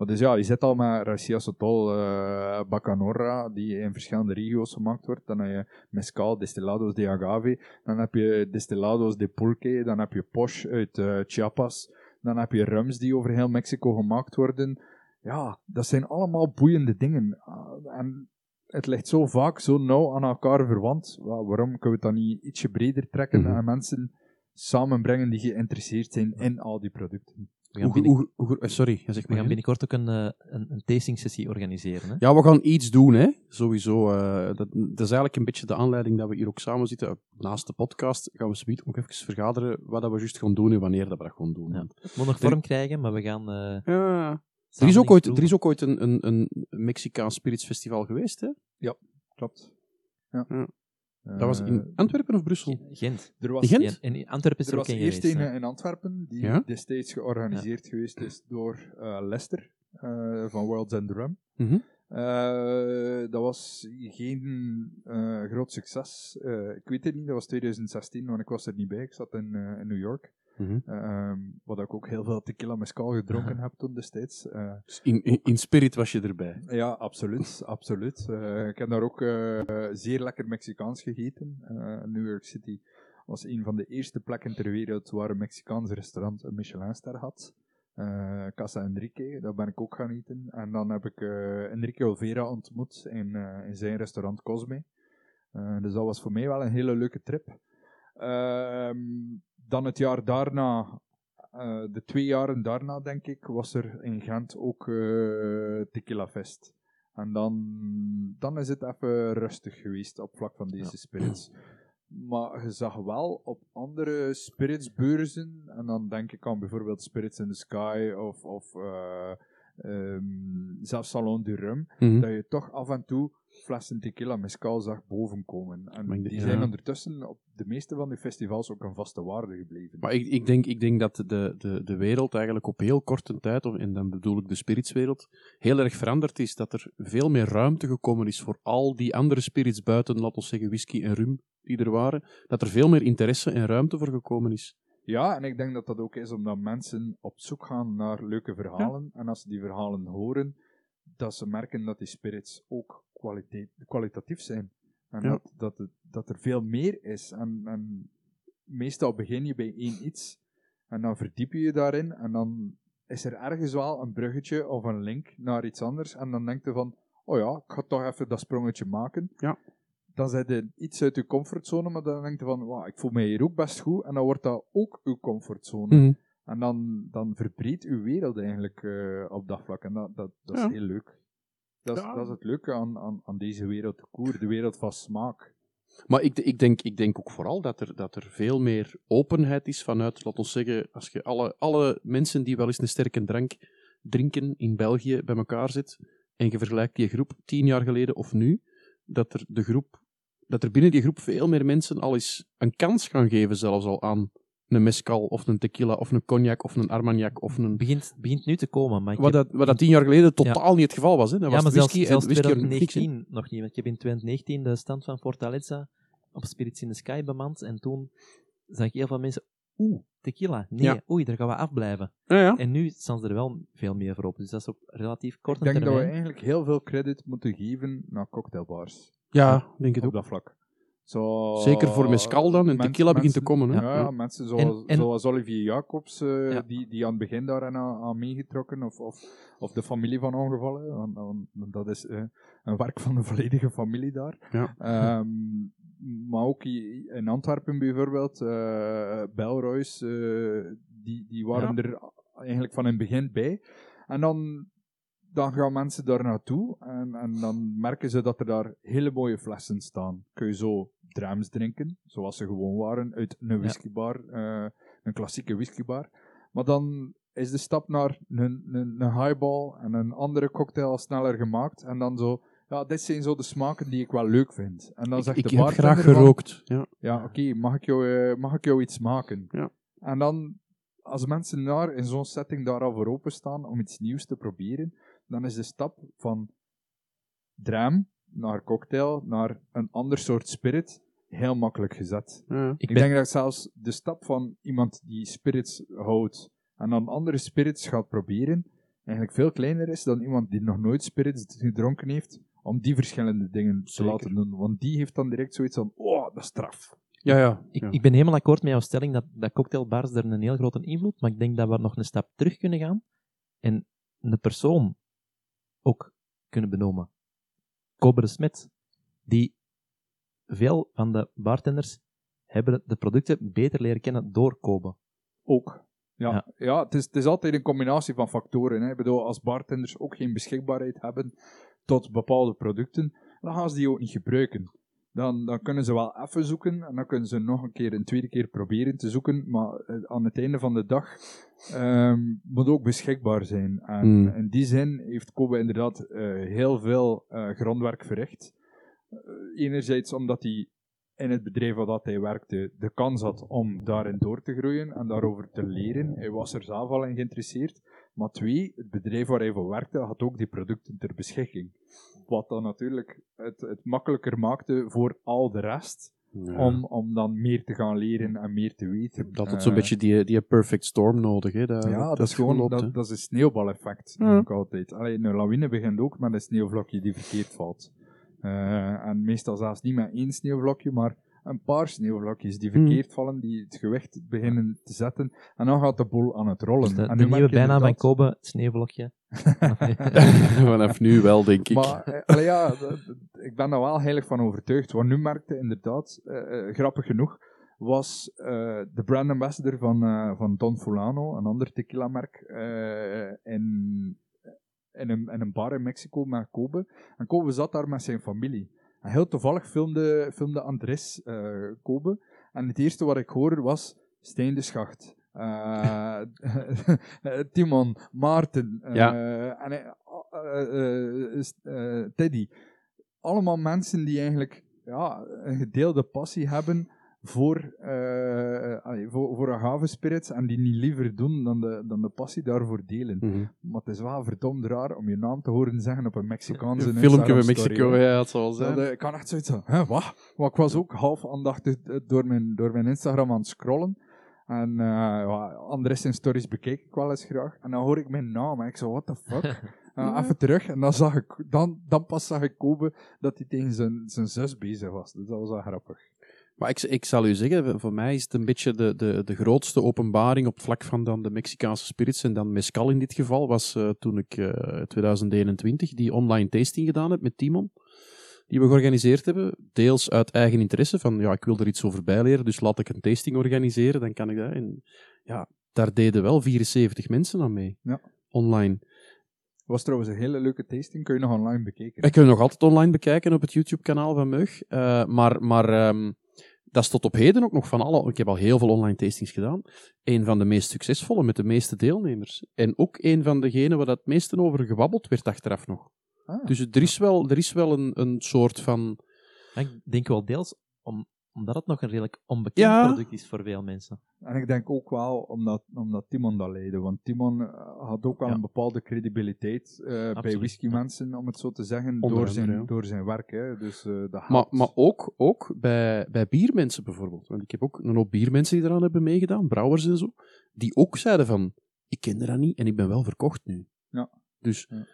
maar dus ja, je zit al met Racia Sotol eh Bacanora, die in verschillende regio's gemaakt wordt. Dan heb je mescal, destillados de agave. Dan heb je destillados de pulque. Dan heb je posh uit eh, Chiapas. Dan heb je rums die over heel Mexico gemaakt worden. Ja, dat zijn allemaal boeiende dingen. Ah, en het ligt zo vaak zo nauw aan elkaar verwant. Wa- waarom kunnen we het dan niet ietsje breder trekken Mhm. en mensen samenbrengen die geïnteresseerd zijn in al die producten? We gaan, Hoe, binnen- hoe, hoe- eh, sorry, zeg we maar. gaan binnenkort ook een, eh, een, een tasting sessie organiseren. Hè? Ja, we gaan iets doen, hè. Sowieso. eh, dat, dat is eigenlijk een beetje de aanleiding dat we hier ook samen zitten. Naast de podcast gaan we zometeen ook even vergaderen wat dat we juist gaan doen en wanneer dat we dat gaan doen. Ja. Het moet nog vorm krijgen, maar we gaan... eh Ja. Er is, ook ooit, er is ook ooit een, een, een Mexicaans Spirits Festival geweest, hè? Klopt. Ja. Ja. Dat was Eh, in Antwerpen of Brussel? Gent. er was, Gent? En in Antwerpen is er er ook was een eerst geweest. een hè. in Antwerpen, die Ja? destijds georganiseerd geweest is door eh, Lester eh, van World's End Rum. Mhm. Eh, dat was geen eh, groot succes. Eh, ik weet het niet, dat was 2016, want ik was er niet bij. Ik zat in, eh, in New York. Mhm. Ehm, wat ik ook heel veel tequila mescal gedronken heb toen destijds. Eh, Dus in, in, in spirit was je erbij. ja, absoluut. absoluut. Eh, ik heb daar ook eh, zeer lekker Mexicaans gegeten. New York City was een van de eerste plekken ter wereld waar een Mexicaans restaurant een Michelinster had. Casa Enrique, daar ben ik ook gaan eten. En dan heb ik Enrique Olvera ontmoet in, in zijn restaurant Cosme. Dus dat was voor mij wel een hele leuke trip. Ehm, dan het jaar daarna, eh, de twee jaren daarna denk ik, was er in Gent ook eh Tequila Fest. En dan, dan is het even rustig geweest op vlak van deze Ja. spirits. Maar je zag wel op andere spiritsbeurzen, en dan denk ik aan bijvoorbeeld Spirits in the Sky of, of ehm, zelfs Salon du Rum, Mhm. dat je toch af en toe flessen tequila mescal zag bovenkomen. En die zijn ja. ondertussen op de meeste van die festivals ook een vaste waarde gebleven. Maar ik, ik, denk, ik denk dat de, de, de wereld eigenlijk op heel korte tijd, en dan bedoel ik de spiritswereld, heel erg veranderd is. Dat er veel meer ruimte gekomen is voor al die andere spirits buiten, laten we zeggen, whisky en rum die er waren. Dat er veel meer interesse en ruimte voor gekomen is. Ja, en ik denk dat dat ook is omdat mensen op zoek gaan naar leuke verhalen. En als ze die verhalen horen, dat ze merken dat die spirits ook kwaliteit, kwalitatief zijn. En Ja. dat, dat, het, dat er veel meer is. En, en meestal begin je bij één iets. En dan verdiep je je daarin. En dan is er ergens wel een bruggetje of een link naar iets anders. En dan denk je van, oh ja, ik ga toch even dat sprongetje maken. Ja. Dan zit je iets uit je comfortzone, maar dan denk je van, wauw, ik voel mij hier ook best goed. En dan wordt dat ook uw comfortzone. Mhm. En dan, dan verbreedt uw wereld eigenlijk eh, op dat vlak. En dat, dat, dat is Ja. heel leuk. Dat is, Ja. dat is het leuke aan, aan, aan deze wereld, de koer, de wereld van smaak. Maar ik, ik, denk, ik denk ook vooral dat er, dat er veel meer openheid is vanuit, laten we zeggen, als je alle, alle mensen die wel eens een sterke drank drinken in België bij elkaar zet, en je vergelijkt die groep tien jaar geleden of nu, dat er, de groep, dat er binnen die groep veel meer mensen al eens een kans gaan geven, zelfs al aan een mescal, of een tequila, of een cognac, of een armagnac, of een... Het begint, begint nu te komen, maar ik Wat heb- dat, wat dat tien jaar geleden totaal niet het geval was. Hè? Dat ja, was maar zelfs, whisky, zelfs en whisky er niks in. 2019 nog niet. Want ik heb in 2019 de stand van Fortaleza op Spirits in the Sky bemand. En toen zag ik heel veel mensen, oeh, tequila. Nee, Ja. oei, daar gaan we afblijven. Ja, ja. En nu staan ze er wel veel meer voor op. Dus dat is op relatief korte Ik denk dat we termijn. eigenlijk heel veel credit moeten geven naar cocktailbars. ja, denk op ook. dat vlak. Zo, Zeker voor mescal dan, en mens- tequila begint te mensen- komen, hè? Ja, Ja. mensen zoals, En- en- zoals Olivier Jacobs, eh, Ja. die, die aan het begin daar aan, aan meegetrokken, of, of, of de familie van ongevallen, want, want dat is eh, een werk van de volledige familie daar. Ja. Ehm, maar ook in Antwerpen bijvoorbeeld, eh Belroys, eh, die, die waren er eigenlijk van in het begin bij. En dan, dan gaan mensen daar naartoe en, en dan merken ze dat er daar hele mooie flessen staan. Kun je zo drams drinken, zoals ze gewoon waren, uit een whiskybar, eh, een klassieke whiskybar. Maar dan is de stap naar een, een, een highball en een andere cocktail sneller gemaakt. En dan zo, ja, dit zijn zo de smaken die ik wel leuk vind. En dan Ik, zegt ik de heb bartender graag van, gerookt. Ja. ja, oké, mag, ik jou, eh, mag ik jou iets maken? Ja. En dan, als mensen daar in zo'n setting daar al voor openstaan om iets nieuws te proberen, dan is de stap van dram naar cocktail naar een ander soort spirit heel makkelijk gezet. Ja. Ik denk dat zelfs de stap van iemand die spirits houdt en dan andere spirits gaat proberen, eigenlijk veel kleiner is dan iemand die nog nooit spirits gedronken heeft, om die verschillende dingen te Zeker. laten doen. Want die heeft dan direct zoiets van, oh, dat is straf. Ja, ja. ik, ja. ik ben helemaal akkoord met jouw stelling dat, dat cocktailbars er een heel grote invloed, maar ik denk dat we nog een stap terug kunnen gaan en een persoon ook kunnen benoemen. Kobe de Smet, die veel van de bartenders hebben de producten beter leren kennen door Kobe. Ook. Ja, Ja. ja. het, is, het is altijd een combinatie van factoren. Hè. Ik bedoel, als bartenders ook geen beschikbaarheid hebben tot bepaalde producten, dan gaan ze die ook niet gebruiken. Dan, dan kunnen ze wel even zoeken en dan kunnen ze nog een keer, een tweede keer proberen te zoeken, maar eh, aan het einde van de dag ehm, moet ook beschikbaar zijn. En Hmm. in die zin heeft Kobe inderdaad eh, heel veel eh, grondwerk verricht. Enerzijds omdat hij in het bedrijf waar dat hij werkte de kans had om daarin door te groeien en daarover te leren. Hij was er zelf al in geïnteresseerd. Maar twee, het bedrijf waar hij voor werkte had ook die producten ter beschikking. Wat dan natuurlijk het, het makkelijker maakte voor al de rest Ja. om, om dan meer te gaan leren en meer te weten. Dat had Eh, zo'n beetje die, die perfect storm nodig. Hè? Dat, ja, dat, is gewoon geloopt, dat, is een sneeuwbaleffect, Ja. noem ik altijd. Allee, een lawine begint ook met een sneeuwvlokje die verkeerd valt. Eh, en meestal zelfs niet met één sneeuwvlokje, maar een paar sneeuwvlokjes die Hmm. verkeerd vallen, die het gewicht beginnen te zetten. En dan gaat de boel aan het rollen. Dus de, en de nu nieuwe bijnaam van Kobe, het sneeuwvlokje. Vanaf nu wel, denk ik. Maar eh, allee, ja, ik ben daar wel heilig van overtuigd. Wat nu merkte, inderdaad, eh, eh, grappig genoeg, was eh, de brand ambassador van, eh, van Don Fulano, een ander tequila-merk, eh, in, in, een, in een bar in Mexico met Kobe. En Kobe zat daar met zijn familie. En heel toevallig filmde, filmde Andres eh, Kobe. En het eerste wat ik hoorde was Steen de Schacht. Eh, Timon, Maarten eh, Ja. en, Teddy. Allemaal mensen die eigenlijk ja, een gedeelde passie hebben voor, eh, allee, voor, voor agavenspirits en die niet liever doen dan de, dan de passie daarvoor delen. Mhm. Maar het is wel verdomd raar om je naam te horen zeggen op een Mexicaanse Een filmpje Instagram-story, Mexico, ja, het zal zijn. Dat, eh, ik kan echt zoiets van, hè, wat? Maar ik was ook half aandachtig eh, door mijn, door mijn Instagram aan het scrollen. En eh ja, Andres zijn stories bekijk ik wel eens graag. En dan hoor ik mijn naam en ik zo, what the fuck? Eh, even terug. En dan, zag ik, dan, dan pas zag ik Kobe dat hij tegen zijn, zijn zus bezig was. Dus dat was wel grappig. Maar ik, ik zal u zeggen, voor mij is het een beetje de, de, de grootste openbaring op het vlak van dan de Mexicaanse spirits en dan mescal in dit geval, was eh, toen ik eh 2021 die online tasting gedaan heb met Timon, die we georganiseerd hebben, deels uit eigen interesse, van ja, ik wil er iets over bijleren, dus laat ik een tasting organiseren, dan kan ik dat. En ja, daar deden wel 74 mensen aan mee, Ja. online. was trouwens een hele leuke tasting. Kun je nog online bekijken. Ik kun je nog altijd online bekijken op het YouTube-kanaal van Mug. Eh, maar maar ehm, dat is tot op heden ook nog van alle... Ik heb al heel veel online tastings gedaan. Een van de meest succesvolle, met de meeste deelnemers. En ook een van degenen waar het meeste over gewabbeld werd achteraf nog. Ah. Dus er is wel, er is wel een, een soort van... Ik denk wel deels om, omdat het nog een redelijk onbekend Ja. product is voor veel mensen. En ik denk ook wel omdat, omdat Timon dat leidde. Want Timon eh, had ook al Ja. een bepaalde credibiliteit eh, bij Absoluut, whisky-mensen, om het zo te zeggen, Onder door andere, zijn, ja. door zijn werk. Hè. Dus, eh, dat Maar, maar ook, ook bij, bij biermensen bijvoorbeeld. Want ik heb ook een hoop biermensen die eraan hebben meegedaan, brouwers en zo, die ook zeiden van, ik kende dat niet en ik ben wel verkocht nu. Ja. Dus, Ja.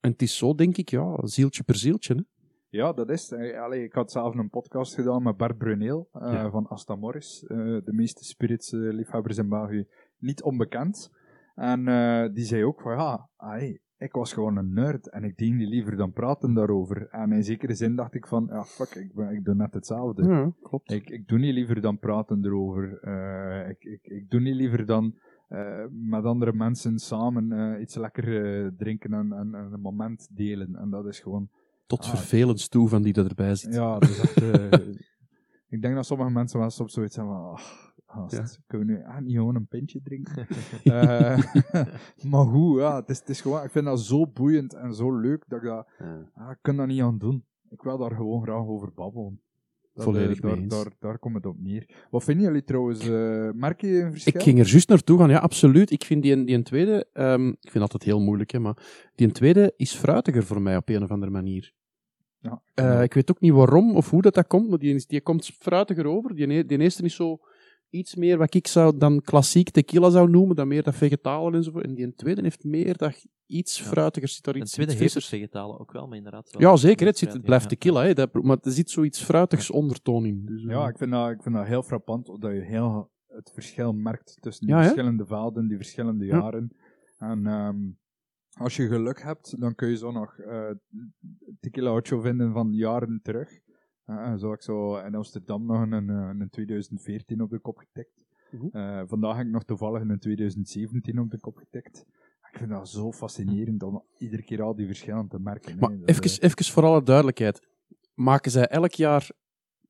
en het is zo, denk ik, ja, zieltje per zieltje. Hè? Ja, dat is. eh, allee, ik had zelf een podcast gedaan met Bart Bruneel eh, Ja. van Asta Morris. eh, de meeste spirits-liefhebbers in België niet onbekend. En die zei ook van ja, ai, ik was gewoon een nerd en ik deed niet liever dan praten daarover. En in zekere zin dacht ik van ja, fuck, ik, ben, ik doe net hetzelfde. Ja, klopt. Ik, ik doe niet liever dan praten erover. Ik, ik, ik doe niet liever dan met andere mensen samen iets lekker drinken en, en, en een moment delen. En dat is gewoon Tot Ah. vervelend toe van die dat erbij zit. ja, dat is echt, eh, ik denk dat sommige mensen wel soms zoiets hebben van, gast, Ja. kunnen we nu ah, niet gewoon een pintje drinken? Eh, maar hoe, ja, het is, het is gewoon, ik vind dat zo boeiend en zo leuk, dat ik dat, Ja. ah, ik kan dat niet aan doen. Ik wil daar gewoon graag over babbelen. Dat, Volledig mee daar, daar, daar komt het op neer. Wat vinden jullie trouwens? merk je een verschil? Ik ging er juist naartoe gaan, ja, absoluut. Ik vind die, die een tweede, ehm, ik vind altijd heel moeilijk, hè, maar die een tweede is fruitiger voor mij op een of andere manier. Ja, Eh, ik weet ook niet waarom of hoe dat, dat komt, maar die, die komt fruitiger over. Die, die eerste is zo iets meer wat ik zou dan klassiek tequila zou noemen, dan meer dat vegetalen enzovoort. En die tweede heeft meer dat iets Ja. fruitiger, zit daar En iets, tweede heeft vegetalen ook wel, maar inderdaad wel. Ja, zeker. Het, zit, het blijft tequila, hè, dat, maar er zit zoiets fruitigs ondertoon in. Dus, eh, Ja, ik vind, dat, ik vind dat heel frappant, dat je heel het verschil merkt tussen die Ja, verschillende velden, die verschillende Ja. jaren. En ehm, als je geluk hebt, dan kun je zo nog eh tequila ocho vinden van jaren terug. Eh, zo heb ik zo in Amsterdam nog een, een, een 2014 op de kop getikt. Mhm. Eh, vandaag heb ik nog toevallig een 2017 op de kop getikt. Ik vind dat zo fascinerend om iedere keer al die verschillen te merken. Maar even, eh, even voor alle duidelijkheid. Maken zij elk jaar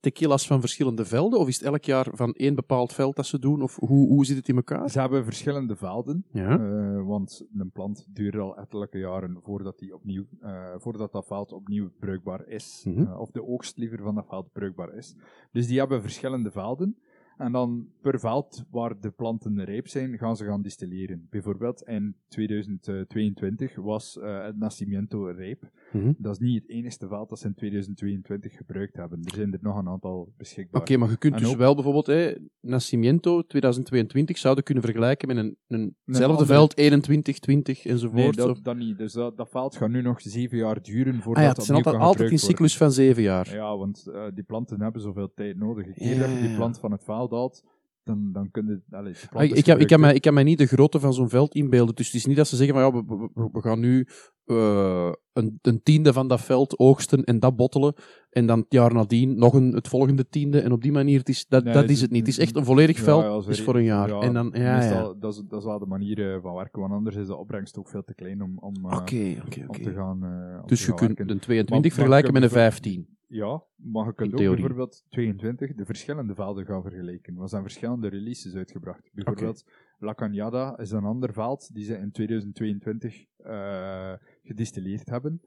tequila's van verschillende velden? Of is het elk jaar van één bepaald veld dat ze doen? Of hoe, hoe zit het in elkaar? Ze hebben verschillende velden. Ja. Eh, want een plant duurt al ettelijke jaren voordat, die opnieuw, eh, voordat dat veld opnieuw bruikbaar is. Mhm. Eh, of de oogst liever van dat veld bruikbaar is. Dus die hebben verschillende velden. En dan per veld waar de planten rijp zijn, gaan ze gaan distilleren. Bijvoorbeeld in 2022 was eh, het Nascimento rijp. Mhm. Dat is niet het enige veld dat ze in 2022 gebruikt hebben. Er zijn er nog een aantal beschikbaar. Oké, maar je kunt En dus ook- wel bijvoorbeeld hè, Nascimento 2022 zouden kunnen vergelijken met een, een hetzelfde andere- veld 21, 20 enzovoort. Nee, Of- dat, dat niet. Dus dat, dat veld gaat nu nog zeven jaar duren voordat ah ja, het zijn opnieuw altijd, in worden. cyclus van zeven jaar. Ja, want eh, die planten hebben zoveel tijd nodig. Een Ja, dat je ja, die plant van het veld haalt, dan, dan kun je... Allee, die Ah, ik, ik, heb, ik, kan mij, ik kan mij niet de grootte van zo'n veld inbeelden. Dus het is niet dat ze zeggen van ja, we, we- we- we gaan nu eh, een, een tiende van dat veld oogsten en dat bottelen. En dan het jaar nadien nog een, het volgende tiende. En op die manier, het is, dat, Nee, dat is het niet. Het is echt een volledig veld, ja, is voor een jaar. Ja, en dan, ja, meestal, ja. Dat, is, dat is wel de manier eh, van werken, want anders is de opbrengst ook veel te klein om, om, eh, om te gaan om Dus te je gaan kunt werken. een 22 Maar- maar vergelijken met een kunt 15. Ja, maar je kunt ook theorie. bijvoorbeeld 22 de verschillende velden gaan vergelijken. Er zijn verschillende releases uitgebracht. Bijvoorbeeld La Cañada is een ander veld die ze in 2022 eh, gedistilleerd hebben.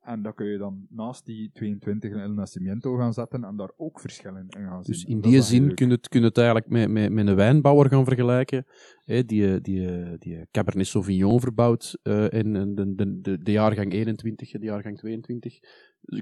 En dat kun je dan naast die 22 El Nacimiento gaan zetten en daar ook verschillen in gaan zien. Dus in die zin kun je het, kun je het eigenlijk met, met, met een wijnbouwer gaan vergelijken. Hè, die, die, die Cabernet Sauvignon verbouwt eh in de, de, de, de jaargang 21 en de jaargang 22.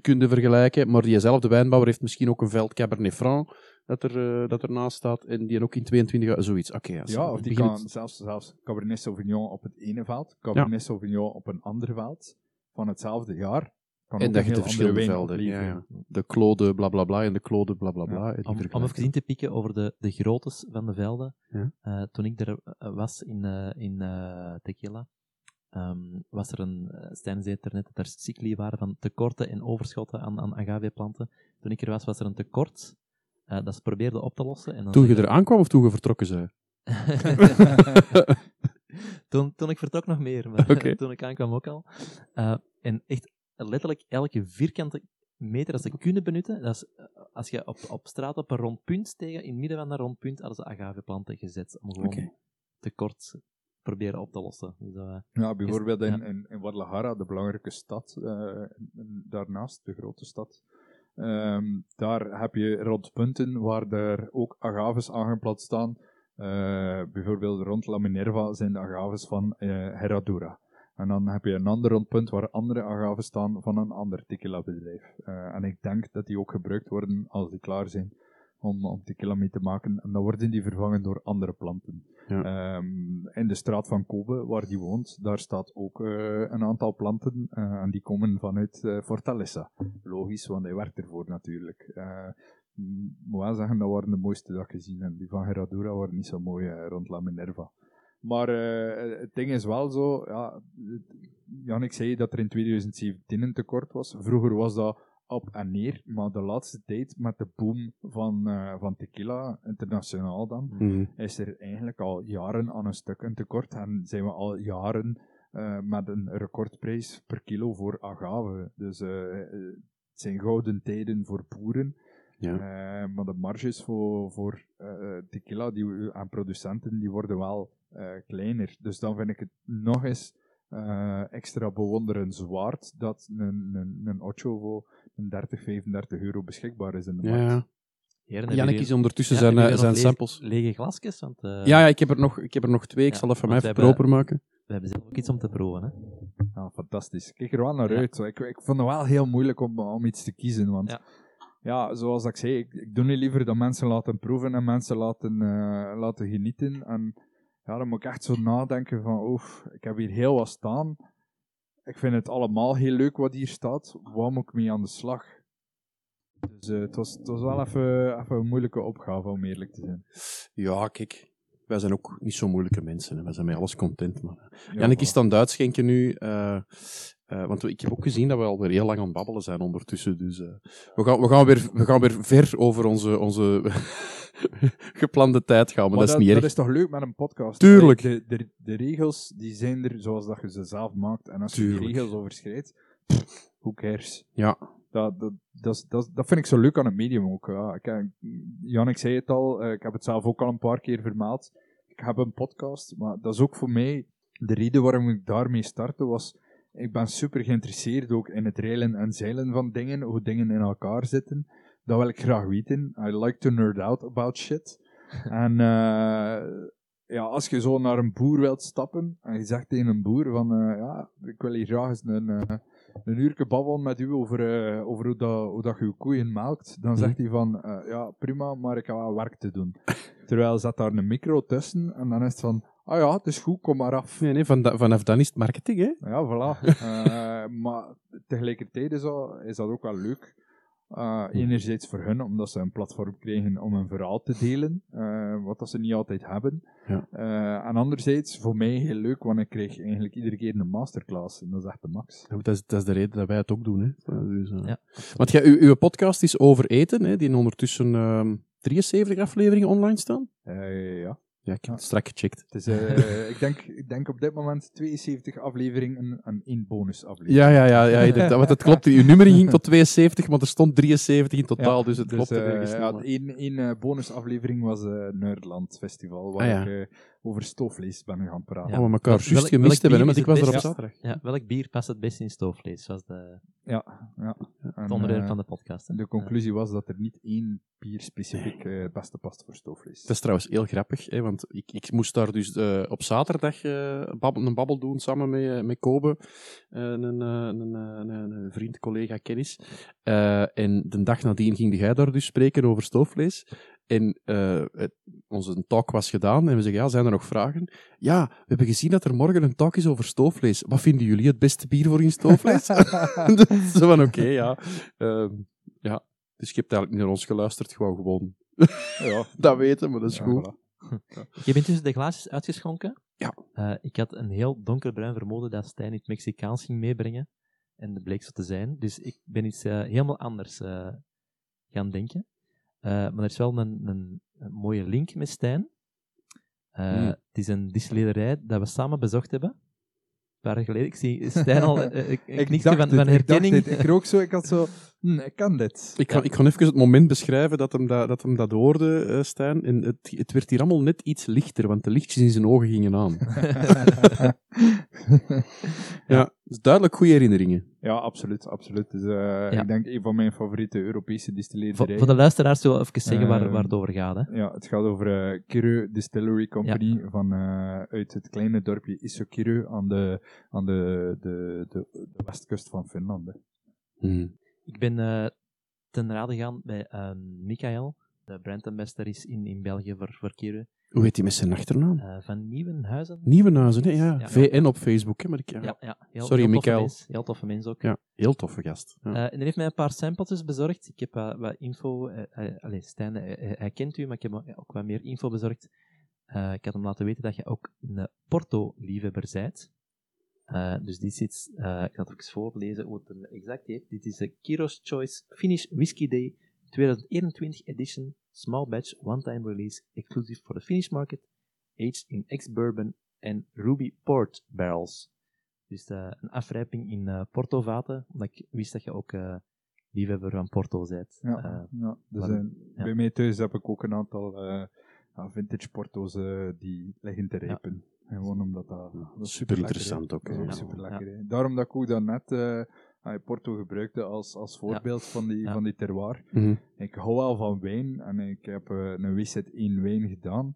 Kun je vergelijken, maar diezelfde wijnbouwer heeft misschien ook een veld Cabernet Franc dat, er, eh, dat ernaast staat en die ook in 22 jaar- zoiets. Oké, ja, of die Begin kan zelfs, zelfs Cabernet Sauvignon op het ene veld, Cabernet Sauvignon op een ander veld van hetzelfde jaar. Kan En dat je de verschillende velden. Ja. De Claude bla bla bla en de Claude bla bla. Ja, Om, om even in te pikken over de, de groottes van de velden. Ja. Eh, toen ik er eh, was in, eh, in eh, Tequila, ehm, was er een, uh, Stijn zei het er net, dat er cycli waren van tekorten en overschotten aan, aan agaveplanten. Toen ik er was, was er een tekort eh, dat ze probeerden op te lossen. En dan Toen je er aankwam of toen je vertrokken zei? toen, toen ik vertrok nog meer, maar toen ik aankwam ook al. Eh, en echt letterlijk elke vierkante meter dat ze kunnen benutten, dat is, eh, als je op, op straat op een rond punt tegen, in het midden van dat rond punt, hadden ze agaveplanten gezet om gewoon Oké. tekort proberen op te lossen. Dus, eh, Ja, bijvoorbeeld in, in, in Guadalajara, de belangrijke stad, eh, daarnaast, de grote stad. ehm, daar heb je rondpunten waar er ook agaves aangeplant staan. Eh, bijvoorbeeld rond La Minerva zijn de agaves van Herradura. En dan heb je een ander rondpunt waar andere agaves staan van een ander tequila bedrijf. En ik denk dat die ook gebruikt worden als die klaar zijn om, om tequila mee te maken. En dan worden die vervangen door andere planten. Ja. Ehm, in de straat van Kobe, waar die woont, daar staat ook eh, een aantal planten. eh, en die komen vanuit eh, Fortaleza. Logisch, want hij werkt ervoor natuurlijk. Moet wel zeggen, dat waren de mooiste dat ik gezien heb. Die van Herradura waren niet zo mooi rond La Minerva. Maar het ding is wel zo, ja, Jannik zei dat er in 2017 een tekort was. Vroeger was dat op en neer, maar de laatste tijd met de boom van, eh, van tequila, internationaal dan, Mhm. is er eigenlijk al jaren aan een stuk een tekort. En zijn we al jaren eh, met een recordprijs per kilo voor agave. Dus eh, het zijn gouden tijden voor boeren. Ja. Eh, maar de marges voor, voor eh, tequila die, aan producenten die worden wel eh, kleiner. Dus dan vind ik het nog eens eh, extra bewonderenswaard dat een, een, een Ocho voor een 30, 35 euro beschikbaar is in de Ja, markt. ja. Heren, hebben Jannik is ondertussen Ja, zijn, eh, zijn samples. Lege, lege glasjes, want eh, Ja, ja ik, heb er nog, ik heb er nog twee. Ik Ja, zal dat van mij even proper maken. we hebben zelf ook iets om te proeven. Hè. Ja, fantastisch. Ik kijk er wel naar Ja. uit. zo. Ik, ik vond het wel heel moeilijk om, om iets te kiezen. Want Ja. ja, zoals ik zei, ik, ik doe niet liever dat mensen laten proeven en mensen laten, eh, laten genieten. En ja, dan moet ik echt zo nadenken van, oef, ik heb hier heel wat staan. Ik vind het allemaal heel leuk wat hier staat. Waar moet ik mee aan de slag? Dus eh, het, was, het was wel even, even een moeilijke opgave, om eerlijk te zijn. Ja, kijk. Wij zijn ook niet zo moeilijke mensen. Hè. Wij zijn met alles content. Maar... Ja, Jannik is dan Duits schenken nu. eh, eh, want ik heb ook gezien dat we alweer heel lang aan het babbelen zijn ondertussen. Dus eh, we, gaan, we, gaan weer, we gaan weer ver over onze, onze geplande tijd gaan. Maar, dat is niet dat erg. is toch leuk met een podcast? Tuurlijk. De, de, de regels die zijn er zoals dat je ze zelf maakt. En als je die regels overschrijdt, who cares? Ja. Dat, dat, dat, dat, dat vind ik zo leuk aan het medium ook. Ja. Ik, heb- Jan, ik zei het al, eh, ik heb het zelf ook al een paar keer vermeld. Ik heb een podcast, maar dat is ook voor mij de reden waarom ik daarmee startte. Was, ik ben super geïnteresseerd ook in het reilen en zeilen van dingen, hoe dingen in elkaar zitten. Dat wil ik graag weten. I like to nerd out about shit. en eh, ja, als je zo naar een boer wilt stappen en je zegt tegen een boer van eh, ja, ik wil hier graag eens een, eh, een uurtje babbelen met u over, over hoe, dat, hoe dat je koeien melkt, dan Mhm. zegt hij van ja, prima, maar ik heb wel werk te doen. Terwijl zat daar een micro tussen en dan is het van ah ja, het is goed, kom maar af. Nee, nee, van da- vanaf dan is het marketing, hè? Ja, voilà. Maar tegelijkertijd is dat, is dat ook wel leuk. Eh, enerzijds voor hun, omdat ze een platform krijgen om een verhaal te delen, eh, wat dat ze niet altijd hebben. Ja. Eh, en anderzijds, voor mij heel leuk, want ik krijg eigenlijk iedere keer een masterclass. En dat is echt de max. Ja, Dat is, dat is de reden dat wij het ook doen, hè? Dus, eh, Ja. Want jij, uw, uw podcast is over eten, hè? Die ondertussen ehm 73 afleveringen online staan. Eh, ja. Ja, ik heb Ja. het strak gecheckt. Het is, eh, ik, denk, ik denk op dit moment 72 afleveringen en één bonusaflevering. Ja, ja, ja, ja inderdaad. Want het klopt. Uw nummering ging tot 72, maar er stond 73 in totaal, Ja, dus het Dus, klopt ergens ja, één, één eh, bonusaflevering was eh Nerdland Festival, waar Ah, ja. ik over stoofvlees ben gaan praten. Oh, we elkaar juist welk gemist hebben, want ik was er op zaterdag. Ja, welk bier past het best in stoofvlees? was de, Ja, ja. het onderwerp eh, van de podcast. hè. de conclusie was dat er niet één bier specifiek eh, het beste past voor stoofvlees. Dat is trouwens heel grappig, hè, want ik, ik moest daar dus eh, op zaterdag eh, babbel, een babbel doen samen met, eh, met Kobe, eh, een, eh, een, een, een, een vriend, collega, kennis. Eh, en de dag nadien ging jij daar dus spreken over stoofvlees. En eh, het- onze talk was gedaan en we zeggen, ja, zijn er nog vragen? Ja, we hebben gezien dat er morgen een talk is over stoofvlees. Wat vinden jullie het beste bier voor in stoofvlees? Dus Zo van, oké, ja. Ehm, ja. Dus je hebt eigenlijk niet naar ons geluisterd, gewoon gewoon ja, dat weten, maar dat is Ja, goed. voilà. Ik heb intussen de glaasjes uitgeschonken. Ja. Eh, ik had een heel donkerbruin vermoeden dat Stijn iets Mexicaans ging meebrengen. En dat bleek zo te zijn. Dus ik ben iets eh, helemaal anders eh, gaan denken. Eh, maar er is wel een, een, een mooie link met Stijn. Hmm. Het is een distillerij dat we samen bezocht hebben. Een paar jaar geleden. Ik zie Stijn al eh, knikje dacht van, het, van ik dacht herkenning. het. Ik rook zo, ik had zo, hm, ik kan dit. Ik ga, ik ga even het moment beschrijven dat hem dat, dat, hem dat hoorde, eh, Stijn. En het, het werd hier allemaal net iets lichter, want de lichtjes in zijn ogen gingen aan. ja, dus duidelijk goede herinneringen. ja, absoluut, absoluut. Dus, eh, Ja. Ik denk een van mijn favoriete Europese Voor, distilleerderijen. voor de luisteraars we even zeggen waar, Ehm, waar het over gaat. Hè. Ja, het gaat over uh, Kireu Distillery Company van, eh, uit het kleine dorpje Isokiru aan de, aan de, de, de, de westkust van Finland. hè. Hmm. Ik ben eh, ten rade gegaan bij eh Michael de brandambassador is in, in België voor, voor Kiro. Hoe heet die met zijn achternaam? Eh, van Nieuwenhuizen. Nieuwenhuizen, hè? Ja. Ja. VN op Facebook, hè? Maar ik, ja. Ja, ja. Heel, Sorry, heel mens, Heel toffe mens ook. Ja, heel toffe gast. Ja. Eh, en hij heeft mij een paar sampletjes bezorgd. Ik heb wat info. allee, Stijn, hij kent u, maar ik heb ook wat meer info bezorgd. Ik had hem laten weten dat je ook een Porto-liefhebber bent. Eh, dus dit zit, eh, ik ga het even voorlezen hoe het hem exact heet. Dit is de Kiro's Choice Finnish Whiskey Day 2021 edition, small batch, one-time release, exclusive for the Finnish market, aged in ex-bourbon en ruby port barrels. Dus eh, een afrijping in Porto-vaten, omdat ik wist dat je ook liefhebber van Porto bent. Ja, ja. Dus, maar- ja. Bij mij thuis heb ik ook een aantal vintage porto's die liggen te rijpen. Gewoon omdat dat, dat is Super superlekker, interessant ook. Dat is ook super lekker. Daarom dat ik ook daarnet eh ah, Porto gebruikte als, als voorbeeld van, die, Ja. van die terroir. Mhm. Ik hou wel van wijn en ik heb eh, een WZ 1 wijn gedaan.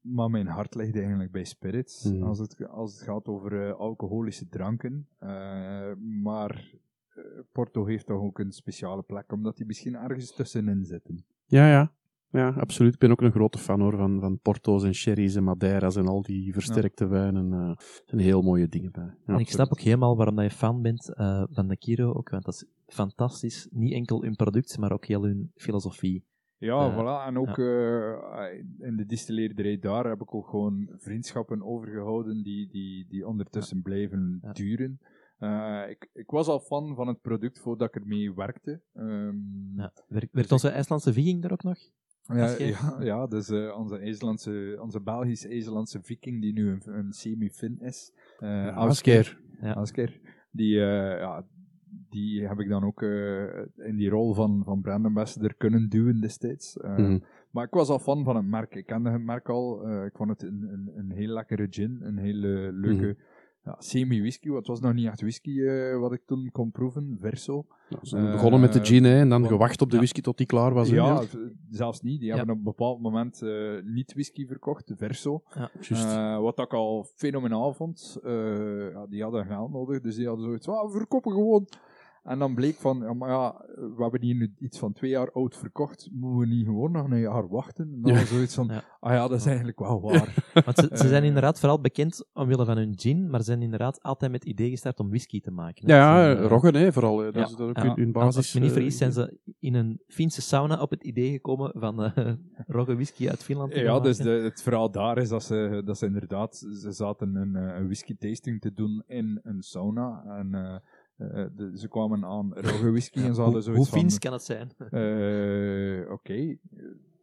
Maar mijn hart ligt eigenlijk bij spirits. Mhm. Als, het, als het gaat over eh, alcoholische dranken. Eh, maar eh, Porto heeft toch ook een speciale plek, omdat die misschien ergens tussenin zitten. Ja, ja. Ja, absoluut. Ik ben ook een grote fan hoor, van, van Porto's en Sherry's en Madeiras en al die versterkte wijnen. eh, Er zijn heel mooie dingen bij. Ja. en ik snap ook helemaal waarom dat je fan bent eh, van de Kiro, ook, want dat is fantastisch. Niet enkel hun product, maar ook heel hun filosofie. Ja, Eh, voilà. En ook eh, in de distilleerderij daar heb ik ook gewoon vriendschappen overgehouden die, die, die ondertussen blijven Ja. duren. Eh, ik, ik was al fan van het product voordat ik ermee werkte. Ehm, Ja. Werkt, werkt onze IJslandse viking er ook nog? Ja, ja, ja, dus eh, onze, IJslandse, onze Belgisch-IJslandse viking, die nu een, een semi-fin is. Askeer. Ja. Die, eh, ja, die heb ik dan ook in die rol van, van brand ambassador kunnen duwen destijds. Mhm. Maar ik was al fan van het merk. Ik kende het merk al. ik vond het een, een, een heel lekkere gin. Een hele leuke ja, semi-whisky. Want het was nog niet echt whisky eh, wat ik toen kon proeven. Verso. Nou, ze zijn Eh, begonnen met de gin hè, en dan gewacht op de ja. whisky tot die klaar was. ja, zelfs niet. Die Ja. hebben op een bepaald moment eh, niet whisky verkocht. Verso. Eh, wat ik al fenomenaal vond. Eh, ja, die hadden geld nodig, dus die hadden zoiets van, ah, we verkopen gewoon. En dan bleek van, ja, maar ja, we hebben hier nu iets van twee jaar oud verkocht, moeten we niet gewoon nog een jaar wachten? En dan Ja. zoiets van, Ja. ah ja, dat is eigenlijk wel waar. Want ze, ze zijn Eh. inderdaad vooral bekend omwille van hun gin, maar ze zijn inderdaad altijd met het idee gestart om whisky te maken. hè. ja, ja, eh, Roggen hè, vooral. hè. Dat ja, is dat ook ja. hun, hun Als- basis. Als ik me niet eh, vergis, zijn ze in een Finse sauna op het idee gekomen van eh Rogge whisky uit Finland te ja, dus de, het verhaal daar is dat ze, dat ze inderdaad, ze zaten een, eh, een whisky tasting te doen in een sauna. En eh, eh, de- ze kwamen aan rogge whisky en ze hadden hoe, zoiets hoe van... Fins kan het zijn? Eh, Oké,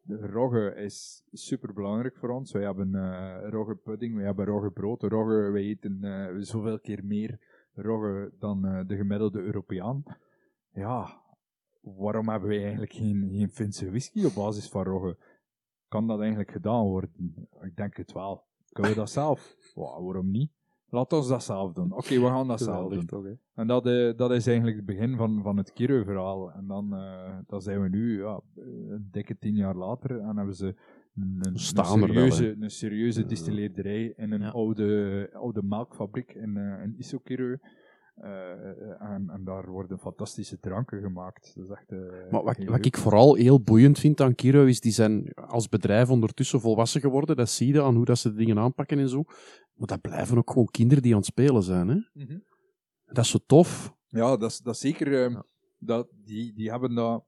de rogge is super belangrijk voor ons. Wij hebben eh rogge pudding, wij hebben rogge brood. Rogge, wij eten eh, zoveel keer meer rogge dan eh, de gemiddelde Europeaan. Ja, waarom hebben wij eigenlijk geen, geen Finse whisky op basis van rogge? Kan dat eigenlijk gedaan worden? Ik denk het wel. Kunnen we dat zelf? Waarom niet? Laat ons dat zelf doen. Oké, we gaan dat zelf doen. toch. En dat, eh, dat is eigenlijk het begin van, van het Kiro-verhaal. En dan, eh, dan zijn we nu ja, een dikke tien jaar later en hebben ze een, een, er wel, serieuze, een serieuze distilleerderij in een Ja. oude, oude melkfabriek in, eh in Isokiro. En, en daar worden fantastische dranken gemaakt. Dat is echt, Maar wat, wat ik vooral heel boeiend vind aan Kiro is, die zijn als bedrijf ondertussen volwassen geworden. Dat zie je aan hoe dat ze de dingen aanpakken en zo. Maar dat blijven ook gewoon kinderen die aan het spelen zijn. Hè? Mhm. Dat is zo tof. Ja, dat is, dat is zeker. ehm, Ja. dat, die, die hebben dat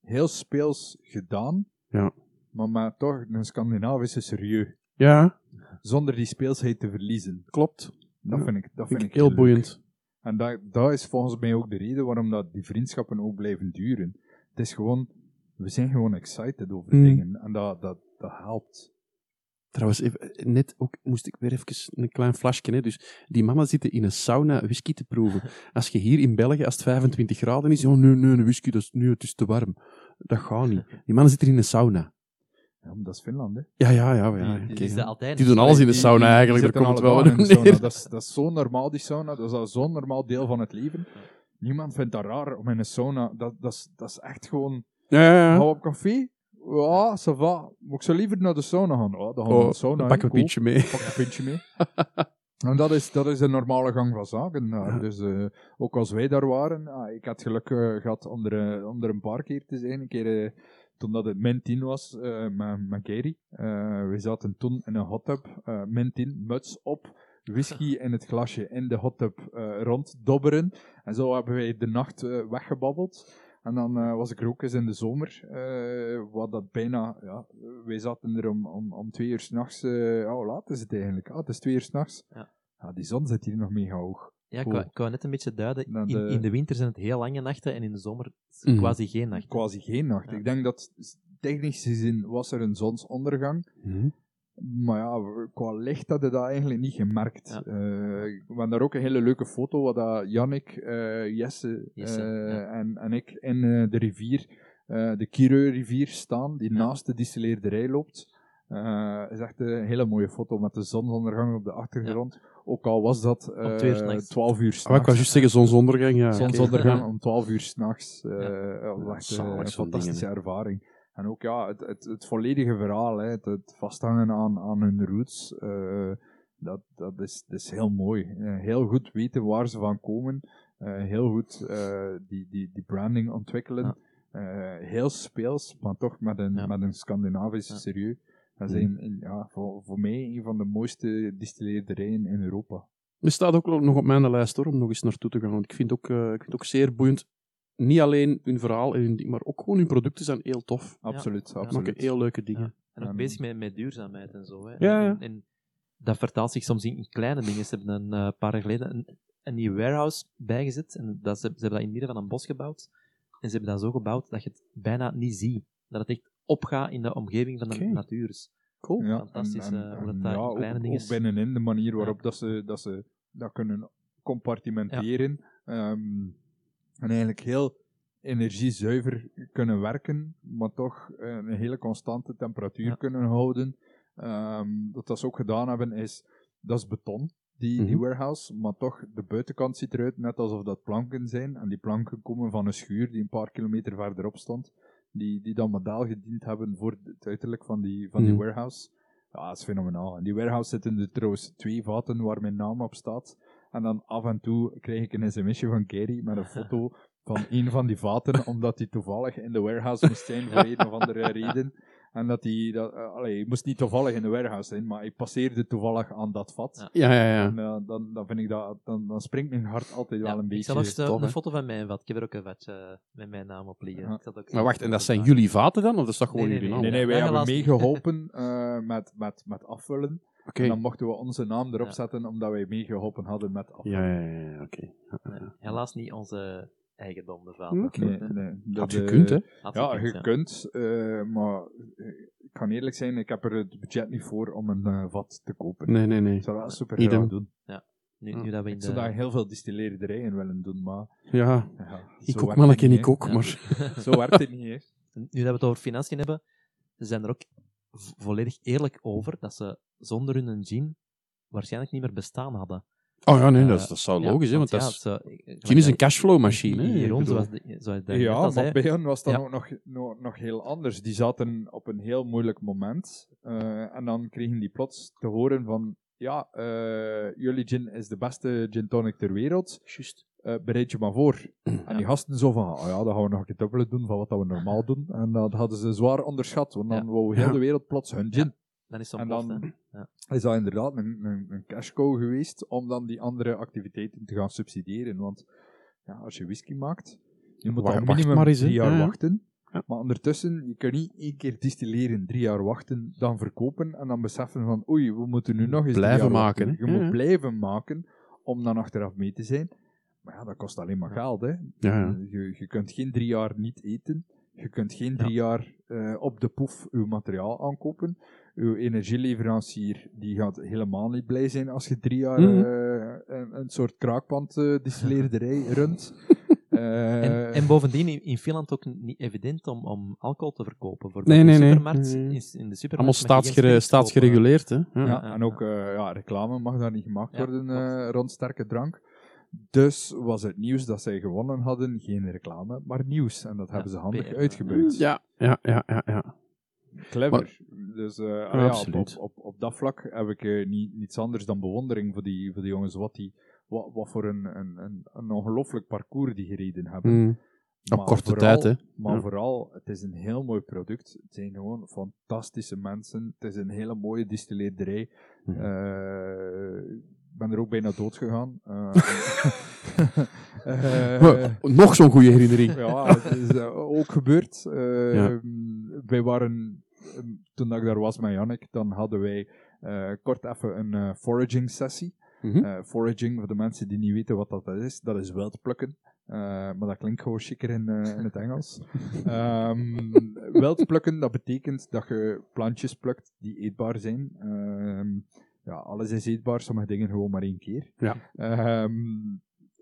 heel speels gedaan. Ja. Maar met toch een Scandinavische serieus. Ja, Zonder die speelsheid te verliezen. klopt. Dat Ja. vind ik, dat Vind vind ik heel leuk. boeiend. En dat, dat is volgens mij ook de reden waarom dat die vriendschappen ook blijven duren. Het is gewoon, we zijn gewoon excited over Mm. dingen. En dat, dat, dat helpt. Trouwens, even, net ook moest ik weer even een klein flashje. Hè. Dus die mannen zitten in een sauna whisky te proeven. Als je hier in België, als het 25 graden is, oh nee, nee, een whisky, dat is, nee, het is te warm. Dat gaat niet. Die mannen zitten in een sauna. Ja, dat is Finland, hè. Ja, ja, ja. ja, Die- oké. Die is dat altijd. Die doen alles in de sauna die- eigenlijk, die daar komt wel in sauna. Dat is, dat is zo normaal, die sauna. Dat is al zo'n normaal deel van het leven. Niemand vindt dat raar om in een sauna. Dat, dat, is, dat is echt gewoon. Ja, ja, ja. Hou op café? Ja, ça va. Moet ik zo liever naar de sauna gaan? Ja, dan gaan we naar Oh, de sauna. dan pak een pintje mee. Pak een pintje mee. en dat is, dat is een normale gang van zaken. Ja. Dus eh, ook als wij daar waren, ah, ik had geluk eh, gehad om er, eh, om er een paar keer te zijn. Een keer eh, toen dat het min 10 was eh, met, met Gary. Eh, we zaten toen in een hot tub, eh, min 10, muts op, whisky in het glasje in de hot tub eh, ronddobberen. En zo hebben wij de nacht eh, weggebabbeld. En dan eh, was ik er ook eens in de zomer, eh, wat dat bijna, ja, wij zaten er om, om, om twee uur s'nachts, uh, oh, hoe laat is het eigenlijk? Ah, het is twee uur s'nachts. Ja. Ja, die zon zit hier nog mega hoog. Ja, ik wou, ik wou net een beetje duiden. In, de- in de winter zijn het heel lange nachten en in de zomer Mhm. quasi geen nachten. Quasi geen nacht. Ja. Ik denk dat technisch gezien was er een zonsondergang. Mhm. Maar ja, qua licht hadden we dat eigenlijk niet gemerkt. Ja. Eh, we hebben daar ook een hele leuke foto, waar dat Jannik, eh, Jesse, Jesse, eh, ja. en, en ik in eh, de rivier, eh, de Kireu-rivier staan, die Ja. naast de distilleerderij loopt. Eh is echt een hele mooie foto met de zonsondergang op de achtergrond. Ook al was dat eh, twee uur s'nachts. 12 uur Ah, s'nachts. ik was juist zeggen zonsondergang. Ja. Zonsondergang om 12 uur s'nachts. Uh, Ja, was echt een fantastische dingen, ervaring. En ook ja, het, het, het volledige verhaal, hè, het, het vasthangen aan, aan hun roots, eh, dat, dat, is, dat is heel mooi. Eh, heel goed weten waar ze van komen. Eh, heel goed die, die, die branding ontwikkelen. Ja. Heel speels, maar toch met een, Ja. met een Scandinavisch Ja. serieus. Dat is Mhm. een, ja, voor, voor mij een van de mooiste distilleerderijen in Europa. Er staat ook nog op mijn lijst hoor, om nog eens naartoe te gaan. Want ik vind het ook, ik vind het ook zeer boeiend. Niet alleen hun verhaal en hun ding, maar ook gewoon hun producten zijn heel tof. Absoluut, Ja. Absoluut. maken heel leuke dingen. Ja. En ook bezig met, met duurzaamheid en zo. Hè. Ja, ja. En, en dat vertaalt zich soms in, in kleine dingen. Ze hebben een eh, paar jaar geleden een, een nieuw warehouse bijgezet. En dat, ze, ze hebben dat in het midden van een bos gebouwd. En ze hebben dat zo gebouwd dat je het bijna niet ziet. Dat het echt opgaat in de omgeving van de natuur. Dus Cool. Ja, Fantastisch, en- eh, en- hoe dat daar ja, in kleine ook, dingen ook binnenin de manier waarop dat, ze, dat ze dat kunnen compartimenteren. Ehm, en eigenlijk heel energiezuiver kunnen werken, maar toch eh, een hele constante temperatuur Ja. kunnen houden. Ehm, dat dat ze ook gedaan hebben is, dat is beton, die, die Mhm. warehouse, maar toch de buitenkant ziet eruit net alsof dat planken zijn. En die planken komen van een schuur die een paar kilometer verderop stond, die, die dan model gediend hebben voor het uiterlijk van die, van die Mhm. warehouse. Ja, dat is fenomenaal. En die warehouse zitten er trouwens twee vaten waar mijn naam op staat. En dan af en toe krijg ik een sms'je van Gary met een foto van een van die vaten, omdat die toevallig in de warehouse moest zijn voor een of andere reden. En dat die, dat, eh, allee, hij moest niet toevallig in de warehouse zijn, maar hij passeerde toevallig aan dat vat. Ja. Ja, ja, ja. En eh, dan, dan vind ik dat, dan, dan springt mijn hart altijd wel een ik beetje zal nog zo- tof, een foto van mijn vat. Ik heb er ook een vatje met mijn naam op liggen. Ja. Ik ook Maar wacht, en dat zijn jullie vaten dan? Of dat is toch gewoon Nee, nee, jullie nee, naam? Nee, nee, wij dat hebben meegeholpen eh, met, met, met afvullen. Oké. En dan mochten we onze naam erop Ja. zetten, omdat wij meegeholpen hadden met afvullen. Ja, ja, ja, ja, oké. Nee, helaas niet onze eigendom, de vaten. Oké. Nee, nee, dat, Had eh, gekund, hè? Had Ja, je kunt, eh, maar eh, ik kan eerlijk zijn, ik heb er het budget niet voor om een eh, vat te kopen. Nee, nee, nee. Ik zou dat super graag doen. Nu, nu dat we in Ik zou daar de... heel veel distilleerderijen willen doen, maar Ja, ja, ik ook, het ik niet, ook, hè. maar... hè. Zo werkt het niet, hè. Nu dat we het over financiën hebben, zijn er ook volledig eerlijk over dat ze zonder hun gin waarschijnlijk niet meer bestaan hadden. Oh ja, nee, Eh, dat, is- dat zou Ja, logisch zijn, want dat ja, is... zo- Gin is een cashflow-machine? Hier ons, de, zoals Ja, maar zei. bij hen was dat Ja. ook nog, nog, nog heel anders. Die zaten op een heel moeilijk moment. eh, en dan kregen die plots te horen van... Ja, eh, jullie gin is de beste gin tonic ter wereld. Juist. Eh, bereid je maar voor. En die gasten zo van, oh ja, dan gaan we nog een keer dubbele doen van wat dat we normaal doen. En dat hadden ze zwaar onderschat, want dan Ja. wou heel de wereld plots hun gin. Dan is En dan-. Ja. Is dat inderdaad een, een, een cash cow geweest om dan die andere activiteiten te gaan subsidiëren. Want ja, als je whisky maakt, je moet Wacht- al minimum eens, drie jaar Ja, ja. wachten. Ja. Maar ondertussen, je kan niet één keer distilleren, drie jaar wachten, dan verkopen en dan beseffen van oei, we moeten nu nog eens Blijven maken. Je moet blijven maken om dan achteraf mee te zijn. Maar ja, dat kost alleen maar geld. Hè. Ja, ja. Je, je kunt geen drie jaar niet eten. Je kunt geen drie jaar eh, op de poef uw materiaal aankopen. Uw energieleverancier die gaat helemaal niet blij zijn als je drie jaar Mhm. eh, een, een soort kraakpand eh distilleerderij runt. Eh, En, en bovendien in, in Finland ook niet evident om, om alcohol te verkopen. Voor Nee, in de nee, nee. supermarkt, Nee. in, in de supermarkt Allemaal staatsgere, staatsgereguleerd, hè? Ja. ja, ja, en ook eh, ja, reclame mag daar niet gemaakt Ja, worden eh, rond sterke drank. Dus was het nieuws dat zij gewonnen hadden geen reclame, maar nieuws. En dat hebben ze handig PR, uitgebuit. Ja, ja, ja, ja, ja. Clever. dus eh, ja, op, op, op, op dat vlak heb ik eh, niet, niets anders dan bewondering voor die, voor die jongens. Wat, die, wat, wat voor een, een, een, een ongelooflijk parcours die gereden hebben. Mm. Op Maar korte vooral- tijd, hè. Maar Ja. vooral, het is een heel mooi product. Het zijn gewoon fantastische mensen. Het is een hele mooie distilleerderij. Eh, Ik ben er ook bijna dood gegaan. Eh, eh, Nog zo'n goede herinnering. ja, het is eh, ook gebeurd. Ja. Wij waren, toen ik daar was met Jannik, dan hadden wij kort even een foraging sessie. Mhm. Foraging, voor de mensen die niet weten wat dat is, dat is wildplukken. Eh, maar dat klinkt gewoon chiquer in, in het Engels. Ehm wildplukken, dat betekent dat je plantjes plukt die eetbaar zijn. Ehm, ja, alles is eetbaar, sommige dingen gewoon maar één keer. Ja. Ehm,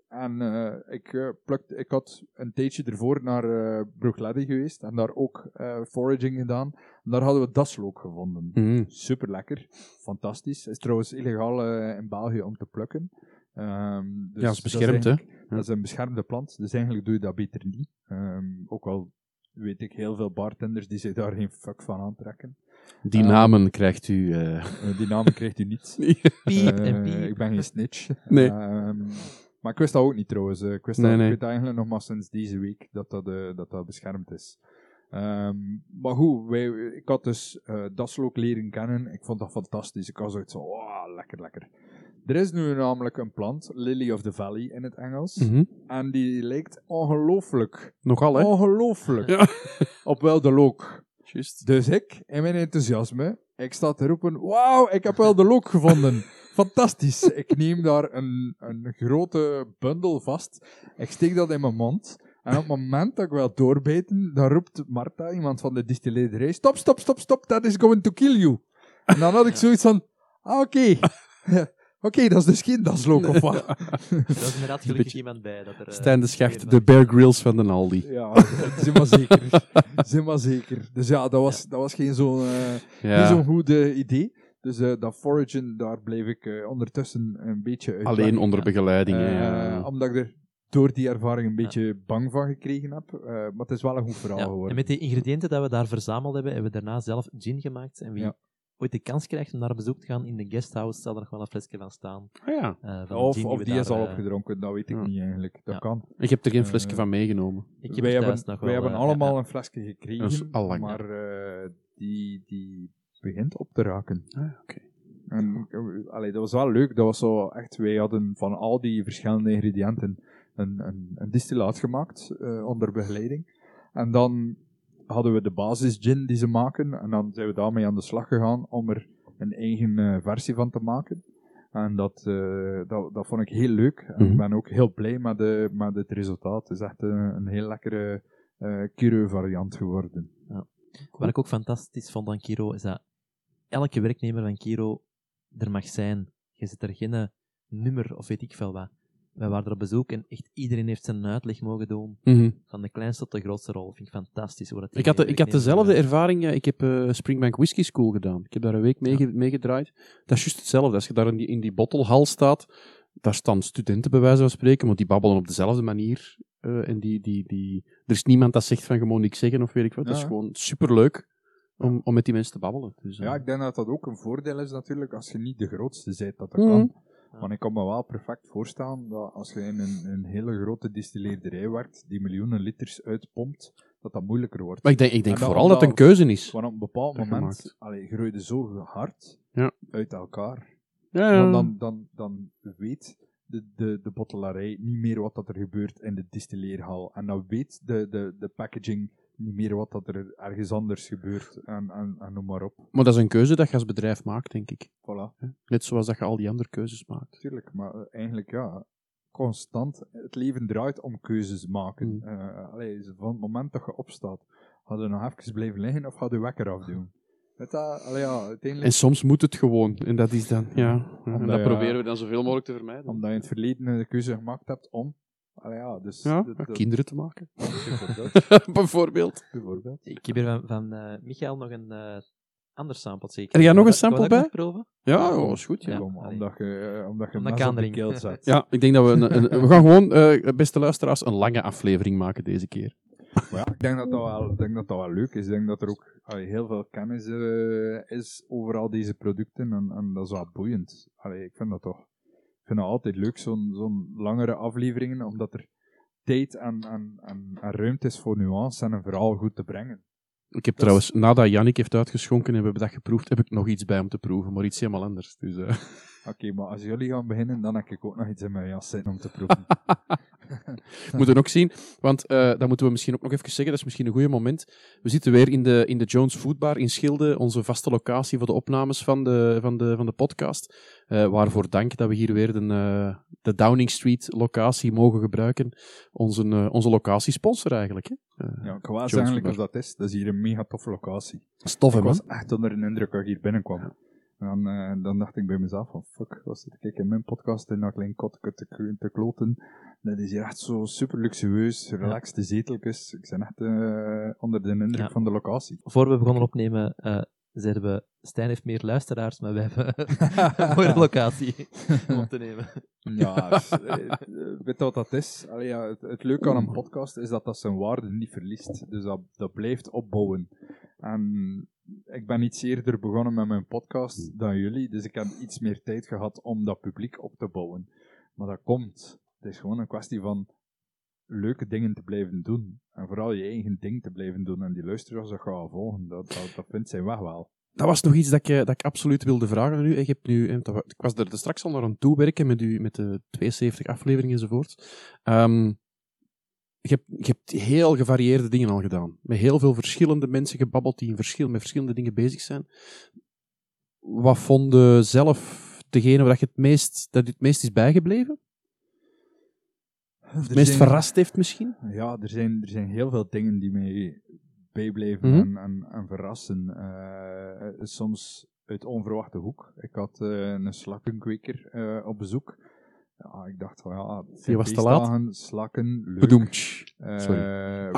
en eh, ik, eh, plukte, ik had een tijdje ervoor naar Brooklady geweest en daar ook foraging gedaan. En daar hadden we daslook gevonden. Mhm. Super lekker, fantastisch. is trouwens illegaal in België om te plukken. Ehm, dus Ja, dat is beschermd, hè? Dat is een beschermde plant, dus eigenlijk doe je dat beter niet. Ehm, ook al weet ik heel veel bartenders die zich daar geen fuck van aantrekken. Die Eh, namen krijgt u... eh, Eh, die namen krijgt u niet. Piep en piep. Ik ben geen snitch. Nee. Ehm, maar ik wist dat ook niet trouwens. Ik wist Nee, dat, nee. ik weet eigenlijk nog maar sinds deze week dat dat, dat, dat beschermd is. Ehm, maar goed, wij, ik had dus eh daslook leren kennen. Ik vond dat fantastisch. Ik was zoiets van, wow, lekker, lekker. Er is nu namelijk een plant, Lily of the Valley in het Engels. mhm. En die lijkt ongelooflijk, Nogal, hè? ongelooflijk Ja. op wel de look. Dus ik, in mijn enthousiasme, ik sta te roepen, wauw, ik heb wel de look gevonden. Fantastisch. Ik neem daar een, een grote bundel vast. Ik steek dat in mijn mond. En op het moment dat ik wil doorbijten, dan roept Marta, iemand van de distilleerderij, stop, stop, stop, stop, that is going to kill you. En dan had ik zoiets van, ah, oké. Oké, dat is dus geen daslook of wat? Er was inderdaad gelukkig beetje- iemand bij. Dat er, eh, Stijn de Schacht, de Bear Grylls van de Aldi. Ja, zeg maar zeker. Zeg maar zeker. Dus ja, dat was, dat was geen zo'n... eh, Ja. zo'n goed eh, idee. Dus eh, dat foragen, daar bleef ik eh, ondertussen een beetje uit. Alleen onder begeleiding. Eh, ja. Omdat ik er door die ervaring een beetje bang van gekregen heb. Eh, maar het is wel een goed verhaal Ja, geworden. en met die ingrediënten dat we daar verzameld hebben, hebben we daarna zelf gin gemaakt. En wie Ja. Ooit de kans krijgt om naar bezoek te gaan in de guesthouse, zal er nog wel een flesje van staan. Ah, ja. eh, van Of, of die daar, is al eh, opgedronken, dat weet ik ja. niet eigenlijk. Dat Ja. kan. Ik heb er geen Eh, flesje van meegenomen. Ik heb wij er hebben, thuis nog wij wel, hebben allemaal een flesje gekregen, lang, maar eh, die, die begint op te raken. Ah, oké. En, allee, dat was wel leuk. Dat was zo echt, wij hadden van al die verschillende ingrediënten een, een, een distillaat gemaakt eh, onder begeleiding. En dan hadden we de basis gin die ze maken. En dan zijn we daarmee aan de slag gegaan om er een eigen eh, versie van te maken. En dat, eh, dat, dat vond ik heel leuk. En Mhm. ik ben ook heel blij met, de, met het resultaat. Het is echt een, een heel lekkere eh Kiro variant geworden. Wat ik ook fantastisch vond aan Kiro, is dat elke werknemer van Kiro er mag zijn. Je zet er geen eh, nummer of weet ik veel wat. Wij waren er op bezoek en echt iedereen heeft zijn uitleg mogen doen. Mhm. Van de kleinste tot de grootste rol. Vind ik fantastisch. Hoe dat Ik had, de- ik had dezelfde eh, ervaring. ja. Ik heb eh, Springbank Whisky School gedaan. Ik heb daar een week mee, meegedraaid. Dat is juist hetzelfde. Als je daar in die, in die bottelhal staat, daar staan studenten bij wijze van spreken, want die babbelen op dezelfde manier. eh, en die, die, die, er is niemand dat zegt van gewoon niks zeggen of weet ik wat. Dat is Ja. gewoon superleuk om, om met die mensen te babbelen. Dus, eh, Ja, ik denk dat dat ook een voordeel is natuurlijk als je niet de grootste bent dat dat Mhm. kan. Want ik kan me wel perfect voorstellen dat als je in een, een hele grote distilleerderij werkt, die miljoenen liters uitpompt, dat dat moeilijker wordt. Maar ik denk, ik denk vooral dat het een keuze is. Want op een bepaald Dat moment, allee, groeide zo hard Ja. uit elkaar. Ja, ja. Want dan, dan, dan weet de, de, de bottelarij niet meer wat dat er gebeurt in de distilleerhal. En dan weet de, de, de packaging niet meer wat dat er ergens anders gebeurt. En, en, en noem maar op. Maar dat is een keuze dat je als bedrijf maakt, denk ik. Voilà. Net zoals dat je al die andere keuzes maakt. Tuurlijk, maar eh, eigenlijk ja, constant. Het leven draait om keuzes maken. Mm. Allee, van het moment dat je opstaat, je nog even blijven liggen of je wekker afdoen? Dat, allee, ja, uiteindelijk, En soms moet het gewoon. En dat is dan, ja. en dat proberen we dan zoveel mogelijk te vermijden. omdat je in het verleden een keuze gemaakt hebt om. Allee, ja, dus Ja, dat- kinderen te maken. bijvoorbeeld. Bijvoorbeeld. bijvoorbeeld. Ik heb hier van, van eh, Michael nog een eh, ander sample zeker. Er jij nog een sample bij? proeven? Ja, oh, is goed. Ja. Kom, allee. omdat je, eh, omdat je Omdat de keel zet. ja, ik denk dat we... Een, een- we gaan gewoon, eh, beste luisteraars, een lange aflevering maken deze keer. Maar ja, ik denk dat dat wel, ik denk dat dat wel leuk is. Ik denk dat er ook allee, heel veel kennis eh, is over al deze producten. En, en dat is wel boeiend. Allee, ik vind dat toch vind dat altijd leuk, zo'n zo'n langere afleveringen, omdat er tijd en, en, en, en ruimte is voor nuance en een verhaal goed te brengen. Ik heb trouwens, nadat Yannick heeft uitgeschonken en we hebben dat geproefd, heb ik nog iets bij om te proeven, maar iets helemaal anders. Dus, eh, Oké, maar als jullie gaan beginnen, dan heb ik ook nog iets in mijn jas zitten om te proeven. we moeten ook zien, want eh, dat moeten we misschien ook nog even zeggen, dat is misschien een goed moment. We zitten weer in de, in de Jones Foodbar in Schilde, onze vaste locatie voor de opnames van de, van de, van de podcast. Eh, waarvoor dank dat we hier weer de, eh, de Downing Street locatie mogen gebruiken. Onze, onze locatiesponsor eigenlijk. Hè? Ja, ik Foodbar. of dat is. Dat is hier een mega toffe locatie. Stof, hè, Ik man? was echt onder de indruk als ik hier binnenkwam. En dan, eh, dan dacht ik bij mezelf van, fuck, was zit ik in mijn podcast in dat klein kotje te, te kloten. Dat is hier echt zo super luxueus, relaxte zeteltjes. Ik ben echt eh, onder de indruk Ja. van de locatie. Voor we begonnen opnemen, eh, zeiden we, Stijn heeft meer luisteraars, maar wij hebben een mooie locatie om te nemen. Ja, dus, weet je wat dat is? Allee, ja, het, het leuke aan een podcast is dat dat zijn waarde niet verliest. Dus dat, dat blijft opbouwen. En ik ben iets eerder begonnen met mijn podcast dan jullie, dus ik heb iets meer tijd gehad om dat publiek op te bouwen. Maar dat komt. Het is gewoon een kwestie van leuke dingen te blijven doen. En vooral je eigen ding te blijven doen. En die luisteraars dat gaan volgen, dat, dat, dat vindt zijn weg wel. Dat was nog iets dat ik, eh, dat ik absoluut wilde vragen aan u. Ik, heb nu, eh, ik was er straks al naar aan toe werken met, u, met de 72 afleveringen enzovoort. Ehm, je, hebt, je hebt heel gevarieerde dingen al gedaan. Met heel veel verschillende mensen gebabbeld die in verschil, met verschillende dingen bezig zijn. Wat vonden zelf degene waar je het meest, dat het meest is bijgebleven? Het meest verrast heeft misschien? Ja, er zijn, er zijn heel veel dingen die mij bijblijven Mhm. en, en, en verrassen. Eh, soms uit onverwachte hoek. Ik had eh, een slakkenkweker eh, op bezoek. Ja, ik dacht van ja, het Je was te laat? slakken, leuk. Bedoemd. Eh, Sorry.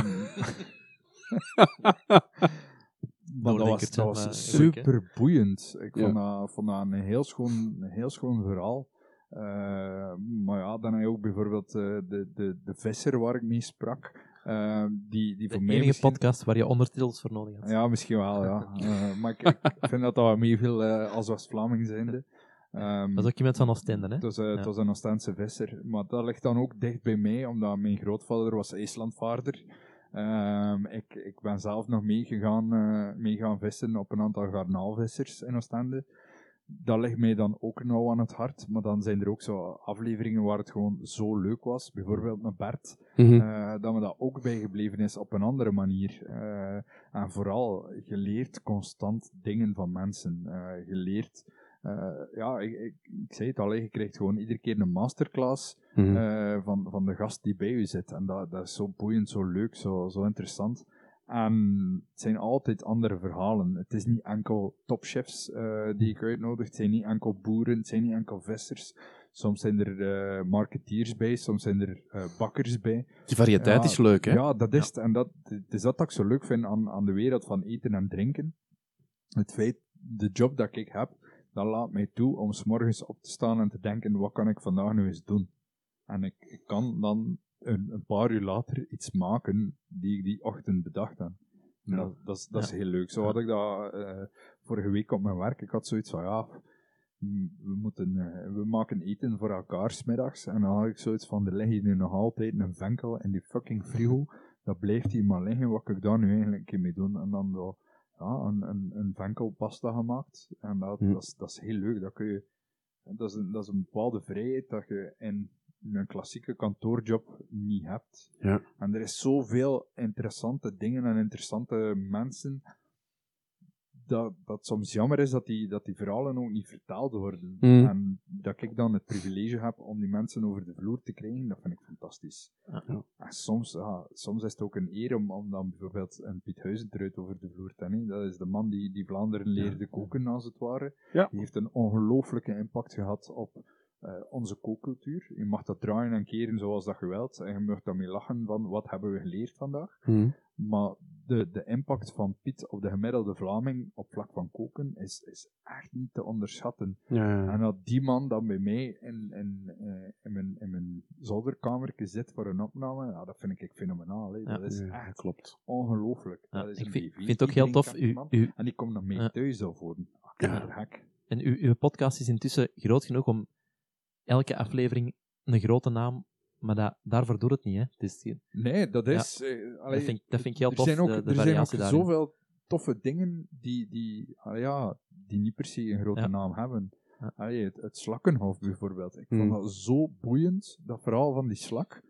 maar dat was, dat was leuk, hè? super boeiend. Ik Ja. vond, dat, vond dat een heel schoon, een heel schoon verhaal. Eh, maar ja, dan heb je ook bijvoorbeeld eh, de, de, de visser waar ik mee sprak. eh, die, die De voor mij enige misschien- podcast waar je ondertitels voor nodig had. Ja, misschien wel, ja. Eh, maar ik, ik vind dat dat wel meeviel eh, als West-Vlaming zijnde. Ehm, Dat is ook iemand van Oostende, hè? het was, eh, het was een Oostense visser. Maar dat ligt dan ook dicht bij mij, omdat mijn grootvader was IJslandvaarder. Ehm ik, ik ben zelf nog meegegaan eh, mee gaan vissen op een aantal garnaalvissers in Oostende. Dat ligt mij dan ook nauw aan het hart. Maar dan zijn er ook zo afleveringen waar het gewoon zo leuk was. Bijvoorbeeld met Bert. Mhm. Eh, dat me dat ook bijgebleven is op een andere manier. En vooral, je leert constant dingen van mensen. Je leert, eh, ja, ik, ik, ik zei het al, je krijgt gewoon iedere keer een masterclass Mhm. eh, van, van de gast die bij u zit. En dat, dat is zo boeiend, zo leuk, zo, zo interessant. En het zijn altijd andere verhalen. Het is niet enkel topchefs eh, die ik uitnodig, het zijn niet enkel boeren, het zijn niet enkel vissers. Soms zijn er eh, marketeers bij, soms zijn er bakkers bij. Die variëteit Ja, is leuk, hè? Ja, dat is het. En dat, het is dat dat ik zo leuk vind aan, aan de wereld van eten en drinken. Het feit, de job dat ik heb, dat laat mij toe om 's morgens op te staan en te denken, wat kan ik vandaag nu eens doen? En ik, kan dan een, een paar uur later iets maken die ik die ochtend bedacht heb. Ja. Dat, dat, is, dat is Ja. heel leuk. Zo had ik dat eh, vorige week op mijn werk. Ik had zoiets van, ja, mm, we, moeten, eh, we maken eten voor elkaar smiddags. En dan had ik zoiets van, er ligt hier nu nog altijd een venkel in die fucking frigo. Dat blijft hier maar liggen. Wat kan ik daar nu eigenlijk mee doen? En dan zo, ja, een, een, een venkelpasta gemaakt. En dat, Hm. dat, is, dat is heel leuk. Dat, kun je, dat, is een, dat is een bepaalde vrijheid dat je in een klassieke kantoorjob niet hebt. Ja. En er is zoveel interessante dingen en interessante mensen dat, dat soms jammer is dat die, dat die verhalen ook niet vertaald worden. Mm. En dat ik dan het privilege heb om die mensen over de vloer te krijgen, dat vind ik fantastisch. Ja. Ja. En soms, ja, soms is het ook een eer om, om dan bijvoorbeeld een Piet Huizentruid over de vloer te hebben. Dat is de man die, die Vlaanderen leerde koken, als het ware. Ja. Die heeft een ongelooflijke impact gehad op eh, onze kookcultuur. Je mag dat draaien en keren zoals dat je wilt. En je mag daarmee lachen van wat hebben we geleerd vandaag. Mhm. Maar de, de impact van Piet op de gemiddelde Vlaming op vlak van koken is, is echt niet te onderschatten. Ja. En dat die man dan bij mij in, in, eh, in, mijn, in mijn zolderkamer zit voor een opname, ja, dat vind ik fenomenaal. Hè. Ja. Dat is echt klopt. ongelooflijk. Ja, Dat is ik vind, het ook heel tof. U, u, En die komt nog mee thuis al voor. Ah, Ja. en u, uw podcast is intussen groot genoeg om elke aflevering een grote naam maar dat, daarvoor doet het niet. Hè. Het is, Nee, dat is... eh, allee, dat, vind, ik- dat vind ik heel er tof, zijn ook, de, de er zijn ook daarin. zoveel toffe dingen die, die, allee, ja, die niet per se een grote Ja. naam hebben. Ja. Allee, het, het slakkenhof bijvoorbeeld. Ik Hmm. vond dat zo boeiend, dat verhaal van die slak.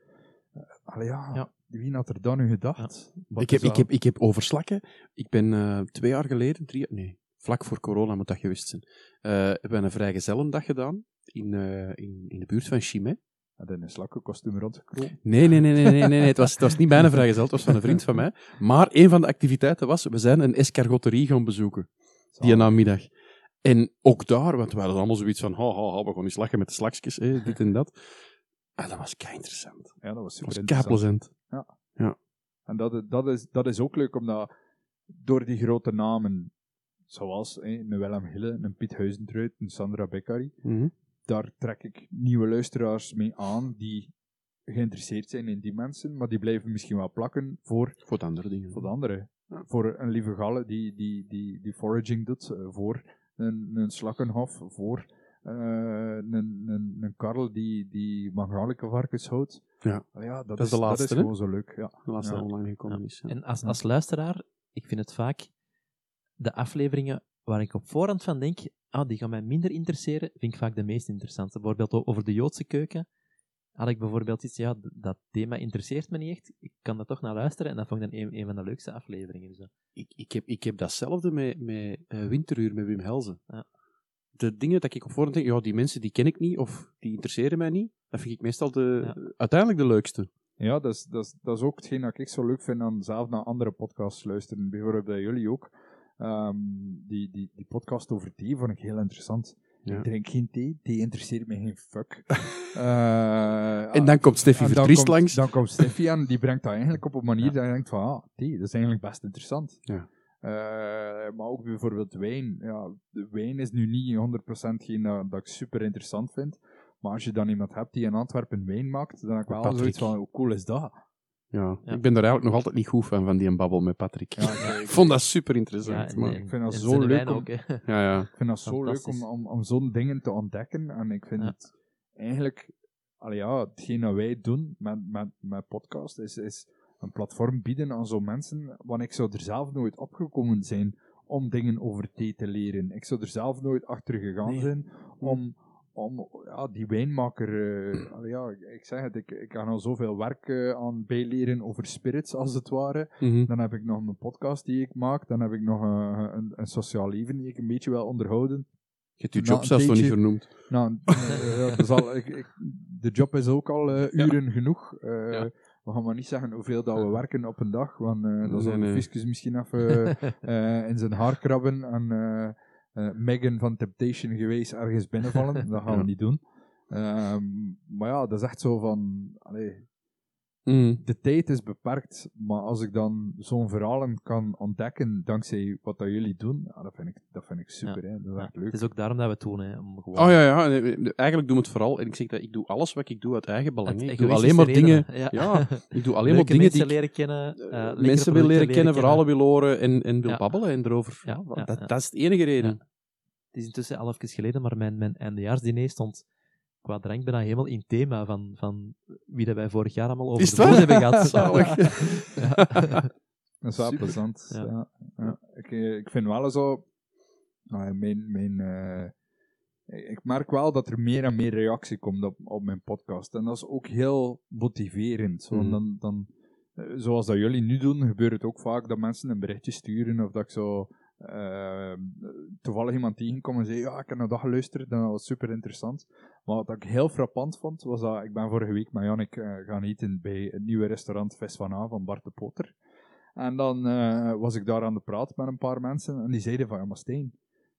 Eh, allee, ja, Ja. wie had er dan nu gedacht? Ik heb, ik, heb, ik heb over slakken. Ik ben eh, twee jaar geleden, drie, nee, vlak voor corona moet dat geweest zijn. eh hebben we een vrijgezellendag gedaan in, eh, in, in de buurt van Chimay. Had hij een slakkenkostuum rondgekropen? Nee, nee, nee, nee, nee, nee, nee. Het, was, het was niet bijna vrijgezel, het was van een vriend van mij. Maar een van de activiteiten was, we zijn een escargoterie gaan bezoeken, die namiddag. En ook daar, want we hadden allemaal zoiets van, ha, ha, ha, we gaan eens lachen met de slakjes, dit en dat. En dat was kei interessant. Ja, dat was Dat super was kei interessant. plezant. En dat, dat, is, dat is ook leuk, omdat door die grote namen, zoals hè, een Willem een Piet Huizentruid, een Sandra Beccari, Mhm. Daar trek ik nieuwe luisteraars mee aan die geïnteresseerd zijn in die mensen, maar die blijven misschien wel plakken voor, Voor de andere dingen. voor de anderen. Ja. Voor een lieve galle die, die, die, die foraging doet, eh, voor een, een slakkenhof, voor eh, een, een, een karel die, die varkens houdt. Ja. Ja, dat, is de laatste, Dat is gewoon zo leuk, ja. De laatste Ja. online gekomen Ja. is. Ja. En als, als luisteraar, ik vind het vaak de afleveringen waar ik op voorhand van denk, ah, die gaan mij minder interesseren, vind ik vaak de meest interessante. Bijvoorbeeld over de Joodse keuken had ik bijvoorbeeld iets, ja, dat thema interesseert me niet echt, ik kan er toch naar luisteren en dat vond ik dan een, een van de leukste afleveringen. Zo. ik, ik, heb, ik heb datzelfde met, met eh, Winteruur, met Wim Helzen. Ja. De dingen dat ik op voorhand denk, ja, die mensen die ken ik niet, of die interesseren mij niet, dat vind ik meestal de, Ja. uiteindelijk de leukste. Ja, dat is, dat, is, dat is ook hetgeen dat ik zo leuk vind aan zelf naar andere podcasts luisteren. Bijvoorbeeld bij jullie ook. Ehm, die, die, die podcast over thee vond ik heel interessant. Ja. Ik drink geen thee, thee interesseert me geen fuck. Eh, En dan komt Steffi en dan Vertriest langs. Dan komt Steffi aan, die brengt dat eigenlijk op een manier dat je denkt van, ah, thee, dat is eigenlijk best interessant. Ja. Eh, maar ook bijvoorbeeld wijn. Ja, wijn is nu niet 100% geen dat, dat ik super interessant vind. Maar als je dan iemand hebt die in Antwerpen wijn maakt, dan heb ik wel Patrick. zoiets van, hoe cool is dat? Ja, Ja. ik ben daar eigenlijk nog altijd niet goed van, van die babbel met Patrick. Ja, ik- ik vond dat super interessant. En- ik vind dat zo leuk om- ook, ja, ja. Ik vind dat zo leuk om, om, om zo'n dingen te ontdekken. En ik vind Ja. het eigenlijk, allee ja, hetgeen dat wij doen met, met, met podcast, is, is een platform bieden aan zo'n mensen. Want ik zou er zelf nooit opgekomen zijn om dingen over thee te leren. Ik zou er zelf nooit achter gegaan Nee. zijn om, om ja, die wijnmaker, eh, allee ja, ik zeg het, ik, ik ga al zoveel werk eh, aan bijleren over spirits, als het ware. Mhm. Dan heb ik nog een podcast die ik maak. Dan heb ik nog een, een, een sociaal leven die ik een beetje wil onderhouden. Je hebt je job zelfs nog niet vernoemd. Nou, eh, al- ik, ik- de job is ook al eh, uren genoeg. Eh, Ja. We gaan maar niet zeggen hoeveel dat we werken op een dag, want eh dan zal Nee, de nee. fiscus misschien even eh, in zijn haar krabben en eh, eh, Megan van Temptation geweest ergens binnenvallen. Dat gaan we niet doen. Ehm, maar ja, dat is echt zo van... Allee, Mhm. de tijd is beperkt, maar als ik dan zo'n verhalen kan ontdekken dankzij wat dat jullie doen, ja, dat, vind ik, dat vind ik super. Hè. Dat is Ja, echt leuk. Het is ook daarom dat we het doen, hè, om gewoon... Oh ja, ja. Eigenlijk doen we het vooral, en ik zeg dat ik doe alles wat ik doe uit eigen belang. Ik doe alleen maar dingen, redenen, ja, ik doe alleen maar dingen mensen die leren kennen, eh, lekkere mensen wil producten leren kennen, verhalen wil horen en, en wil Ja. babbelen en erover. Ja, Ja, ja, dat, ja. dat is de enige reden. Het is intussen al even geleden, maar mijn, mijn eindejaarsdiner stond qua drank bijna helemaal in thema van, van wie dat wij vorig jaar allemaal over Is de hebben gehad. Zalig. Ja. Dat is wel Super. plezant. Ja. Ja. Ja. Ik, eh, ik vind wel zo... nou mijn, mijn, eh, ik merk wel dat er meer en meer reactie komt op, op mijn podcast. En dat is ook heel motiverend. Zo, Mhm. dan, dan, eh, zoals dat jullie nu doen, gebeurt het ook vaak dat mensen een berichtje sturen of dat ik zo toevallig iemand tegenkom en zei, ja, ik heb naar dat geluisterd en dat was super interessant. Maar wat ik heel frappant vond, was dat ik ben vorige week met Jannik eh, gaan eten bij het nieuwe restaurant Vis van A van Bart de Potter. En dan eh, was ik daar aan de praat met een paar mensen en die zeiden van, ja maar Steen,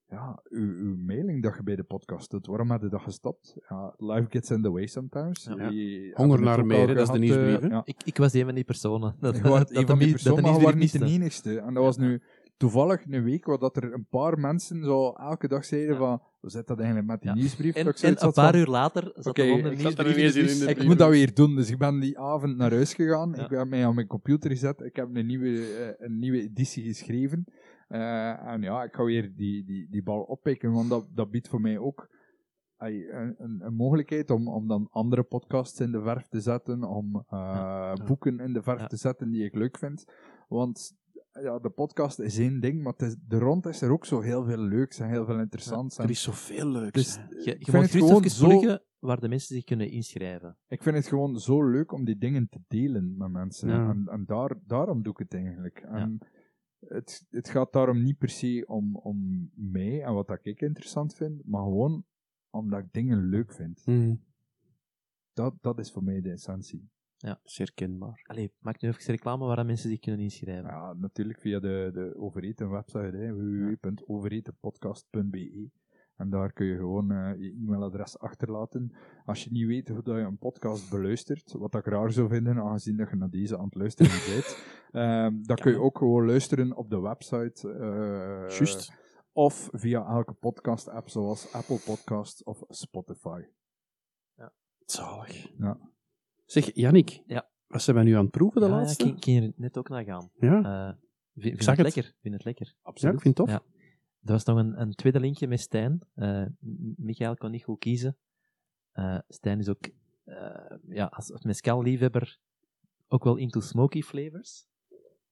ja, uw, uw mailing dat je bij de podcast doet, waarom heb je dat gestopt? Ja, life gets in the way sometimes. Ja. Die Honger naar meer, dat is de gehad, nieuwsbrief, eh, ja. ik, ik was een van die personen. Dat, dat die dat was niet de enigste. En dat was nu toevallig een week waar dat er een paar mensen zo elke dag zeiden Ja. van, hoe zit dat eigenlijk met die Ja. nieuwsbrief? En, een van, paar uur later zat de ik er nieuwsbrief in dus- de ik brief. moet dat weer doen, dus ik ben die avond naar huis gegaan. Ja. Ik heb mij aan mijn computer gezet. Ik heb een nieuwe, eh, een nieuwe editie geschreven. Eh, en ja, ik ga weer die, die, die bal oppikken, want dat, dat biedt voor mij ook een, een, een mogelijkheid om, om dan andere podcasts in de verf te zetten, om eh, Ja. boeken in de verf Ja. te zetten die ik leuk vind. Want ja, de podcast is één ding, maar is, er rond is er ook zo heel veel leuks en heel veel interessants. Er is zoveel leuks. dus, hè. Je, ik je gewoon even zo- waar de mensen zich kunnen inschrijven. Ik vind het gewoon zo leuk om die dingen te delen met mensen. Ja. En, en daar, daarom doe ik het eigenlijk. En het, het gaat daarom niet per se om, om mij en wat dat ik interessant vind, maar gewoon omdat ik dingen leuk vind. Mhm. Dat, dat is voor mij de essentie. Zeer kenbaar. Allee, maak nu even reclame waar mensen zich kunnen inschrijven. Ja, natuurlijk via de, de Overeten website, hè, www.overetenpodcast.be. En daar kun je gewoon eh, je e-mailadres achterlaten. Als je niet weet hoe dat je een podcast beluistert, wat ik raar zou vinden, aangezien dat je naar deze aan het luisteren bent, ehm, dan kun je ook gewoon luisteren op de website. eh, Juist. Of via elke podcast-app zoals Apple Podcasts of Spotify. Zalig. Ja. Zeg, Jannik. Ja. Wat zijn wij nu aan het proeven, de Ja, ja, laatste? ik ging er net ook naar gaan. Ja, Eh, vind, het het. lekker. Vind het lekker. ja, ik vind het tof. Ja. Er was nog een, een tweede linkje met Stijn. M- Michael kon niet goed kiezen. Eh, Stijn is ook, ja, als, als mezcal-liefhebber, ook wel into smoky flavors.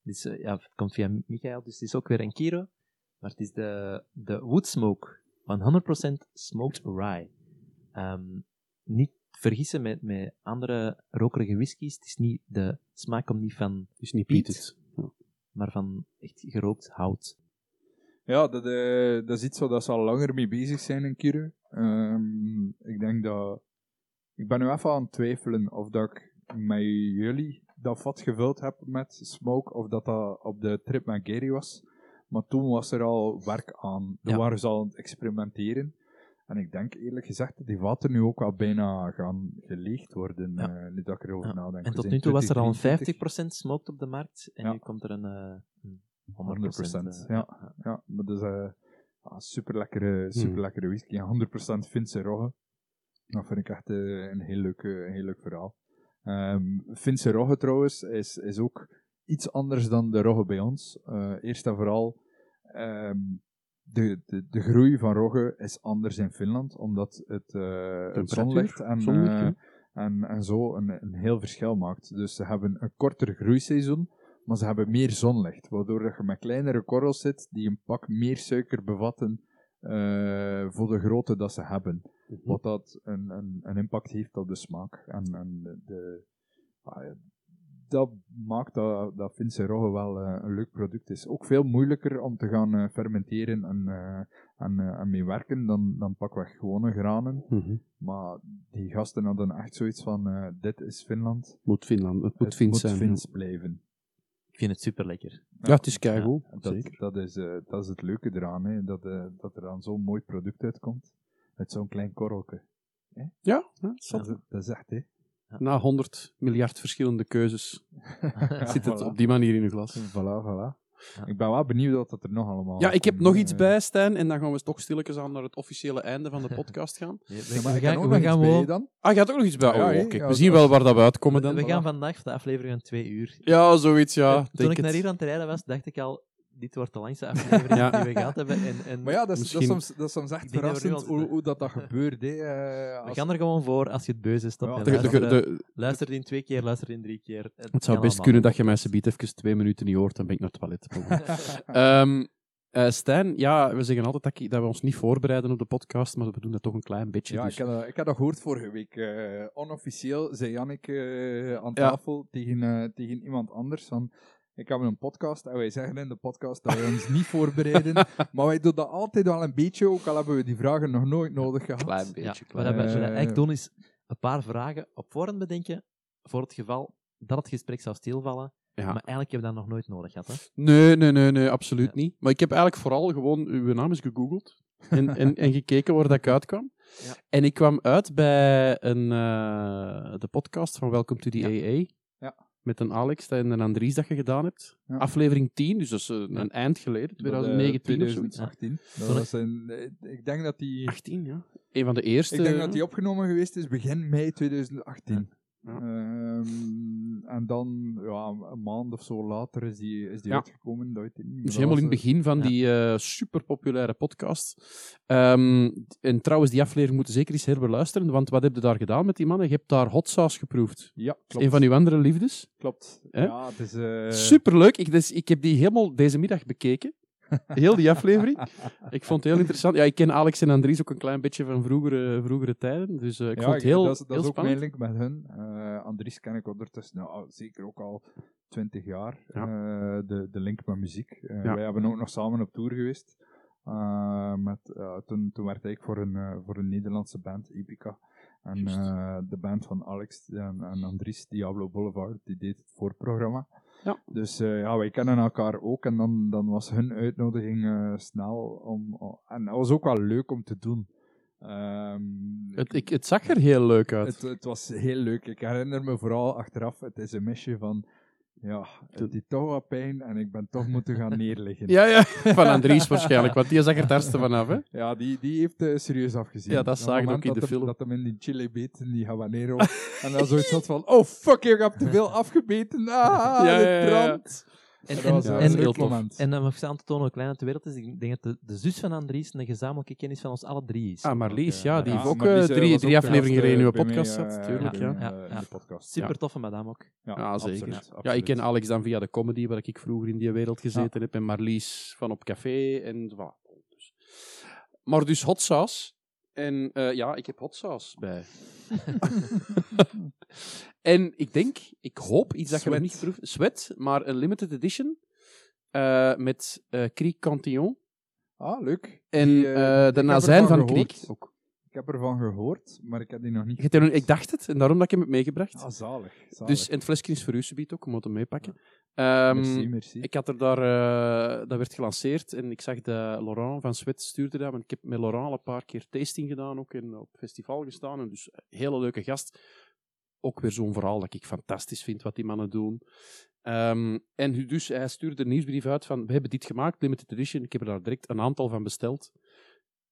Dus ja, het komt via Michael, dus het is ook weer een kiro. Maar het is de, de Woodsmoke, 100% smoked rye. Ehm, niet vergissen met, met andere rokerige whiskies. Het is niet, de smaak komt niet van, Het is niet Piet. Piet. maar van echt gerookt hout. Ja, dat, eh, dat is iets waar dat ze al langer mee bezig zijn in Kure. Ehm, ik denk dat... Ik ben nu even aan het twijfelen of dat ik met jullie dat vat gevuld heb met smoke, of dat dat op de trip met Gary was. Maar toen was er al werk aan. Toen Ja. waren ze al aan het experimenteren. En ik denk eerlijk gezegd dat die vaten nu ook al bijna gaan geleegd worden, Ja. eh, nu dat ik erover Ja. nadenk. En tot nu toe was er al een 2023. 50% smoked op de markt, en Ja. nu komt er een, eh, een 100%. 100%, eh, ja. Ja, maar dat is eh super lekkere, super lekkere whisky. En 100% Finse rogge. Dat vind ik echt eh, een, heel leuk, eh, een heel leuk verhaal. Ehm Finse rogge trouwens is, is ook iets anders dan de rogge bij ons. Eh, eerst en vooral, ehm, de, de, de groei van rogge is anders in Finland, omdat het, eh, het zonlicht en, zonlicht, eh, en, en zo een, een heel verschil maakt. Dus ze hebben een korter groeiseizoen, maar ze hebben meer zonlicht, waardoor dat je met kleinere korrels zit die een pak meer suiker bevatten eh, voor de grootte dat ze hebben. Mhm. Wat dat een, een, een impact heeft op de smaak. En, en de, de- ah dat maakt dat, dat Finse rogge wel eh, een leuk product is. Ook veel moeilijker om te gaan eh, fermenteren en, eh, en, en mee werken dan, dan pakweg gewone granen. Mhm. Maar die gasten hadden echt zoiets van, eh, dit is Finland. Moet Finland, het moet het Fins moet zijn. Fins blijven. Ik vind het super lekker. Ja, het is keigoed. Ja, dat, dat, is, eh, dat is het leuke eraan, hè, dat, eh, dat er dan zo'n mooi product uitkomt. Uit zo'n klein korrelke. Ja, ja, dat is Dat zot. is, dat is echt, hè. Na 100 miljard verschillende keuzes zit het voilà. op die manier in uw glas. Voilà, voilà. Ja. Ik ben wel benieuwd wat dat er nog allemaal Ja, ik heb nog iets bij, Stijn, en dan gaan we toch stilletjes aan naar het officiële einde van de podcast gaan. We, Ja, maar ik gaan, ook we nog gaan iets bij dan. Ah, je had ook nog iets bij? Ja, oh, Ja, we zien wel waar dat we uitkomen dan. we gaan voilà. vandaag voor de aflevering van twee uur. Ja, zoiets, ja. Eh, Toen ik naar hier aan het rijden was, dacht ik al, dit wordt de langste aflevering Ja. die we gehad hebben. En, en Maar ja, dat is, Misschien- dat is, soms, dat is soms echt verrassend hoe, dat, dat gebeurt. Hè. Eh, we gaan er gewoon voor, als je het beu is, Ja, Luister in twee keer, luister in drie keer. het zou best allemaal. kunnen dat je mij subiet even twee minuten niet hoort, dan ben ik naar het toilet. Ehm eh, Stijn, ja, we zeggen altijd dat, ik- dat we ons niet voorbereiden op de podcast, maar we doen dat toch een klein beetje. Ja, dus- ik heb, dat, ik heb dat gehoord vorige week. Eh, onofficieel zei Jannik eh, aan Ja. tafel tegen, tegen iemand anders van... Ik heb een podcast en wij zeggen in de podcast dat we ons niet voorbereiden. maar wij doen dat altijd wel een beetje, ook al hebben we die vragen nog nooit nodig gehad. Klein Ja, beetje. we, wat we Eh, eigenlijk doen is een paar vragen op voorhand bedenken, voor het geval dat het gesprek zou stilvallen. Ja. Maar eigenlijk hebben we dat nog nooit nodig gehad. Hè? Nee, nee, nee, nee, absoluut Ja. niet. Maar ik heb eigenlijk vooral gewoon uw naam eens gegoogeld en, en, en gekeken waar dat ik uitkwam. Ja. En ik kwam uit bij een, eh, de podcast van Welcome to the Ja. AA. Met een Alex en een Andries dat je gedaan hebt. Ja. Aflevering 10, dus dat is eh, een Ja. eind geleden, Dat, eh, 2019 of zoiets. 2018. Dat Toen- was een, eh, ik denk dat die... 18, ja. Een van de eerste. Ik denk dat die opgenomen geweest is begin mei 2018. Ja. Ehm, en dan, ja, een maand of zo later is die, is die Ja. uitgekomen. Dat weet ik niet. maar Dus helemaal in het begin van ja. die eh super populaire podcast. Ehm, en trouwens, die aflevering moeten zeker eens herbeluisteren, want wat heb je daar gedaan met die mannen? Je hebt daar hot sauce geproefd. eh, Ja, klopt. Een van uw andere liefdes. Klopt. Hè? Ja, het is... eh, Superleuk. Ik, dus, ik heb die helemaal deze middag bekeken. Heel die aflevering. Ik vond het heel interessant. Ja, ik ken Alex en Andries ook een klein beetje van vroegere, vroegere tijden. Dus eh, ik ja, vond het heel, dat is, dat heel is ook spannend. mijn link met hun. Eh, Andries ken ik ondertussen nou, zeker ook al twintig jaar. Ja. eh, de, de link met muziek. Eh, Ja. Wij hebben ook nog samen op tour geweest. Eh, met, toen, toen werkte ik voor een, voor een Nederlandse band, Epica. En eh, de band van Alex en, en Andries, Diablo Boulevard, die deed het voorprogramma. Ja. Dus eh, ja, wij kennen elkaar ook. En dan, dan was hun uitnodiging eh, snel om... en dat was ook wel leuk om te doen. Ehm, Het, ik, het zag er heel leuk uit. het, het was heel leuk. Ik herinner me vooral achteraf, het is een misje van, ja, het deed toch wat pijn en ik ben toch moeten gaan neerliggen. Ja, ja. Van Andries waarschijnlijk, want die zag er het hardste vanaf. Hè? Ja, die, die heeft eh, serieus afgezien. Ja, dat zagen ook in de hem- film. Dat hem in die chili beet, in die habanero. en dan zoiets had van, oh fuck, ik heb te veel afgebeten. Ah, Ja, dit ja, ja, ja. brandt. En, Dat en, was ja, een en, heel tof. moment. en om even aan te tonen hoe klein het de wereld is, ik denk dat de, de zus van Andries een gezamenlijke kennis van ons alle drie is. Ah, Marlies, ja, eh, die heeft ook Marlies, eh, eh, drie, drie ook te afleveringen geleden in eh, uw podcast mij, zat. eh, Tuurlijk, ja. eh. Super toffe madame ook. Ja, zeker. Ja, ik ken. Alex dan via de comedy, waar ik vroeger in die wereld gezeten heb, en Marlies van op café. En, voilà. dus. Maar dus hot sauce. En eh, ja, ik heb hot sauce bij. en ik denk, ik hoop iets dat je nog niet proeft. Sweat, maar een limited edition. eh, met eh Kriek Cantillon. Ah, leuk. En Die, ik de nazijn van. Kriek ook. Ik heb ervan gehoord, maar ik heb die nog niet Ik dacht het, en daarom dat ik hem heb meegebracht. Ah, zalig. zalig. dus, en het flesje is voor u, subiet ook, je moet hem meepakken. Ehm, merci, merci. Ik had er daar, eh, dat werd gelanceerd en ik zag dat Laurent van Sweat stuurde dat, want ik heb met Laurent al een paar keer tasting gedaan ook en op festival gestaan. En dus een hele leuke gast. Ook weer zo'n verhaal dat ik fantastisch vind wat die mannen doen. Ehm, en dus hij stuurde een nieuwsbrief uit van, we hebben dit gemaakt, limited edition. Ik heb er daar direct een aantal van besteld.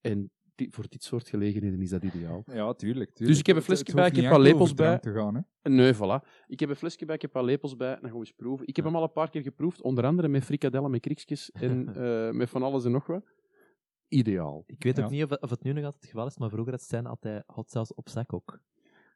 En die, voor dit soort gelegenheden is dat ideaal. Ja, tuurlijk. tuurlijk. Dus ik heb een flesje bij, ik heb wat enkel lepels drank te gaan, hè. Nee, voilà. Ik heb een flesje bij, ik heb wat lepels bij, dan gaan we eens proeven. Ik heb hem al een paar keer geproefd, onder andere met frikadellen, met kriekjes en eh, met van alles en nog wat. Ideaal. Ik weet ook Ja. niet of, of het nu nog altijd het geval is, maar vroeger had Stijn altijd hot sauce op zak ook.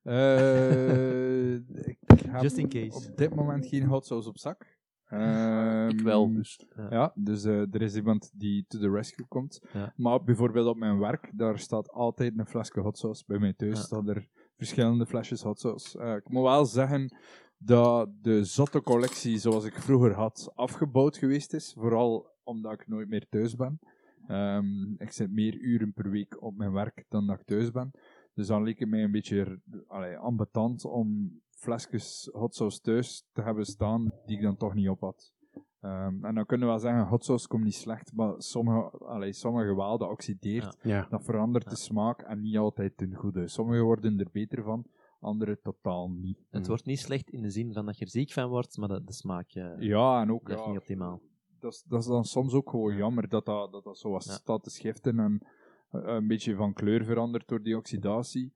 Eh, ik heb Just in case. op dit moment geen hot sauce op zak. Ehm, ik wel, dus. Ja, dus eh, er is iemand die to the rescue komt. Ja. Maar bijvoorbeeld op mijn werk, daar staat altijd een flesje hot sauce. Bij mij thuis Ja. staan er verschillende flesjes hot sauce. Eh, ik moet wel zeggen dat de zotte collectie zoals ik vroeger had afgebouwd geweest is. Vooral omdat ik nooit meer thuis ben. Ehm, ik zit meer uren per week op mijn werk dan dat ik thuis ben. Dus dan leek het mij een beetje allee, ambetant om flesjes hot sauce thuis te hebben staan die ik dan toch niet op had. Ehm, en dan kunnen we wel zeggen, hot sauce komt niet slecht, maar sommige, allee, sommige wel, dat oxideert, Ja. Ja. dat verandert de smaak en niet altijd ten goede. Sommige worden er beter van, andere totaal niet. Het Mm. wordt niet slecht in de zin van dat je er ziek van wordt, maar de, de smaak eh, Ja, en ook, blijft ja, niet optimaal. dat, is, dat is dan soms ook gewoon jammer dat dat, dat, dat zo wat Ja. staat te schiften en eh, een beetje van kleur verandert door die oxidatie.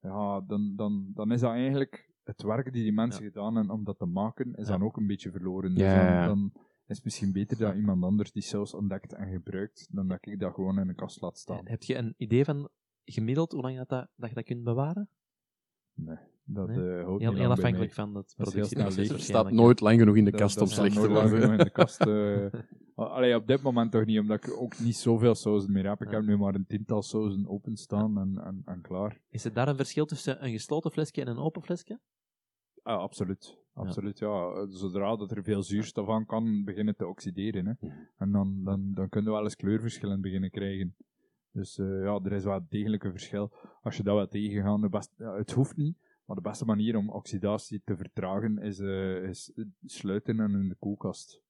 Ja, dan, dan, dan is dat eigenlijk het werk die die mensen gedaan hebben om dat te maken, is Ja. dan ook een beetje verloren. Dus Ja, dan, ja, ja. dan is het misschien beter dat iemand anders die saus ontdekt en gebruikt, dan dat ik dat gewoon in een kast laat staan. Heb je een idee van gemiddeld hoe lang dat, dat, dat je dat kunt bewaren? Nee, dat Nee? eh, Heel, afhankelijk van het Dat leeg. Er staat nooit lang genoeg in de kast dat om slecht te worden. in de kast. eh. Allee, op dit moment toch niet, omdat ik ook niet zoveel sauzen meer heb. Ik Ja. heb nu maar een tiental sauzen openstaan en, en, en klaar. Is er daar een verschil tussen een gesloten flesje en een open flesje? Ah, absoluut. Absoluut, ja. Zodra dat er veel zuurstof aan kan, beginnen te oxideren. Hè. En dan, dan, dan kunnen we wel eens kleurverschillen beginnen krijgen. Dus eh, ja, er is wel degelijk een verschil. Als je dat wil tegengaan, best, ja, het hoeft niet, maar de beste manier om oxidatie te vertragen is, eh, is sluiten en in de koelkast.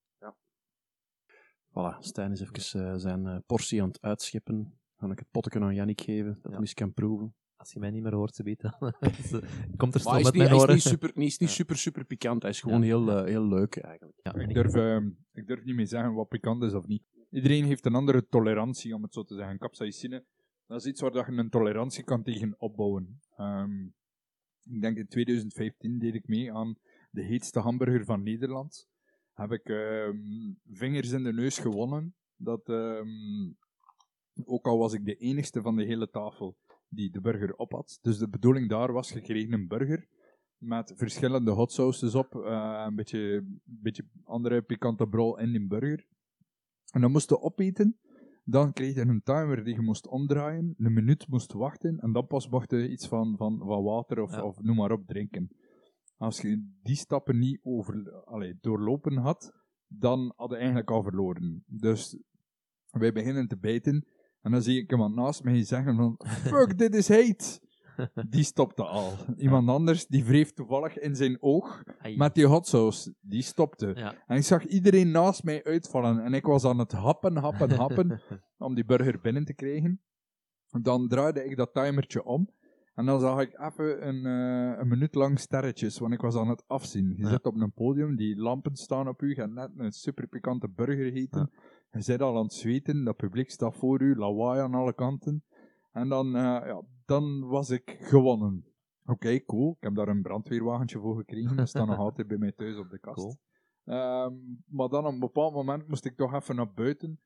Voilà, Stijn is even eh, zijn eh, portie aan het uitscheppen. Ga ik het potje aan Jannik geven, dat Ja. hij eens kan proeven. Als je mij niet meer hoort, ze weten. komt er is met niet, mijn hij is niet super, niet, is niet Ja. super, super pikant. Hij is gewoon Ja. heel, heel leuk eigenlijk. Ja, Ik durf, ehm, ik durf niet meer zeggen wat pikant is of niet. Iedereen heeft een andere tolerantie, om het zo te zeggen. Capsaicine, dat is iets waar dat je een tolerantie kan tegen opbouwen. Ehm, ik denk in 2015 deed ik mee aan de heetste hamburger van Nederland. Heb ik ehm, vingers in de neus gewonnen. Dat, ehm, ook al was ik de enigste van de hele tafel die de burger op had. Dus de bedoeling daar was, je kreeg een burger met verschillende hot sauces op, eh, een beetje, beetje andere pikante brol in die burger. En dan moest je opeten. Dan kreeg je een timer die je moest omdraaien, een minuut moest wachten, en dan pas mocht je iets van, van, van water of, Ja. of noem maar op drinken. Als je die stappen niet over, allee, doorlopen had, dan had je eigenlijk al verloren. Dus wij beginnen te bijten, en dan zie ik iemand naast mij zeggen van, fuck, dit is heet! Die stopte al. Iemand anders, die wreef toevallig in zijn oog Ai. met die hot sauce. Die stopte. Ja. En ik zag iedereen naast mij uitvallen. En ik was aan het happen, happen, happen om die burger binnen te krijgen. Dan draaide ik dat timertje om. En dan zag ik even een, eh, een minuut lang sterretjes, want ik was aan het afzien. Je Ja. zit op een podium, die lampen staan op u, je hebt net een super pikante burger gegeten. Je zit al aan het zweten, dat publiek staat voor u, lawaai aan alle kanten. En dan, eh, ja, dan was ik gewonnen. Oké, cool. Ik heb daar een brandweerwagentje voor gekregen. Dat staat nog altijd bij mij thuis op de kast. Cool. Ehm, maar dan op een bepaald moment moest ik toch even naar buiten.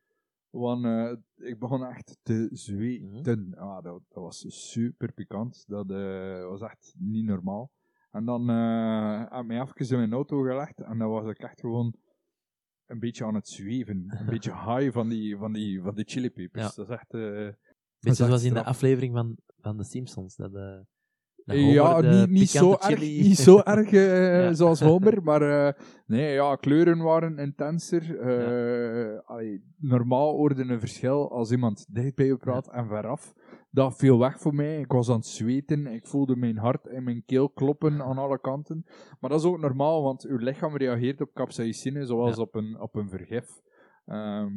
Want eh, ik begon echt te zweten. Ah, dat, dat was super pikant. Dat eh, was echt niet normaal. En dan heb ik mij even in mijn auto gelegd. En dan was ik echt gewoon een beetje aan het zweven. Een beetje high van die, van die, van die chilipepers. Ja. Dat is echt... eh, Beetje zoals in de aflevering van, van The Simpsons. Dat, eh, dat Ja, Homer de niet, niet, zo erg, niet zo erg eh, Ja. zoals Homer, maar eh, nee, ja, kleuren waren intenser. Eh, allee, normaal hoorde een verschil als iemand dicht bij je praat en veraf. Dat viel weg voor mij. Ik was aan het zweten, ik voelde mijn hart en mijn keel kloppen aan alle kanten. Maar dat is ook normaal, want uw lichaam reageert op capsaïcine zoals Ja. op, een, op een vergif. Ehm,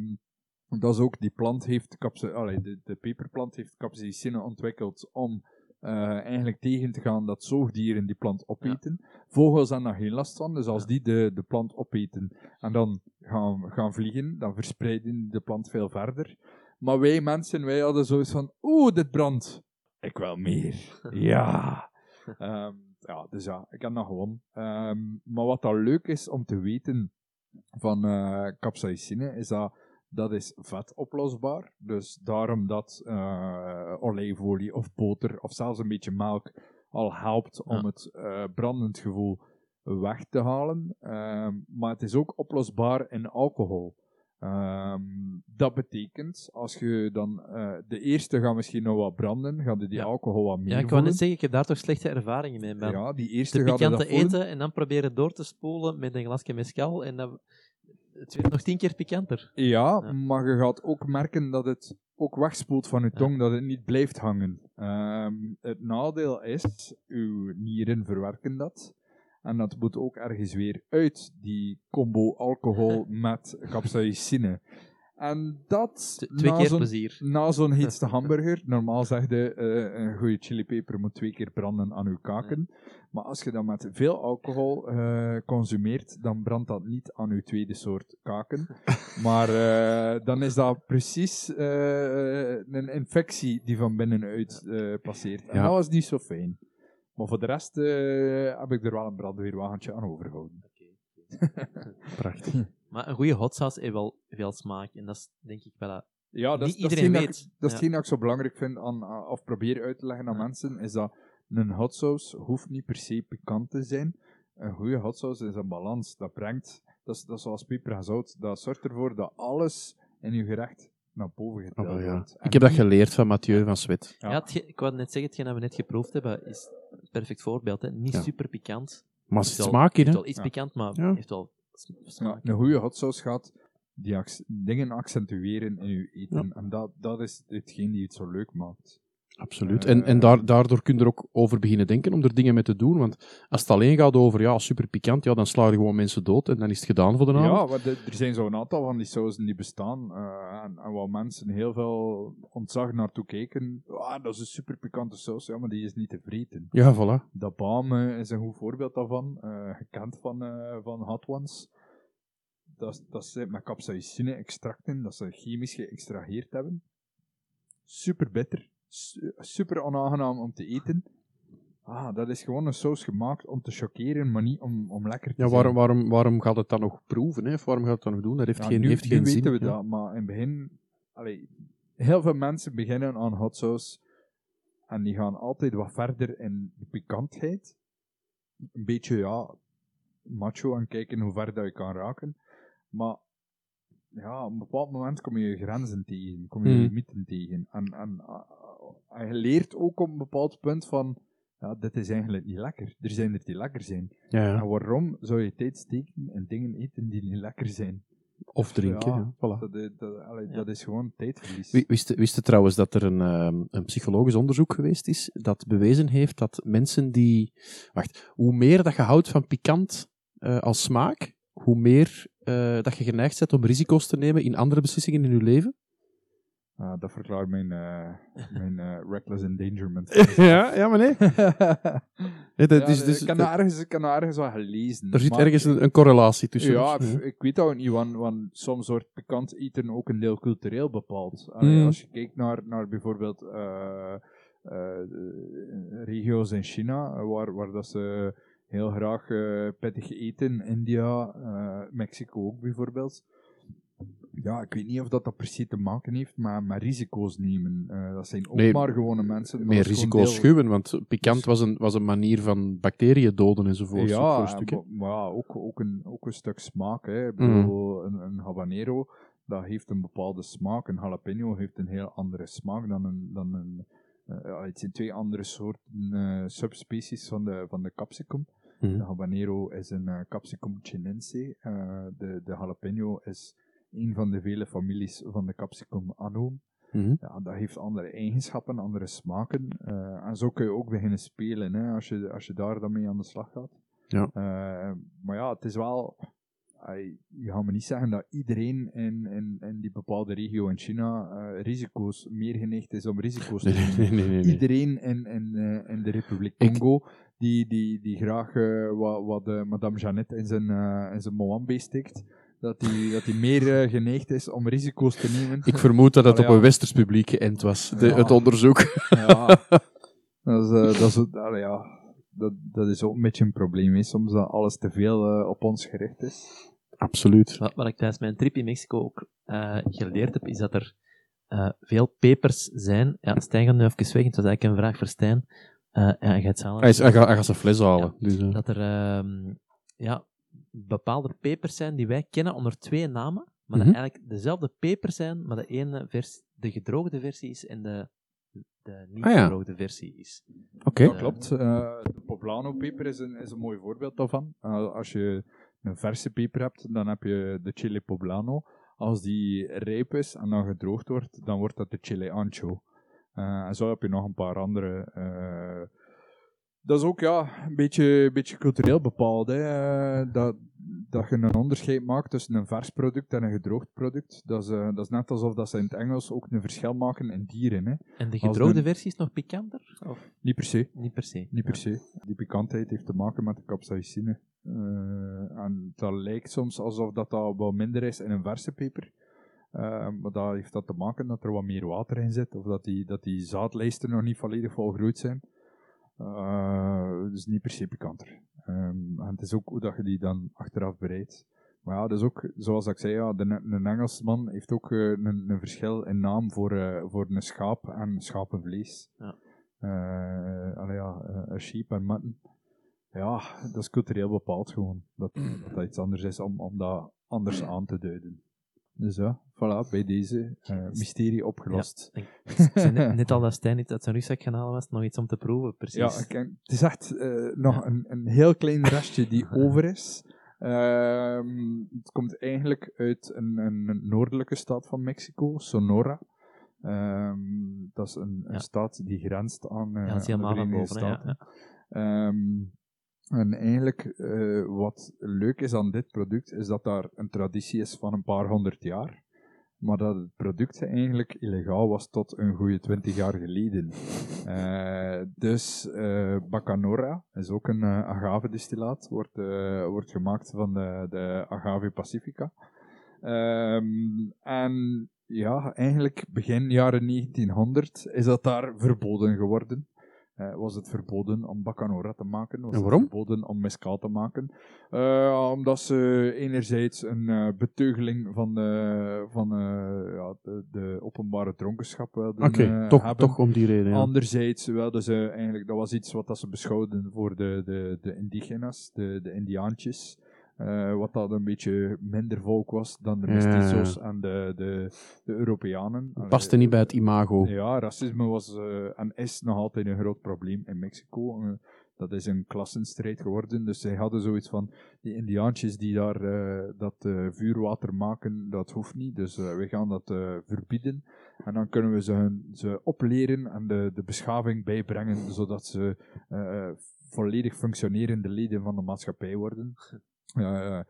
dat is ook, die plant heeft, allee, de, de peperplant heeft capsaïcine ontwikkeld om eh, eigenlijk tegen te gaan dat zoogdieren die plant opeten. Vogels hebben daar geen last van, dus als Ja. die de, de plant opeten en dan gaan, gaan vliegen, dan verspreiden die de plant veel verder. Maar wij mensen, wij hadden zoiets van, oeh, dit brandt. Ik wil meer. ja. Ehm, ja, dus ja, ik heb dat gewonnen. Ehm, maar wat dan leuk is om te weten van eh capsaicine, is dat dat is vetoplosbaar. Dus daarom dat eh, olijfolie of boter of zelfs een beetje melk al helpt om Ja. het eh, brandend gevoel weg te halen. Ehm, maar het is ook oplosbaar in alcohol. Ehm, dat betekent, als je dan eh, de eerste gaat misschien nog wat branden, gaat die Ja. alcohol wat meer Ja, ik voelen. net zeggen, ik heb daar toch slechte ervaringen mee. Maar Ja, die eerste te gaat dat voelen. eten en dan proberen door te spoelen met een glasje mescal en dan... Het werd nog tien keer pikanter. Ja, Ja. maar je gaat ook merken dat het ook wegspoelt van je Ja. tong, dat het niet blijft hangen. Ehm, het nadeel is, uw nieren verwerken dat. En dat moet ook ergens weer uit, die combo alcohol met capsaicine. En dat, T- twee na keer zo'n- plezier. na zo'n heetste hamburger, normaal zeg je, eh, een goede chilipeper moet twee keer branden aan uw kaken. Maar als je dat met veel alcohol eh, consumeert, dan brandt dat niet aan uw tweede soort kaken. maar eh, dan is dat precies een infectie die van binnenuit passeert. En Ja. dat was niet zo fijn. Maar voor de rest heb ik er wel een brandweerwagentje aan overgehouden. Prachtig. Maar een goede hot sauce heeft wel veel smaak. En dat is denk ik wel... dat- Ja, dat, Niet is- dat is iedereen dat weet. Dat is Ja. hetgeen dat ik zo belangrijk vind aan, of probeer uit te leggen aan Ja. mensen, is dat een hot sauce hoeft niet per se pikant te zijn. Een goede hot sauce is een balans. Dat brengt, dat is, dat is zoals peper en zout, dat zorgt ervoor dat alles in je gerecht naar boven Oh, ja. wordt. En Ik heb dat geleerd van Mathieu van Swet. Ja. Ik wou net zeggen, hetgeen dat we net geproefd hebben, is een perfect voorbeeld. Hè. Niet Ja. super pikant. Maar er Heeft zit wel- smaak in, hè? wel iets Ja. pikant, maar Ja. heeft wel Ja, een goede hot sauce gaat die ac- dingen accentueren in je eten. En dat, dat is hetgeen die het zo leuk maakt. Absoluut. Eh, En, en daar, daardoor kun je er ook over beginnen denken om er dingen mee te doen. Want als het alleen gaat over ja, super pikant, ja, dan sla je gewoon mensen dood en dan is het gedaan voor de avond. Ja, er zijn zo'n aantal van die sauzen die bestaan. eh, en, en waar mensen heel veel ontzag naartoe kijken. Ah, dat is een super pikante saus. Ja, maar die is niet te vreten. Ja, voilà. De Baam eh, is een goed voorbeeld daarvan. eh, gekend van, eh, van Hot Ones. Dat, dat ze met capsaicine extracten, dat ze chemisch geëxtraheerd hebben. Super bitter. Su- super onaangenaam om te eten. ah, dat is gewoon een saus gemaakt om te chockeren, maar niet om, om lekker te Ja, zijn. waarom, waarom, waarom gaat het dan nog proeven? Hè? Of waarom gaat het dan nog doen? Dat heeft Ja, geen, nu, heeft nu geen weten zin. we ja. dat, maar in het begin... Allee, heel veel mensen beginnen aan hot sauce en die gaan altijd wat verder in de pikantheid. Een beetje, ja, macho en kijken hoe ver dat je kan raken. Maar ja, op een bepaald moment kom je je grenzen tegen, kom je je Hmm. limieten tegen. En, en, en je leert ook op een bepaald punt van, ja, dit is eigenlijk niet lekker. Er zijn er die lekker zijn. Ja, ja. En waarom zou je tijd steken in dingen eten die niet lekker zijn? Of drinken. Ja, voilà. Dat, is- dat, allee, Ja. dat is gewoon tijdverlies. Wi- Wist, wist je trouwens dat er een, ehm, een psychologisch onderzoek geweest is dat bewezen heeft dat mensen die... Wacht, hoe meer dat je houdt van pikant eh, als smaak, hoe meer eh, dat je geneigd bent om risico's te nemen in andere beslissingen in je leven? Ah, dat verklaart mijn, eh, mijn eh, reckless endangerment. ja, ja, maar nee. Nee, dat Ja, is, dus, ik dat- dat ergens, ik dat ergens wel gelezen. er zit maar- ergens een, een correlatie tussen. Ja, f- ik weet dat ook niet, want, want soms wordt pikant eten ook een deel cultureel bepaald. Allee, Mm. Als je kijkt naar, naar bijvoorbeeld eh, eh, regio's in China, waar, waar dat ze heel graag pittig eten, India, eh, Mexico ook bijvoorbeeld. Ja, ik weet niet of dat, dat per se te maken heeft met, met risico's nemen. Eh, dat zijn ook Nee, maar gewone mensen. maar meer risico's schuwen, want pikant Dus- was een, was een manier van bacteriën doden enzovoort. ja, voor een stuk, maar, maar ook, ook, een, ook een stuk smaak. Hè. Mhm. bedoel, een, een habanero, dat heeft een bepaalde smaak. Een jalapeno heeft een heel andere smaak dan een... Dan een eh, het zijn twee andere soorten eh, subspecies van de, van de capsicum. Mhm. De habanero is een capsicum chinense. De, de jalapeno is een van de vele families van de capsicum annuum. Mhm. Ja, dat heeft andere eigenschappen, andere smaken. eh, en zo kun je ook beginnen spelen, hè, als, je, als je daar dan mee aan de slag gaat. Ja. Eh, maar ja, het is wel... je gaat me niet zeggen dat iedereen in, in, in die bepaalde regio in China eh, risico's, meer geneigd is om risico's te nemen. nee, nee, nee. Iedereen in, in, in de Republiek Ik- Congo, die, die, die graag wat, wat Madame Jeannette in zijn, in zijn Moambe steekt, dat die, dat die meer eh, geneigd is om risico's te nemen. Ik vermoed dat het Allee, op een westers publiek geënt was, de, Ja. het onderzoek. Ja, dat is, eh, dat, is, ja, dat, dat is ook een beetje een probleem, hè, soms dat alles te veel eh, op ons gericht is. Absoluut. Wat, wat ik tijdens mijn trip in Mexico ook eh, geleerd heb, is dat er eh, veel pepers zijn. Ja, Stijn gaat nu even weg, het was eigenlijk een vraag voor Stijn. Eh, ja, hij gaat zelf- Hij, is, hij, gaat, hij gaat zijn fles halen. Dus, dat er ehm, ja, bepaalde pepers zijn die wij kennen onder twee namen, maar Mhm. dat eigenlijk dezelfde pepers zijn, maar de ene vers, de gedroogde versie is en de, de niet Ah, ja. gedroogde versie is. Oké. Dat klopt. Eh, de poblano-peper is een, is een mooi voorbeeld daarvan. Eh, als je een verse peper hebt, dan heb je de chile poblano. Als die rijp is en dan gedroogd wordt, dan wordt dat de chile ancho. Eh, en zo heb je nog een paar andere. Dat is ook ja, een beetje, beetje cultureel bepaald. Hè. Eh, dat, dat je een onderscheid maakt tussen een vers product en een gedroogd product. Dat is, eh, dat is net alsof dat ze in het Engels ook een verschil maken in dieren. Hè. En de gedroogde de- versie is nog pikanter? Of Niet per se. niet per se? Niet per se. Die pikantheid heeft te maken met de capsaicine. Eh, en dat lijkt soms alsof dat, dat wat minder is in een verse peper. Maar dat heeft dat te maken dat er wat meer water in zit. Of dat die, dat die zaadlijsten nog niet volledig volgroeid zijn. Eh, dus niet per se pikanter. Ehm, en het is ook hoe dat je die dan achteraf bereidt. Maar ja, dat is ook, zoals ik zei, ja, de, een Engelsman heeft ook eh, een, een verschil in naam voor, eh, voor een schaap en schapenvlees. Ja. Allee, ja, een sheep en mutton. Ja, dat is cultureel bepaald gewoon. Dat dat, dat iets anders is om, om dat anders aan te duiden. Dus ja, voilà, bij deze eh, mysterie opgelost. Ik zei net, net al dat Stijn niet uit zijn rugzak gaan halen was, nog iets om te proeven, precies. Ja, het is echt eh, nog een, een heel klein restje die over is. Ehm, het komt eigenlijk uit een, een noordelijke stad van Mexico, Sonora. Ehm, dat is een, een Ja. stad die grenst aan, eh ja, aan de Verenigde Staten. ja. Ehm, en eigenlijk, wat leuk is aan dit product, is dat daar een traditie is van een paar honderd jaar. Maar dat het product eigenlijk illegaal was tot een goede twintig jaar geleden. Eh, dus eh Bacanora is ook een eh agave-distillaat. Wordt, wordt gemaakt van de, de agave pacifica. Ehm, en ja, eigenlijk begin jaren 1900 is dat daar verboden geworden. Eh, was het verboden om Bacanora te maken. Was En waarom? Het verboden om mescal te maken. Eh, omdat ze enerzijds een eh, beteugeling van, de, van ja, de, de openbare dronkenschap wilden Oké, eh, toch, hebben. toch om die reden. Ja. Anderzijds wilden ze eigenlijk, dat was iets wat dat ze beschouwden voor de, de, de indigenas, de, de Indiaantjes. Eh, wat dat een beetje minder volk was dan de Ja. mestizos en de, de, de Europeanen. Paste niet bij het imago. Ja, racisme was eh, en is nog altijd een groot probleem in Mexico. Eh, dat is een klassenstrijd geworden. Dus zij hadden zoiets van, die indiaantjes die daar dat vuurwater maken, dat hoeft niet. Dus we gaan dat verbieden. En dan kunnen we ze, hun- ze opleren en de, de beschaving bijbrengen, zodat ze volledig functionerende leden van de maatschappij worden. Ja,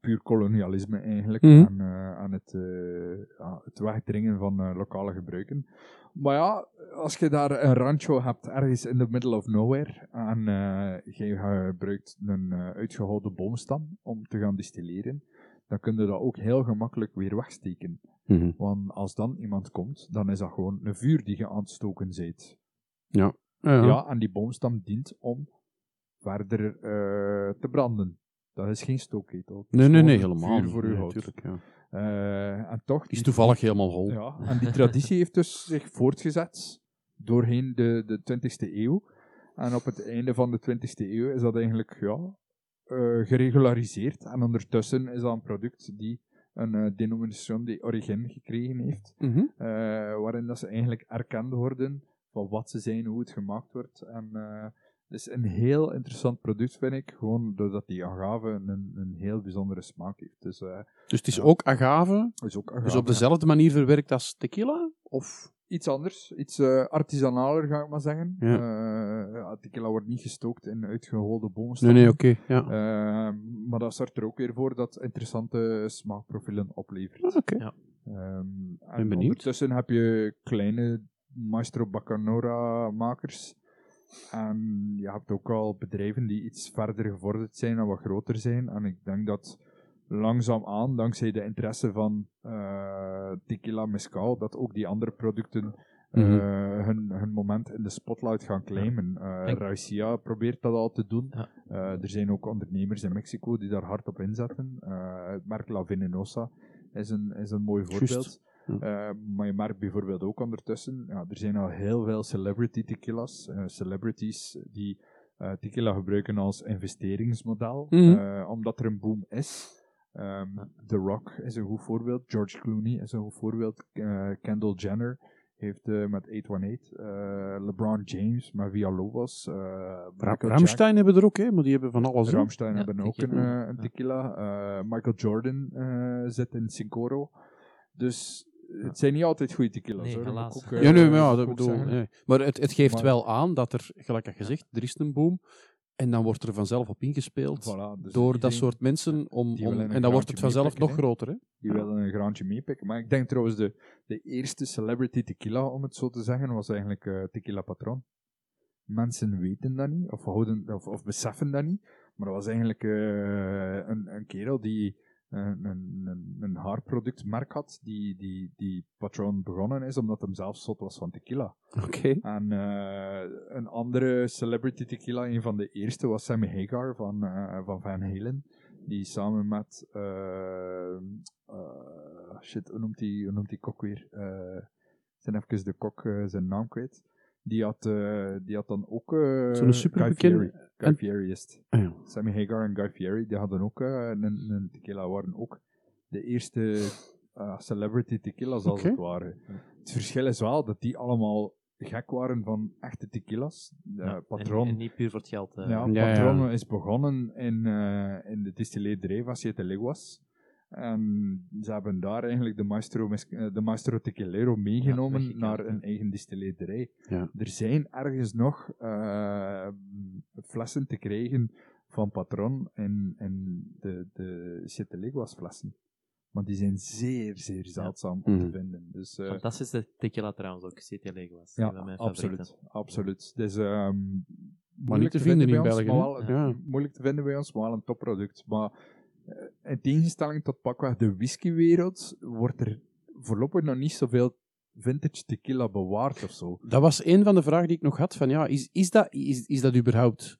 puur kolonialisme eigenlijk. Mhm. En, eh, en het, eh, het wegdringen van eh, lokale gebruiken. Maar ja, als je daar een rancho hebt, ergens in the middle of nowhere, en je gebruikt een eh, uitgehouwde boomstam om te gaan distilleren, dan kun je dat ook heel gemakkelijk weer wegsteken. Mhm. Want als dan iemand komt, dan is dat gewoon een vuur die je aan het stoken bent. Ja. Ja. Ja. en die boomstam dient om verder te branden. Dat is geen stookketel. Nee, nee, nee, helemaal Vuur niet. voor uw hout. ja. Eh, en toch, Die is die- toevallig helemaal hol. ja, en die traditie heeft dus zich voortgezet doorheen de, de 20e eeuw. En op het einde van de 20e eeuw is dat eigenlijk ja, eh, geregulariseerd. En ondertussen is dat een product die een eh, denomination de origine gekregen heeft. Mhm. waarin dat ze eigenlijk erkend worden van wat ze zijn, hoe het gemaakt wordt. En is een heel interessant product, vind ik. Gewoon doordat die agave een, een heel bijzondere smaak heeft. Dus uh, Dus het is Ja. ook agave, is ook agave. dus op dezelfde manier verwerkt als tequila? Of? Iets anders, iets eh, artisanaler ga ik maar zeggen. Ja. Eh, ja, tequila wordt niet gestookt in uitgeholde Nee, boomstammen. nee, oké. ja. Eh, maar dat zorgt er ook weer voor dat interessante smaakprofielen oplevert. Ah, oké. Ja. Ehm, en benieuwd. ondertussen heb je kleine Maestro Bacanora makers. En je hebt ook al bedrijven die iets verder gevorderd zijn en wat groter zijn. En ik denk dat langzaamaan, dankzij de interesse van eh, tequila mezcal, dat ook die andere producten eh, Mhm. hun, hun moment in de spotlight gaan claimen. En- Raicilla probeert dat al te doen. Ja. Er zijn ook ondernemers in Mexico die daar hard op inzetten. Het merk La Venenosa is een, is een mooi voorbeeld. Maar je merkt bijvoorbeeld ook ondertussen, ja, er zijn al heel veel celebrity tequila's, eh, celebrities die eh, tequila gebruiken als investeringsmodel, Mhm. eh, omdat er een boom is. Ehm. The Rock is een goed voorbeeld, George Clooney is een goed voorbeeld, Kendall Jenner heeft met 818, eh, LeBron James eh Ra Michael Ramstein hebben er ook, hè, maar die hebben van alles. Ramstein Ja, hebben ook een, tequila. eh, een tequila. Michael Jordan zit in Sincoro. Dus het zijn niet altijd goede tequila's. Nee, hoor, helaas. ook, eh, Ja, nee, maar, ja, dat bedoel, nee. maar het, het geeft Maar- wel aan dat er, gelijk dat gezegd, er is een boom. En dan wordt er vanzelf op ingespeeld Voilà, dus door dat soort mensen. Om, en dan wordt het vanzelf nog groter. Hè? Die Ja. willen een graantje meepikken. Maar ik denk trouwens, de, de eerste celebrity tequila, om het zo te zeggen, was eigenlijk eh, Tequila Patron. Mensen weten dat niet, of, houden, of, of beseffen dat niet. Maar dat was eigenlijk eh, een, een kerel die een, een, een haarproductmerk had, die, die, die Patron begonnen is, omdat hem zelf zot was van tequila. Oké. En eh, een andere celebrity tequila, een van de eerste, was Sammy Hagar van, eh, van Van Halen. Die samen met. eh, shit, hoe noemt die, hoe noemt die kok weer? Ben even de kok zijn naam kwijt. Die had, eh, die had dan ook. eh Zo'n superbekende- Guy Fieri. Guy en- Fieri is het. Ah, ja. Sammy Hagar en Guy Fieri, die hadden ook eh, een, een tequila, waren ook de eerste eh, celebrity tequila's als Oké. het ware. Het verschil is wel dat die allemaal gek waren van echte tequila's. De Ja, Patron, En, en niet puur voor het geld. ja, Ja, Patron ja. is begonnen in, eh, in de distilleerderij van Siete Leguas. En ze hebben daar eigenlijk de Maestro, eh, de Maestro Tequilero meegenomen naar een eigen distilleerderij. Ja. Er zijn ergens nog eh, flessen te krijgen van Patron in, in de, de Siete Leguas flessen. Maar die zijn zeer, zeer zeldzaam om te Mhm. vinden. Dus, eh, Fantastische tequila trouwens ook, CT Legolas. ja, een van mijn absoluut. favorieten. absoluut. Dus, ehm, Maar moeilijk niet te vinden in bij ons, België. Moeilijk te vinden bij ons, maar wel een topproduct. Maar in tegenstelling tot pakweg de whiskywereld, wordt er voorlopig nog niet zoveel vintage tequila bewaard of zo. Dat was een van de vragen die ik nog had. Van, ja, is, is, dat, is, is dat überhaupt...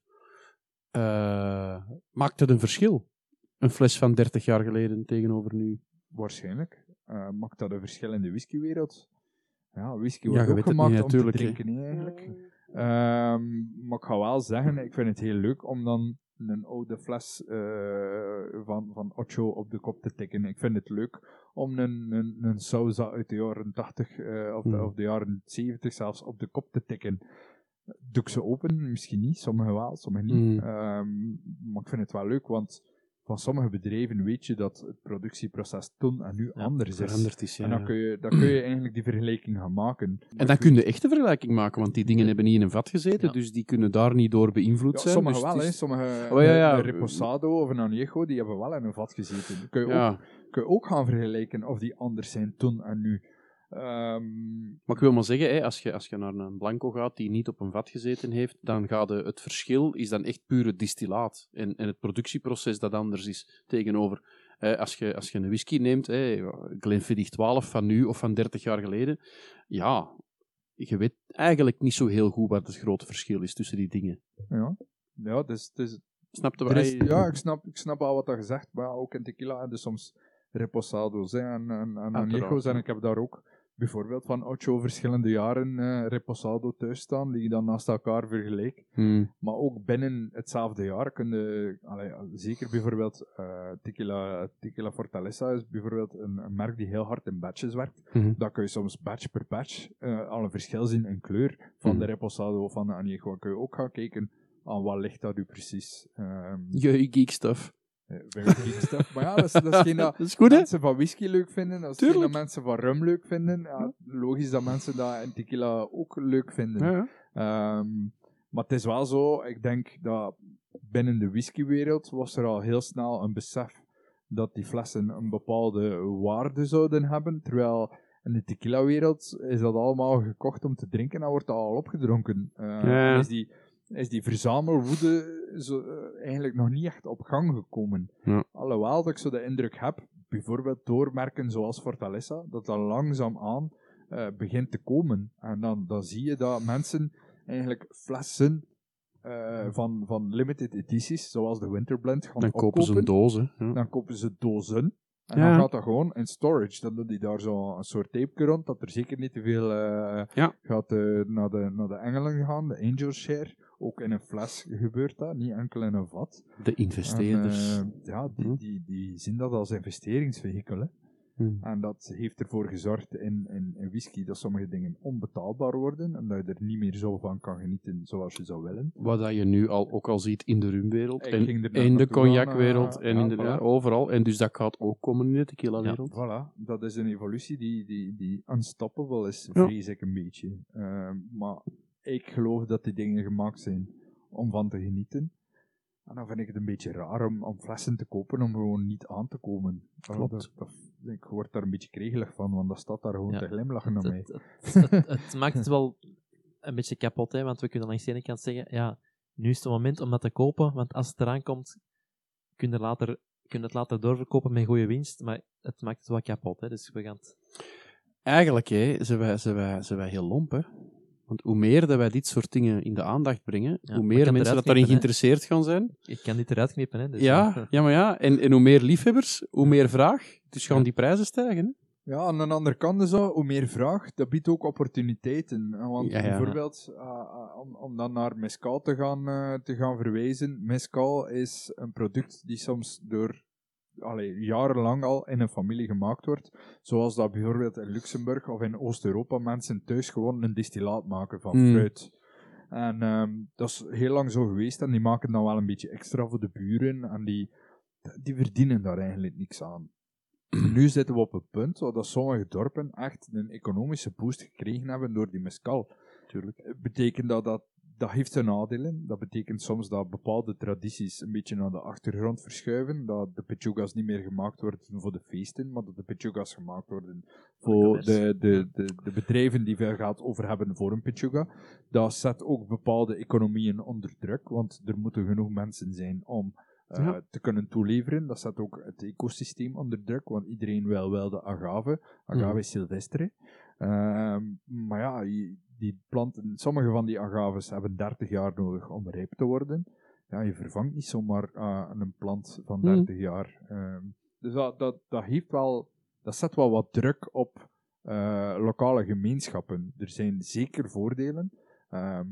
eh, maakt het een verschil? Een fles van 30 jaar geleden tegenover nu? Waarschijnlijk. Eh, maakt dat een verschil in de whiskywereld? Ja, whisky wordt ook gemaakt niet, om te drinken, eigenlijk. Ehm, maar ik ga wel zeggen, ik vind het heel leuk om dan een oude fles eh, van, van Ocho op de kop te tikken. Ik vind het leuk om een, een, een Sauza uit de jaren 80 eh, of, de, Hmm. of de jaren 70 zelfs op de kop te tikken. Doe ik ze open? Misschien niet. Sommige wel, sommige niet. Hmm. Ehm, maar ik vind het wel leuk, want van sommige bedrijven weet je dat het productieproces toen en nu Ja, anders is. Veranderd is, ja. En dan kun, je, dan kun je eigenlijk die vergelijking gaan maken. En dan kun je echt een vergelijking maken, want die dingen hebben niet in een vat gezeten, Ja. dus die kunnen daar niet door beïnvloed Ja, zijn. sommige dus wel, hè. is- Sommige, Oh, ja, ja. een Reposado of een Añejo, die hebben wel in een vat gezeten. Dan kun je, ook, kun je ook gaan vergelijken of die anders zijn toen en nu. Ehm, maar ik wil maar zeggen, hè, als, je, als je naar een blanco gaat die niet op een vat gezeten heeft, dan gaat de, het verschil is dan echt puur het distillaat. En, en het productieproces dat anders is tegenover... eh, als, je, als je een whisky neemt, hè, Glenfiddich 12 van nu of van 30 jaar geleden, ja, je weet eigenlijk niet zo heel goed wat het grote verschil is tussen die dingen. ja, ja dus, dus, Snap je er wat is, ja ik, snap, ik snap al wat dat gezegd, maar ook in tequila en dus soms Reposado's hè, en, en, en ik heb daar ook bijvoorbeeld van ocho verschillende jaren eh, Reposado thuis staan, die ik dan naast elkaar vergelijk. Hmm. Maar ook binnen hetzelfde jaar kun je, allee, zeker bijvoorbeeld eh, Tequila, Tequila Fortaleza is bijvoorbeeld een, een merk die heel hard in batches werkt. Mhm. Dan kun je soms batch per batch eh, al een verschil zien in kleur van Mhm. de Reposado of van de Añejo. Kun je ook gaan kijken aan wat ligt dat u precies. Ehm Jee, geek stuff. Geek stuff. Maar ja, dat is, dat is geen dat Dat is goed, mensen van whisky leuk vinden. Dat is geen dat Tuurlijk. mensen van rum leuk vinden. Ja, logisch dat mensen dat in tequila ook leuk vinden. Ja. Ehm, maar het is wel zo, ik denk dat binnen de whiskywereld was er al heel snel een besef dat die flessen een bepaalde waarde zouden hebben, terwijl in de tequila-wereld is dat allemaal gekocht om te drinken en wordt dat al opgedronken. Eh, Ja. Is die, is die verzamelwoede zo, eh, eigenlijk nog niet echt op gang gekomen. Ja. Alhoewel dat ik zo de indruk heb, bijvoorbeeld door merken zoals Fortaleza, dat dat langzaamaan eh, begint te komen. En dan, dan zie je dat mensen eigenlijk flessen eh, van, van limited edities, zoals de Winterblend, gaan Dan kopen ze hè. Ja. Dan kopen ze dozen. En Ja. dan gaat dat gewoon in storage. Dan doet hij daar zo een soort tape rond, dat er zeker niet te veel eh, Ja. gaat eh, naar, de, naar de engelen gaan, de angel share. Ook in een fles gebeurt dat, niet enkel in een vat. De investeerders. En, eh, ja, die, Hm. die, die zien dat als investeringsvehikel. hè. Hmm. En dat heeft ervoor gezorgd in, in, in whisky dat sommige dingen onbetaalbaar worden en dat je er niet meer zo van kan genieten zoals je zou willen. Wat dat je nu al, ook al ziet in de rumwereld. Ik En in de cognacwereld. eh, en ja, in de, voilà. ja, overal. En dus dat gaat ook komen in de tequila-wereld. Voilà, dat is een evolutie die, die, die unstoppable is, Ja. vrees ik een beetje. Ehm, maar ik geloof dat die dingen gemaakt zijn om van te genieten. En dan vind ik het een beetje raar om, om flessen te kopen om gewoon niet aan te komen. Klopt. Dat, dat, ik word daar een beetje kregelig van, want dat staat daar gewoon Ja. te glimlachen naar mij. Het, het, het, het maakt het wel een beetje kapot, hè, want we kunnen langs de ene kant zeggen, ja, nu is het moment om dat te kopen, want als het eraan komt, kun je, later, kun je het later doorverkopen met goede winst, maar het maakt het wel kapot. Hè, dus we gaan het... Eigenlijk hè, zijn, wij, zijn, wij, zijn wij heel lomp. Hè? Want hoe meer dat wij dit soort dingen in de aandacht brengen, Ja, hoe meer mensen dat daarin geïnteresseerd gaan zijn. Ik kan dit eruit knippen, hè. Dus, Ja, ja, maar ja. En, en hoe meer liefhebbers, hoe meer vraag. Dus gaan Ja. die prijzen stijgen. Hè? Ja, aan de andere kant is dat, hoe meer vraag, dat biedt ook opportuniteiten. Want Ja, ja. bijvoorbeeld, eh, eh, om, om dan naar mescal te gaan, eh, te gaan verwijzen, mescal is een product die soms door allee, jarenlang al in een familie gemaakt wordt. Zoals dat bijvoorbeeld in Luxemburg of in Oost-Europa mensen thuis gewoon een distillaat maken van Mm. fruit. En ehm, dat is heel lang zo geweest en die maken dan wel een beetje extra voor de buren en die, die verdienen daar eigenlijk niks aan. Nu zitten we op het punt dat sommige dorpen echt een economische boost gekregen hebben door die mescal. Tuurlijk. Betekent dat, dat dat heeft zijn nadelen. Dat betekent soms dat bepaalde tradities een beetje naar de achtergrond verschuiven. Dat de pechugas niet meer gemaakt worden voor de feesten, maar dat de pechugas gemaakt worden voor de, de, de, de bedrijven die veel geld over hebben voor een pechuga. Dat zet ook bepaalde economieën onder druk, want er moeten genoeg mensen zijn om eh, Ja. te kunnen toeleveren. Dat zet ook het ecosysteem onder druk, want iedereen wil wel de agave, agave Mhm. silvestre. Ehm, maar ja, die planten, sommige van die agaves hebben 30 jaar nodig om rijp te worden. Ja, je vervangt niet zomaar eh, een plant van Hmm. 30 jaar. Ehm, dus dat, dat, dat heeft wel, dat zet wel wat druk op eh, lokale gemeenschappen. Er zijn zeker voordelen. Ehm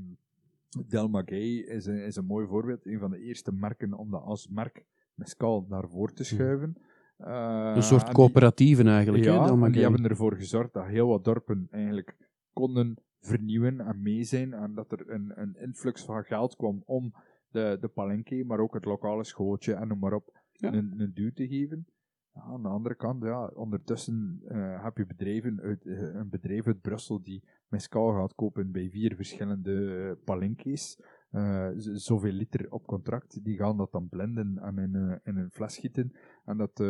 Del Maguey is een, is een mooi voorbeeld. Een van de eerste merken om dat als merk mescal naar voren te schuiven. Eh, Een soort die- coöperatieven eigenlijk. ja, Maguey. die hebben ervoor gezorgd dat heel wat dorpen eigenlijk konden vernieuwen en mee zijn. En dat er een, een influx van geld kwam om de, de palenque, maar ook het lokale schooltje en noem maar op, Ja. een, een duw te geven. Ja, aan de andere kant, ja, ondertussen eh, heb je bedrijven uit, eh, een bedrijf uit Brussel die mescal gaat kopen bij vier verschillende uh. Eh, z- zoveel liter op contract, die gaan dat dan blenden en in, in een fles gieten. En dat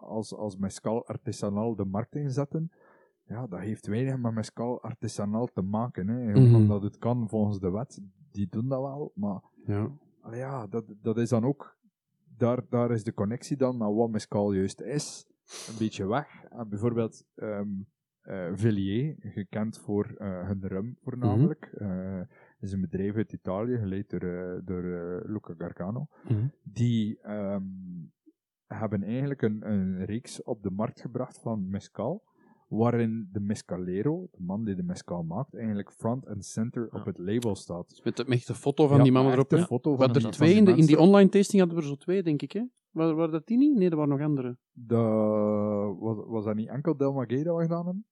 als, als mescal artisanaal de markt inzetten, ja, dat heeft weinig met mescal artisanaal te maken. Hè. Mhm. Omdat het kan volgens de wet, die doen dat wel, maar Ja. ja, dat, dat is dan ook, daar, daar is de connectie dan naar wat mescal juist is, een beetje weg. En bijvoorbeeld eh, Villiers, gekend voor eh, hun rum voornamelijk, eh, is een bedrijf uit Italië, geleid door, door Luca Gargano Mhm. die ehm, hebben eigenlijk een, een reeks op de markt gebracht van mescal, waarin de mescalero, de man die de mescal maakt, eigenlijk front and center op het label staat. Met, de, met de foto van Ja, die man erop. hè. foto van er van twee in, de, in die online tasting hadden we er zo twee, denk ik. Hè? Waren, waren dat die niet? Nee, er waren nog andere. De, was, was dat niet enkel Del Maguey dat we gedaan hebben?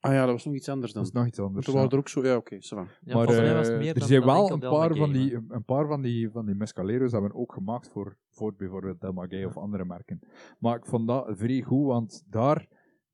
Ah ja, dat was nog iets anders Dat dan. is nog iets anders. Toen ja. waren er ook zo... Ja, oké, va. Ja, maar volgens mij was het meer er zijn wel een paar, van die, een paar van die, van die mescaleros hebben ook gemaakt voor, voor bijvoorbeeld Del Maguey of andere merken. Maar ik vond dat vrij goed, want daar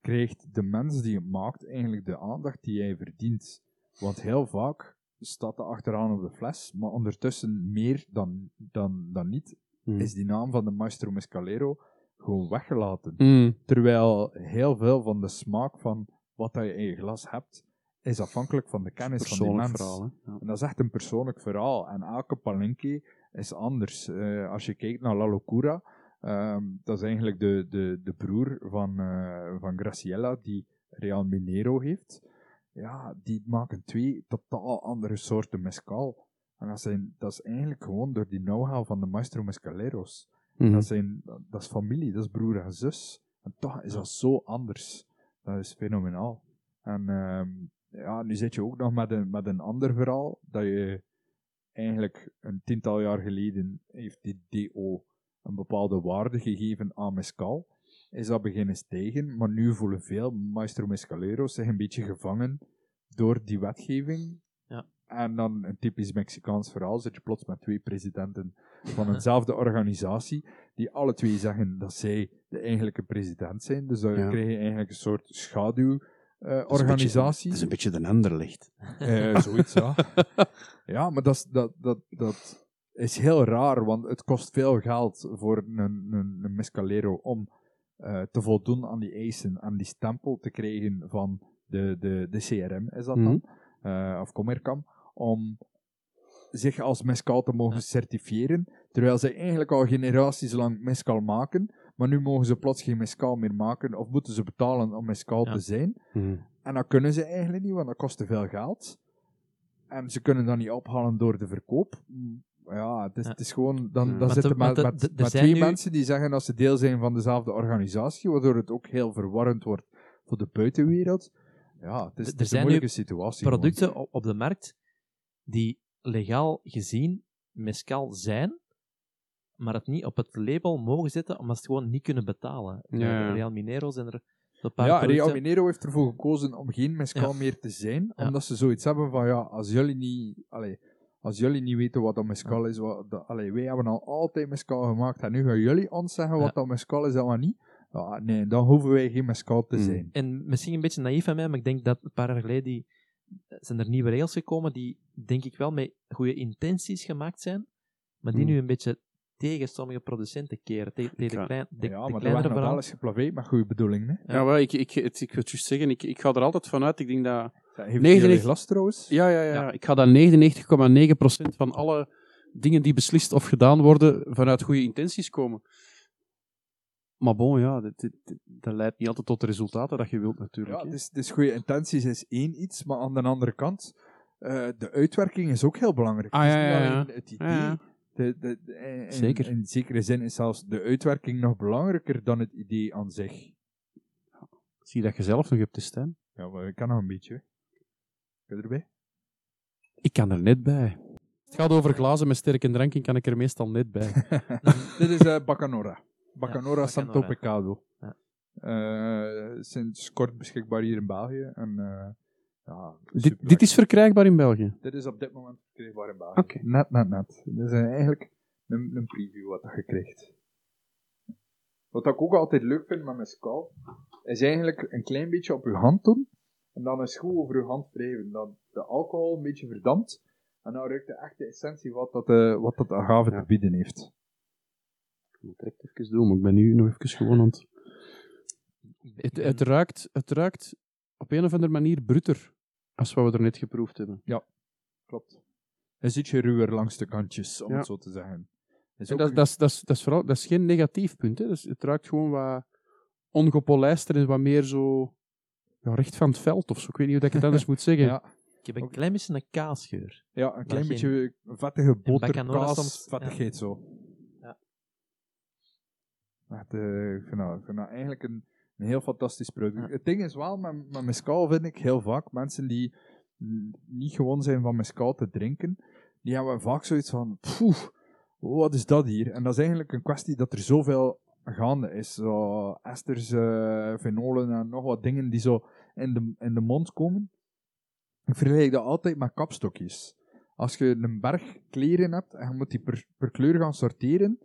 krijgt de mens die het maakt eigenlijk de aandacht die hij verdient. Want heel vaak staat er achteraan op de fles, maar ondertussen meer dan, dan, dan niet, Mhm. is die naam van de Maestro Mescalero gewoon weggelaten. Mm. Terwijl heel veel van de smaak van wat dat je in je glas hebt, is afhankelijk van de kennis van die mens. verhaal. Ja. En dat is echt een persoonlijk verhaal. En elke palenque is anders. Eh, als je kijkt naar La Locura, ehm, dat is eigenlijk de, de, de broer van, eh, van Graciela, die Real Minero heeft. Ja, die maken twee totaal andere soorten mescal. En dat, zijn, dat is eigenlijk gewoon door die know-how van de Maestro Mescaleros. Mhm. Dat, zijn, dat is familie, dat is broer en zus. En toch is dat zo anders. Dat is fenomenaal. En ehm, ja, nu zit je ook nog met een, met een ander verhaal, dat je eigenlijk een tiental jaar geleden heeft die DO een bepaalde waarde gegeven aan mescal. Is dat beginnen stijgen, maar nu voelen veel maestro mescaleros zich een beetje gevangen door die wetgeving. Ja. En dan een typisch Mexicaans verhaal, zit je plots met twee presidenten van eenzelfde organisatie, die alle twee zeggen dat zij de eigenlijke president zijn. Dus dan Ja. krijg je eigenlijk een soort schaduw eh, Het is een beetje- organisatie. Het is een beetje de Anderlicht. Eh, zoiets, ja. ja, maar dat is, dat, dat, dat is heel raar, want het kost veel geld voor een, een, een mescalero om eh, te voldoen aan die eisen, aan die stempel te krijgen van de, de, de CRM, is dat dan, eh, of Comercam, om zich als mescal te mogen certifiëren, terwijl ze eigenlijk al generaties lang mescal maken, maar nu mogen ze plots geen mescal meer maken, of moeten ze betalen om mescal Ja. te zijn. Mhm. En dat kunnen ze eigenlijk niet, want dat kost te veel geld. En ze kunnen dat niet ophalen door de verkoop. Mm, Ja, het is, Ja. het is gewoon... Dan, Ja. dan Maar zitten maar met, twee nu- mensen die zeggen dat ze deel zijn van dezelfde organisatie, waardoor het ook heel verwarrend wordt voor de buitenwereld. Ja, het is, Er het is een moeilijke situatie. producten op, op de markt die legaal gezien mescal zijn, maar het niet op het label mogen zetten, omdat ze het gewoon niet kunnen betalen. Ja. Real Minero zijn er een paar Ja, producten... Real Minero heeft ervoor gekozen om geen mescal Ja. meer te zijn, Ja. omdat ze zoiets hebben van, ja, als jullie niet... Allee, als jullie niet weten wat dat mescal is, wat, dat, allee, wij hebben al altijd mescal gemaakt en nu gaan jullie ons zeggen wat Ja. dat mescal is en wat niet. Ja, nee, dan hoeven wij geen mescal te Mm. zijn. En misschien een beetje naïef van mij, maar ik denk dat een paar jaar geleden die, zijn er nieuwe regels gekomen die, denk ik wel, met goede intenties gemaakt zijn, maar die Hmm. nu een beetje tegen sommige producenten keren, tegen, de, Ja. klein, de, ja, de maar dat kleinere eens geplaveid met goede bedoelingen. Hè. Ja, wel, ik, ik, het, ik wil het juist zeggen, ik, ik ga er altijd vanuit. Ik denk dat... Heeft 99 jullie glas trouwens? Ja, ja, ja. Ja. Ik ga dat 99,9% van alle dingen die beslist of gedaan worden vanuit goede intenties komen. Maar bon, ja, dit, dit- dit- dat leidt niet altijd tot de resultaten dat je wilt natuurlijk. Ja, dus, dus goede intenties is één iets, maar aan de andere kant, eh, de uitwerking is ook heel belangrijk. Ah, ja, ja, ja. het idee. Ja, ja. De, de, de- in- Zeker. In zekere zin is zelfs de uitwerking nog belangrijker dan het idee aan zich. Zie je dat je zelf nog hebt te staan? Ja, maar ik kan nog een beetje. Kun je erbij? Ik kan er net bij. Het gaat over glazen met sterke dranken, kan ik er meestal net bij. Dit is eh Bacanora. Bacanora Ja, Santo Bacanora. Pecado. Ja. Eh, sinds kort beschikbaar hier in België. En, eh, ja, dit, dit is verkrijgbaar in België. Dit is op dit moment verkrijgbaar in België. Oké. Net, net, net. Dit is eigenlijk een, een preview wat je krijgt. Wat ik ook altijd leuk vind met mescal, is eigenlijk een klein beetje op je hand doen. En dan eens goed over je hand wrijven. Dat de alcohol een beetje verdampt. En dan ruikt je echt de essentie wat dat, eh, wat dat agave Ja. te bieden heeft. Ik moet het direct even doen, maar ik ben nu nog even gewoon aan het... Het, het, ruikt, het ruikt op een of andere manier bruter als wat we er net geproefd hebben. Klopt. Hij is ietsje ruwer langs de kantjes, om Ja. het zo te zeggen. Is En dat, een- dat, is, dat, is, dat, is vooral, dat is geen negatief punt. Hè. Dus het ruikt gewoon wat ongepolijster en wat meer zo ja, recht van het veld of zo. Ik weet niet hoe ik het anders moet zeggen. ja, Ik heb een klein beetje een kaasgeur. ja, een klein geen- beetje vettige boter, Bacanora kaas, soms- vettigheid zo. Ja. Echt, eh, ik, vind dat, ik vind dat eigenlijk een, een heel fantastisch product. Ja. Het ding is wel, met, met mescal vind ik heel vaak, mensen die niet gewoon zijn van mescal te drinken, die hebben vaak zoiets van, poeh, wat is dat hier? En dat is eigenlijk een kwestie dat er zoveel gaande is. Zo esters, eh, fenolen en nog wat dingen die zo in de, in de mond komen. Ik vergelijk dat altijd met kapstokjes. Als je een berg kleren hebt en je moet die per, per kleur gaan sorteren,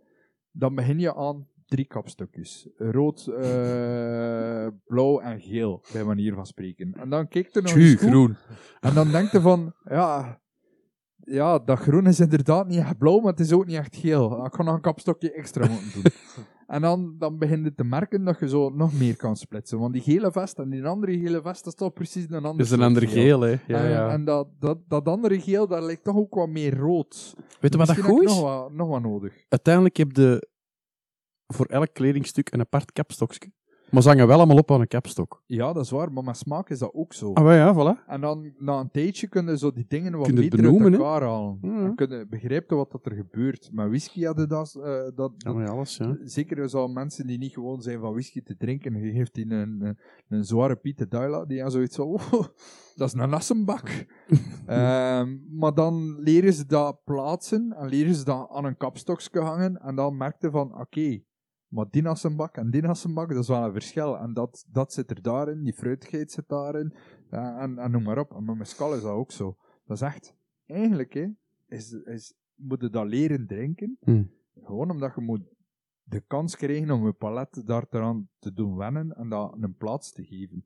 dan begin je aan drie kapstokjes. Rood, eh, blauw en geel, bij manier van spreken. En dan kijk je nog eens goed, groen. en dan denk je van, ja, ja, dat groen is inderdaad niet echt blauw, maar het is ook niet echt geel. Ik ga nog een kapstokje extra moeten doen. en dan, dan begin je te merken dat je zo nog meer kan splitsen. Want die gele vest en die andere gele vest, dat is toch precies een ander Dat is een ander geel, hè. Ja, en ja. en dat, dat, dat andere geel, dat lijkt toch ook wat meer rood. Weet je wat dat goed is? Nog wat, nog wat nodig. Uiteindelijk heb je voor elk kledingstuk een apart kapstokje. Maar ze hangen wel allemaal op aan een kapstok. Ja, dat is waar, maar met smaak is dat ook zo. Ah, wel ja, voilà. En dan, na een tijdje kunnen zo die dingen wat Kun je het beter benoemen, uit hè? elkaar halen. Ja. Dan kun je begrijpen wat dat er gebeurt. Met whisky hadden dat... eh, dat, Ja, maar ja, alles, ja. Zeker zo mensen die niet gewoon zijn van whisky te drinken, je geeft die een, een, een zware Pieter Duila, die hebben zoiets van, oh, dat is een assenbak. Ehm, maar dan leren ze dat plaatsen en leren ze dat aan een kapstokje hangen en dan merkte van, oké, maar die assenbak en die assenbak, dat is wel een verschil. En dat, dat zit er daarin, die fruitigheid zit daarin, en, en noem maar op. En met mescal is dat ook zo. Dat is echt, eigenlijk, hè, is, is, moet je dat leren drinken, Hm. gewoon omdat je moet de kans krijgen om je palet daar eraan te doen wennen en dat een plaats te geven.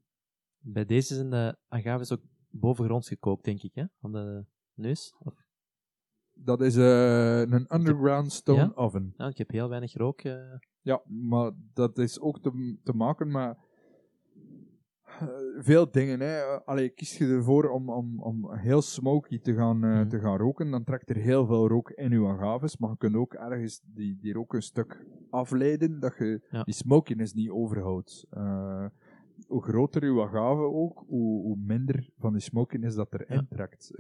Bij deze zijn de agaves ook bovengronds gekookt, denk ik, hè? Aan de neus. Of, Dat is eh, een underground stone Ja? oven. ja, ik heb heel weinig rook. eh. Ja, maar dat is ook te, te maken met eh, veel dingen. Hè. Allee, kies je ervoor om, om, om heel smoky te gaan, eh, Mhm. te gaan roken, dan trekt er heel veel rook in je agaves, maar je kunt ook ergens die, die rook een stuk afleiden, dat je Ja. die smokiness niet overhoudt. Eh, hoe groter uw agave ook, hoe, hoe minder van die smokiness dat erin Ja. trekt.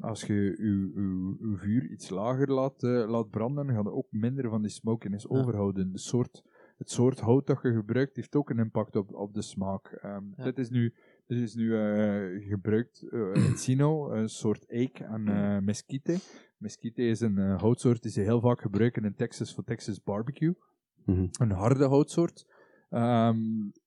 Als je uw vuur iets lager laat, laat branden, gaat je ook minder van die smokiness Ja. overhouden. De soort, het soort hout dat je gebruikt heeft ook een impact op, op de smaak. Ja. Dit is nu, dit is nu eh, gebruikt uh, Encino, een soort eik en mesquite. Mesquite is een houtsoort die ze heel vaak gebruiken in Texas voor Texas barbecue. Mhm. Een harde houtsoort. Ehm,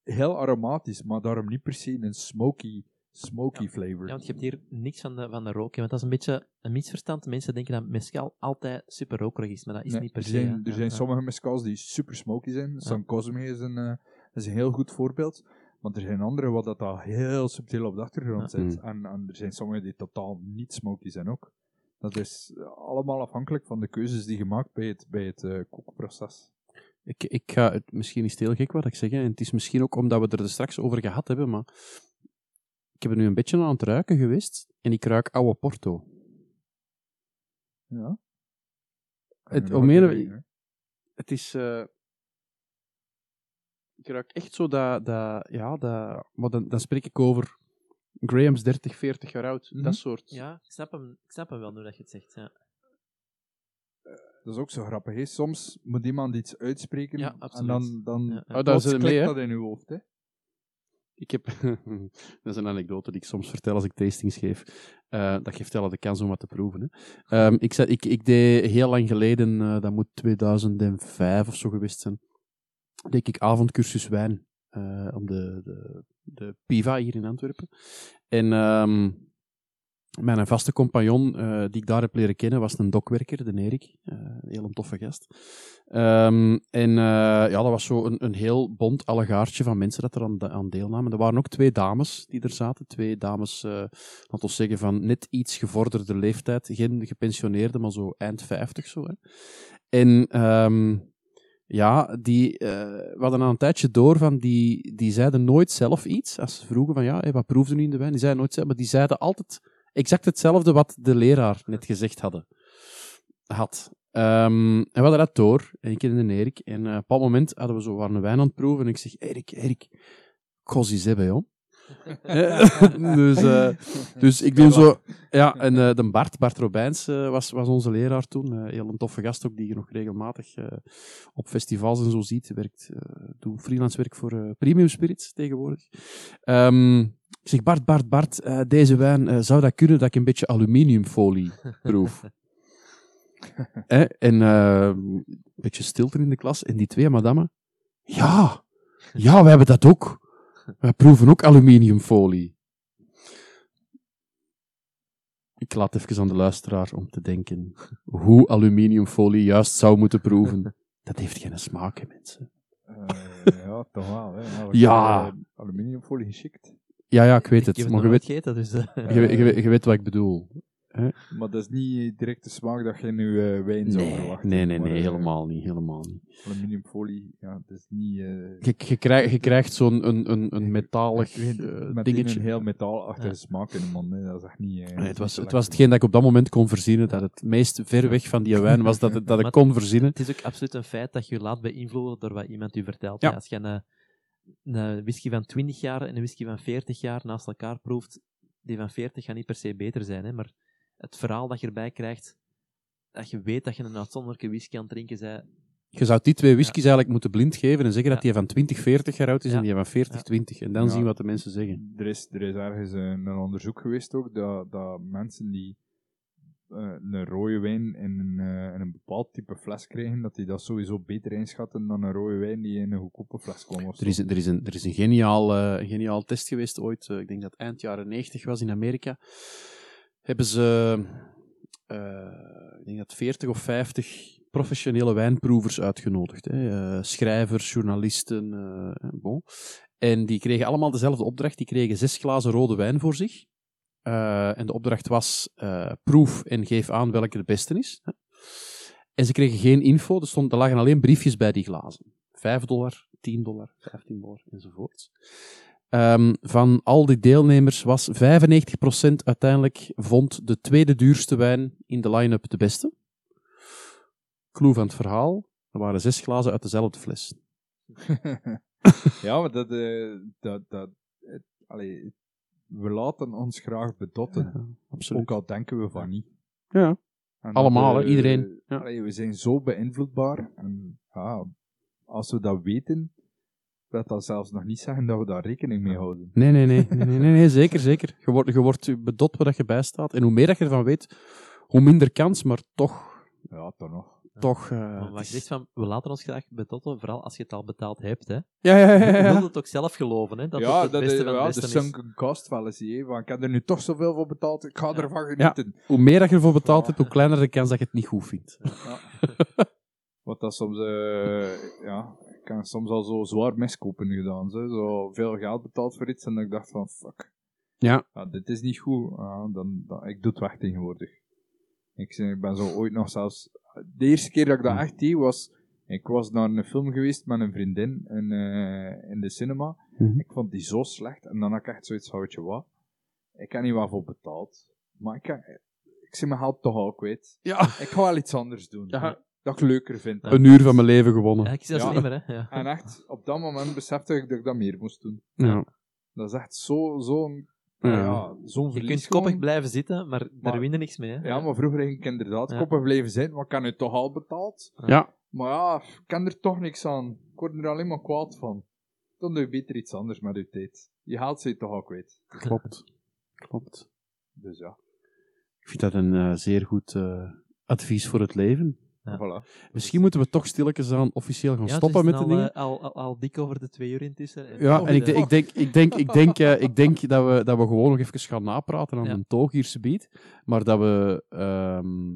heel aromatisch, maar daarom niet per se een smoky, smoky flavor. Ja, want je hebt hier niks van de, van de rook. hè, Want dat is een beetje een misverstand. Mensen denken dat mescal altijd super rokerig is, maar dat is Nee, niet per er se. zijn, hè. er Ja, zijn ja. sommige mescals die super smoky zijn. San Cosme is een, eh, is een heel goed voorbeeld. Maar er zijn andere wat dat al heel subtiel op de achtergrond Ja. zit. En, en er zijn sommige die totaal niet smoky zijn ook. Dat is allemaal afhankelijk van de keuzes die je maakt bij het, bij het eh, kookproces. Ik, ik ga, het, misschien is het heel gek wat ik zeg, hè, en het is misschien ook omdat we er er straks over gehad hebben, maar ik heb er nu een beetje aan het ruiken geweest, en ik ruik oude Porto. Ja. Het- om hè. Het is... eh, ruik echt zo dat, dat ja, dat, maar dan, dan spreek ik over Graham's 30, 40 jaar oud, Mhm. dat soort. Ja, ik snap hem, ik snap hem wel nu dat je het zegt. Ja. Dat is ook zo grappig. Hè? Soms moet iemand iets uitspreken Ja, en dan, dan Ja, ja. Oh, mee, hè? dat in uw hoofd. Hè? Ik heb, dat is een anekdote die ik soms vertel als ik tastings geef. Eh, dat geeft wel de kans om wat te proeven. Hè. Ehm, ik, zei, ik, ik deed heel lang geleden, eh, dat moet 2005 of zo geweest zijn, deed ik avondcursus wijn eh op de, de, de Piva hier in Antwerpen. En ehm, mijn vaste compagnon eh, die ik daar heb leren kennen was een dokwerker, de Erik. Eh, een heel toffe gast. Ehm, en eh, ja, dat was zo een, een heel bont allegaartje van mensen dat er aan, aan deelnamen. Er waren ook twee dames die er zaten. Twee dames, laten we zeggen, van net iets gevorderde leeftijd. Geen gepensioneerde, maar zo eind 50 zo. Hè. En ehm, ja, die, hadden al een tijdje door van die, die zeiden nooit zelf iets. Als ze vroegen van ja, wat proefde nu in de wijn? Die zeiden nooit zelf, maar die zeiden altijd exact hetzelfde wat de leraar net gezegd hadden, had. Ehm, en we hadden dat door, en ik en Erik. En op een moment hadden we zo waren wijn aan het proeven. En ik zeg, Erik, Erik, ik ga hebben, joh. Dus, eh, dus ik doe zo... Ja, en eh, de Bart, Bart Robijns, eh, was, was onze leraar toen. Heel een toffe gast ook, die je nog regelmatig op festivals en zo ziet. Werkt, doet freelance werk voor Premium Spirits tegenwoordig. Ehm, ik zeg, Bart, Bart, Bart, deze wijn, zou dat kunnen dat ik een beetje aluminiumfolie proef? Eh, en eh, een beetje stilte in de klas. En die twee madammen, ja, ja, wij hebben dat ook. Wij proeven ook aluminiumfolie. Ik laat even aan de luisteraar om te denken hoe aluminiumfolie juist zou moeten proeven. Dat heeft geen smaak, hè, mensen. Eh, ja, toch wel. Hè. Ja, eh, Aluminiumfolie geschikt. Ja, ja, ik weet Ik het. heb het Maar je weet, gegeten, dus... eh, je, weet- je, je weet wat ik bedoel. Maar dat is niet direct de smaak dat je in je eh, wijn zou Nee, verwachten. nee, nee, Maar, nee eh, helemaal niet. Helemaal niet. Aluminiumfolie, ja, dat is niet... eh, Je, je, krijg, je krijgt zo'n een, een, een metalig eh, meteen dingetje. een heel metaalachtige Ja. smaak in de mond. hè. Dat is echt niet... eh, Nee, het, was, het was hetgeen dat ik op dat moment kon verzinnen, dat het meest ver weg van die wijn was dat, het- dat ik Maar- kon verzinnen. Het is ook absoluut een feit dat je je laat beïnvloeden door wat iemand u vertelt. Ja. Ja, Als je een, een whisky van 20 jaar en een whisky van 40 jaar naast elkaar proeft, die van 40 gaat niet per se beter zijn, hè, maar het verhaal dat je erbij krijgt, dat je weet dat je een uitzonderlijke whisky aan het drinken bent, Je zou die twee whiskies eigenlijk moeten blind geven en zeggen dat die van 20, 40 jaar oud is en die van 40, Ja. 20. En dan Ja. zien wat de mensen zeggen. Er is, er is ergens een, een onderzoek geweest ook, dat, dat mensen die eh, een rode wijn in een, eh, in een bepaald type fles krijgen, dat die dat sowieso beter inschatten dan een rode wijn die in een goedkope fles zo. Er is, er is, een, er is een geniaal, eh, geniaal test geweest ooit, ik denk dat het eind jaren 90 was in Amerika. Hebben ze, eh, ik denk dat 40 of 50 professionele wijnproevers uitgenodigd. Hè. Eh, schrijvers, journalisten, eh, bon. En die kregen allemaal dezelfde opdracht. Die kregen zes glazen rode wijn voor zich. En de opdracht was proef en geef aan welke de beste is. En ze kregen geen info, er, stond, lagen alleen briefjes bij die glazen. 5 dollar, 10 dollar, 15 dollar enzovoort. Ehm, van al die deelnemers was 95% uiteindelijk vond de tweede duurste wijn in de line-up de beste. Clue van het verhaal, er waren zes glazen uit dezelfde fles. ja, maar dat... eh, dat, dat het- allee, we laten ons graag bedotten, absoluut. ook al denken we van niet. Ja. En Allemaal, dat, hè, eh, iedereen. Ja. allee, we zijn zo beïnvloedbaar. En als we dat weten, wil dat zelfs nog niet zeggen dat we daar rekening mee houden. Nee, nee, nee, nee, nee, nee, nee, zeker, zeker. Je wordt, je wordt bedot waar je bij staat. En hoe meer dat je ervan weet, hoe minder kans, maar toch, Ja, toch nog. toch... eh, Maar het wat je zegt van, we laten ons graag bedotten, vooral als je het al betaald hebt. Hè. Ja, ja, ja, ja, Je wilt het ook zelf geloven, hè, dat ja, het het dat beste is, van ja, het de beste sunken cost fallacy. van, ik heb er nu toch zoveel voor betaald, ik ga ervan genieten. Hoe meer dat je ervoor betaald hebt, hoe kleiner de kans dat je het niet goed vindt. Ja. Wat dat soms, eh, ja, ik heb soms al zo zwaar miskopen gedaan. Zo, zo veel geld betaald voor iets en ik dacht van, fuck. Ja. dit is niet goed. Ja, dan, dan, ik doe het weg tegenwoordig. Ik, ik ben zo ooit nog zelfs... De eerste keer dat ik dat echt deed was... Ik was naar een film geweest met een vriendin in, eh, in de cinema. Mhm. Ik vond die zo slecht. En dan had ik echt zoiets, houtje wat? Ik heb niet wat voor betaald. Maar ik, heb, ik zie mijn geld toch al kwijt. Ja. Ik ga wel iets anders doen. Ja. Dat ik leuker vind. Een uur van mijn leven gewonnen. Ja, ik zie dat Ja. slimmer, hè. Ja. En echt, op dat moment besefte ik dat ik dat meer moest doen. Ja. Dat is echt zo- zo'n Ja. ja. zo'n Je verlies kunt koppig gewoon. blijven zitten, maar, Maar- daar win je niks mee. Hè. Ja, maar vroeger ging ik inderdaad Ja. koppig blijven zijn, maar ik heb nu toch al betaald. Ja. Maar ja, ik kan er toch niks aan. Ik word er alleen maar kwaad van. Dan doe je beter iets anders met je tijd. Je haalt ze toch al kwijt. Klopt. Klopt. Dus ja, Ik vind dat een eh, zeer goed eh, advies voor het leven. Ja. voilà. Misschien moeten we toch stilletjes aan officieel gaan Ja, stoppen met de al, dingen. eh, al, al, al dik over de twee uur intussen. Ja, en ik, de- ik denk, ik denk, ik denk, eh, ik denk dat, we, dat we gewoon nog even gaan napraten aan Ja. een toog hier subiet, maar dat we ehm,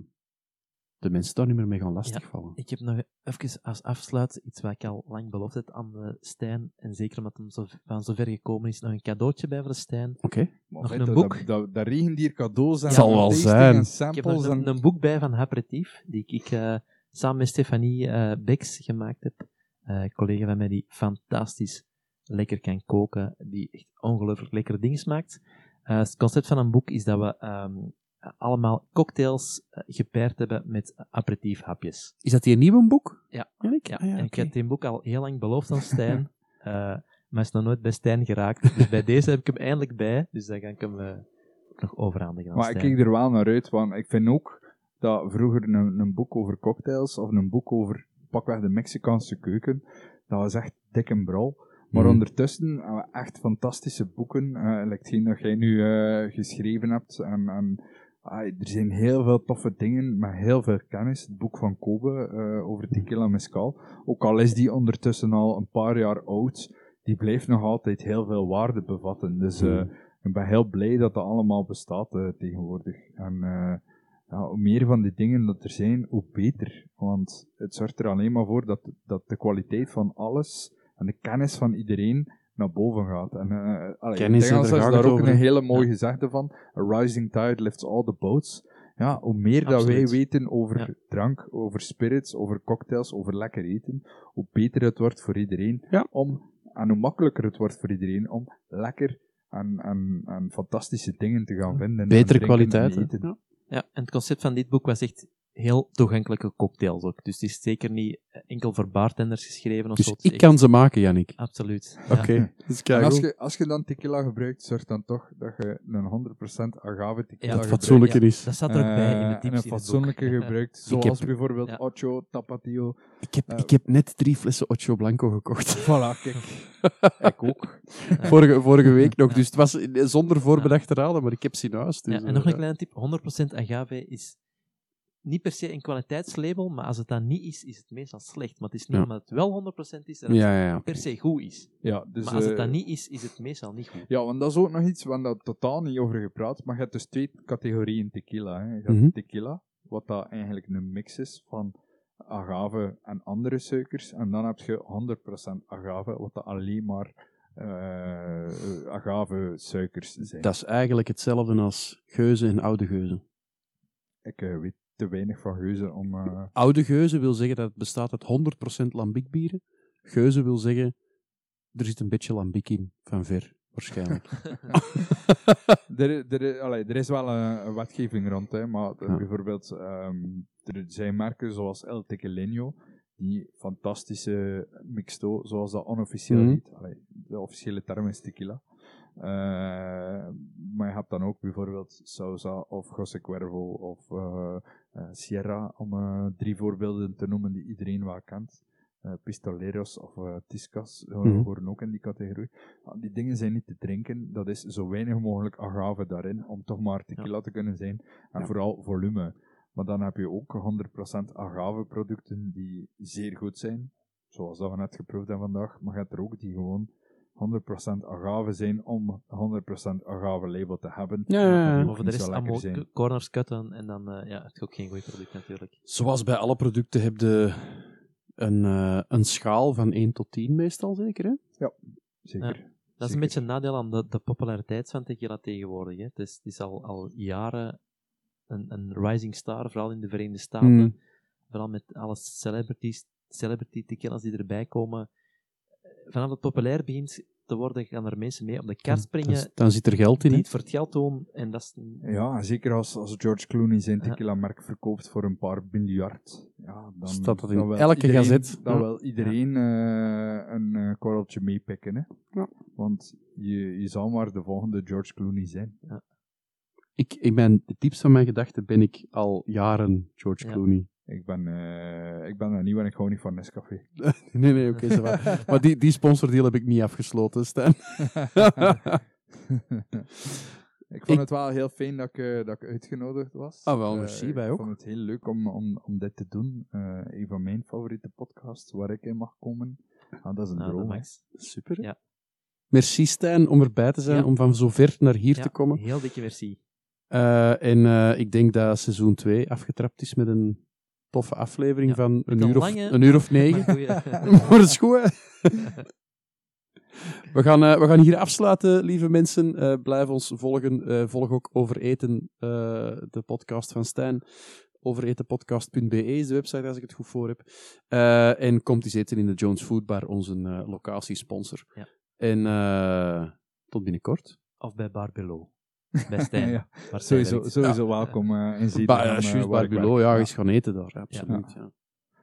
de mensen daar niet meer mee gaan lastigvallen. Ik heb nog even als afsluit iets wat ik al lang beloofd heb aan de Stijn. En zeker omdat hem zo, van zover gekomen is, nog een cadeautje bij voor de Stijn. Oké. Nog een dat, boek? Dat, dat, cadeaus en Het zal wel zijn. en Ik heb nog een, en... een boek bij van Haperitief, die ik eh, samen met Stefanie eh Beks gemaakt heb. Eh, een collega van mij die fantastisch lekker kan koken, die echt ongelooflijk lekkere dingen maakt. Eh, het concept van een boek is dat we ehm, allemaal cocktails eh, gepaard hebben met aperitiefhapjes. Is dat die nieuwe boek? Ja. Ja, Ah, ja, en ik heb dit boek al heel lang beloofd aan Stijn, eh, maar is nog nooit bij Stijn geraakt. Dus bij deze heb ik hem eindelijk bij, dus dan ga ik hem eh, ook nog overhandigen aan Maar ik kijk er wel naar uit, want ik vind ook dat vroeger een, een boek over cocktails of een boek over pakweg de Mexicaanse keuken, dat was echt dik en brouw. Maar Mhm. ondertussen hebben we echt fantastische boeken, eh like hetgeen dat jij nu eh, geschreven hebt. En, en ah, er zijn heel veel toffe dingen met heel veel kennis. Het boek van Kobe eh, over tequila mezcal. Ook al is die ondertussen al een paar jaar oud, die blijft nog altijd heel veel waarde bevatten. Dus eh, Mhm. ik ben heel blij dat dat allemaal bestaat eh, tegenwoordig. En ja, hoe meer van die dingen dat er zijn, hoe beter. Want het zorgt er alleen maar voor dat, dat de kwaliteit van alles en de kennis van iedereen naar boven gaat. En, eh allee, Kennis, in het Engels daar is daar ook over, een hele mooie gezegde van. A rising tide lifts all the boats. Ja, hoe meer dat wij weten over Ja. drank, over spirits, over cocktails, over lekker eten, hoe beter het wordt voor iedereen. Ja. Om, en hoe makkelijker het wordt voor iedereen om lekker en, en, en fantastische dingen te gaan vinden. en Betere kwaliteit. Ja. Ja, en het concept van dit boek was echt heel toegankelijke cocktails ook. Dus het is zeker niet enkel voor bartenders geschreven of Dus zo. Ik kan ze maken, Jannik. Absoluut. Oké. Dus als je, als je dan tequila gebruikt, zorg dan toch dat je een 100% agave tequila Ja, het het gebruikt. fatsoenlijke is. Dat staat er ook bij in Eh, de en tips een boek. fatsoenlijke gebruikt, Ik zoals heb- bijvoorbeeld Ja. Ocho, Tapatio. Ik heb, Eh, ik heb net drie flessen Ocho Blanco gekocht. Voilà, kijk. ik ook. vorige, vorige week nog. Dus het was zonder voorbedachte raden, maar ik heb ze in huis. Dus, Ja, en nog een eh, kleine tip. 100% agave is niet per se een kwaliteitslabel, maar als het dan niet is, is het meestal slecht. Maar het is niet Ja. omdat het wel 100% is, dat het Ja, ja, ja. per se goed is. Ja, dus, maar als het eh, dan niet is, is het meestal niet goed. Ja, want dat is ook nog iets, daar totaal niet over gepraat, maar je hebt dus twee categorieën tequila. Hè. Je hebt Mhm. tequila, wat dat eigenlijk een mix is van agave en andere suikers. En dan heb je 100% agave, wat dat alleen maar eh agave suikers zijn. Dat is eigenlijk hetzelfde als geuzen en oude geuzen. Ik eh, weet te weinig van geuzen om... eh, Oude geuzen wil zeggen dat het bestaat uit 100% lambiekbieren. Geuzen wil zeggen, er zit een beetje lambiek in, van ver, waarschijnlijk. er, er, allee, er is wel een, een wetgeving rond, hè, maar Ja. bijvoorbeeld ehm, er zijn merken zoals El Tequileno die fantastische mixto, zoals dat onofficieel heet. Allee, de officiële term is tequila. Eh, maar je hebt dan ook bijvoorbeeld Sauza of José Cuervo of eh, eh, Sierra, om drie voorbeelden te noemen die iedereen wel kent. Pistoleros of Tiscas Mhm. horen ook in die categorie. Ja, die dingen zijn niet te drinken. Dat is zo weinig mogelijk agave daarin, om toch maar tequila te kunnen zijn. En Ja. vooral volume. Maar dan heb je ook 100% agave producten die zeer goed zijn. Zoals dat we net geproefd hebben vandaag. Maar je hebt er ook die gewoon 100% agave zijn om 100% agave label te hebben. Ja, ja, ja. Voor de rest allemaal corners cutten en dan eh, ja, het is ook geen goed product natuurlijk. Zoals bij alle producten heb je een, eh, een schaal van 1 tot 10 meestal, zeker, hè? Zeker. Dat is Zeker. een beetje een nadeel aan de, de populariteit van tequila tegenwoordig. Hè. Het, is, het is al, al jaren een, een rising star, vooral in de Verenigde Staten. Mm. Vooral met alle celebrities, celebrity tequila's die erbij komen. Vanaf dat het populair begint te worden, gaan er mensen mee op de kar springen Dan, dan zit er geld in. het voor het geld doen. En dat is... Ja, en zeker als, als George Clooney zijn Ja. tequila-merk verkoopt voor een paar miljard. Ja, dan Staat dat in dan elke iedereen- gazet. Dan Ja. wil iedereen eh, een eh, korreltje meepikken. Hè? Ja. Want je, je zal maar de volgende George Clooney zijn. Ik, in mijn, de diepste van mijn gedachten ben ik al jaren George Ja. Clooney. Ik ben, eh, ik ben er niet, en ik hou niet van Nescafé. Nee, nee, oké. zo waar. maar die, die sponsordeal heb ik niet afgesloten, Stijn. ik vond Ik- het wel heel fijn dat ik, eh, dat ik uitgenodigd was. Ah, wel, Eh, merci, wij ook. Ik vond het heel leuk om, om, om dit te doen. Eh, een van mijn favoriete podcasts waar ik in mag komen. Ah, dat is een Nou, dat droom. Super. Ja. Merci, Stijn, om erbij te zijn, Ja. om van zo ver naar hier Ja, te komen. Heel dikke merci. Eh, en eh, ik denk dat seizoen 2 afgetrapt is met een toffe aflevering Ja. van een uur, of, een uur of negen. Maar dat is goed? We gaan, eh, we gaan hier afsluiten, lieve mensen. Eh, blijf ons volgen. Eh, volg ook Over Eten, eh, de podcast van Stijn. Overetenpodcast.be is de website, als ik het goed voor heb. En komt eens eten in de Jones Food Bar, onze locatiesponsor. Ja. En tot binnenkort. Of bij Barbelo. Bij Stijn. Ja, waar Stijn Sowieso, sowieso welkom eh in Zeeland. Ba- ja, eh, juist, ja, eens gaan eten daar, absoluut. Ja.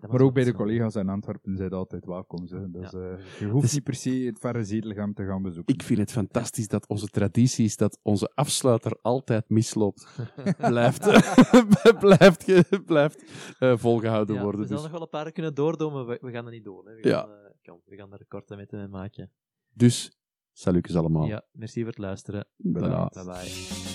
Maar ook bij de collega's in Antwerpen zijn altijd welkom. Ze. Dus, Ja. eh, je hoeft Dus- niet per se het verre Zedelgem te gaan bezoeken. Ik vind het fantastisch dat onze traditie is dat onze afsluiter altijd misloopt. blijft, blijft, blijft eh, volgehouden Ja, worden. we zullen Dus, nog wel een paar kunnen doordoen, maar we, we gaan er niet doen. Hè. We, Ja. gaan, eh, kom, we gaan er korte met mee maken. dus salutjes allemaal. Ja, merci voor het luisteren. Bedankt. Bye bye.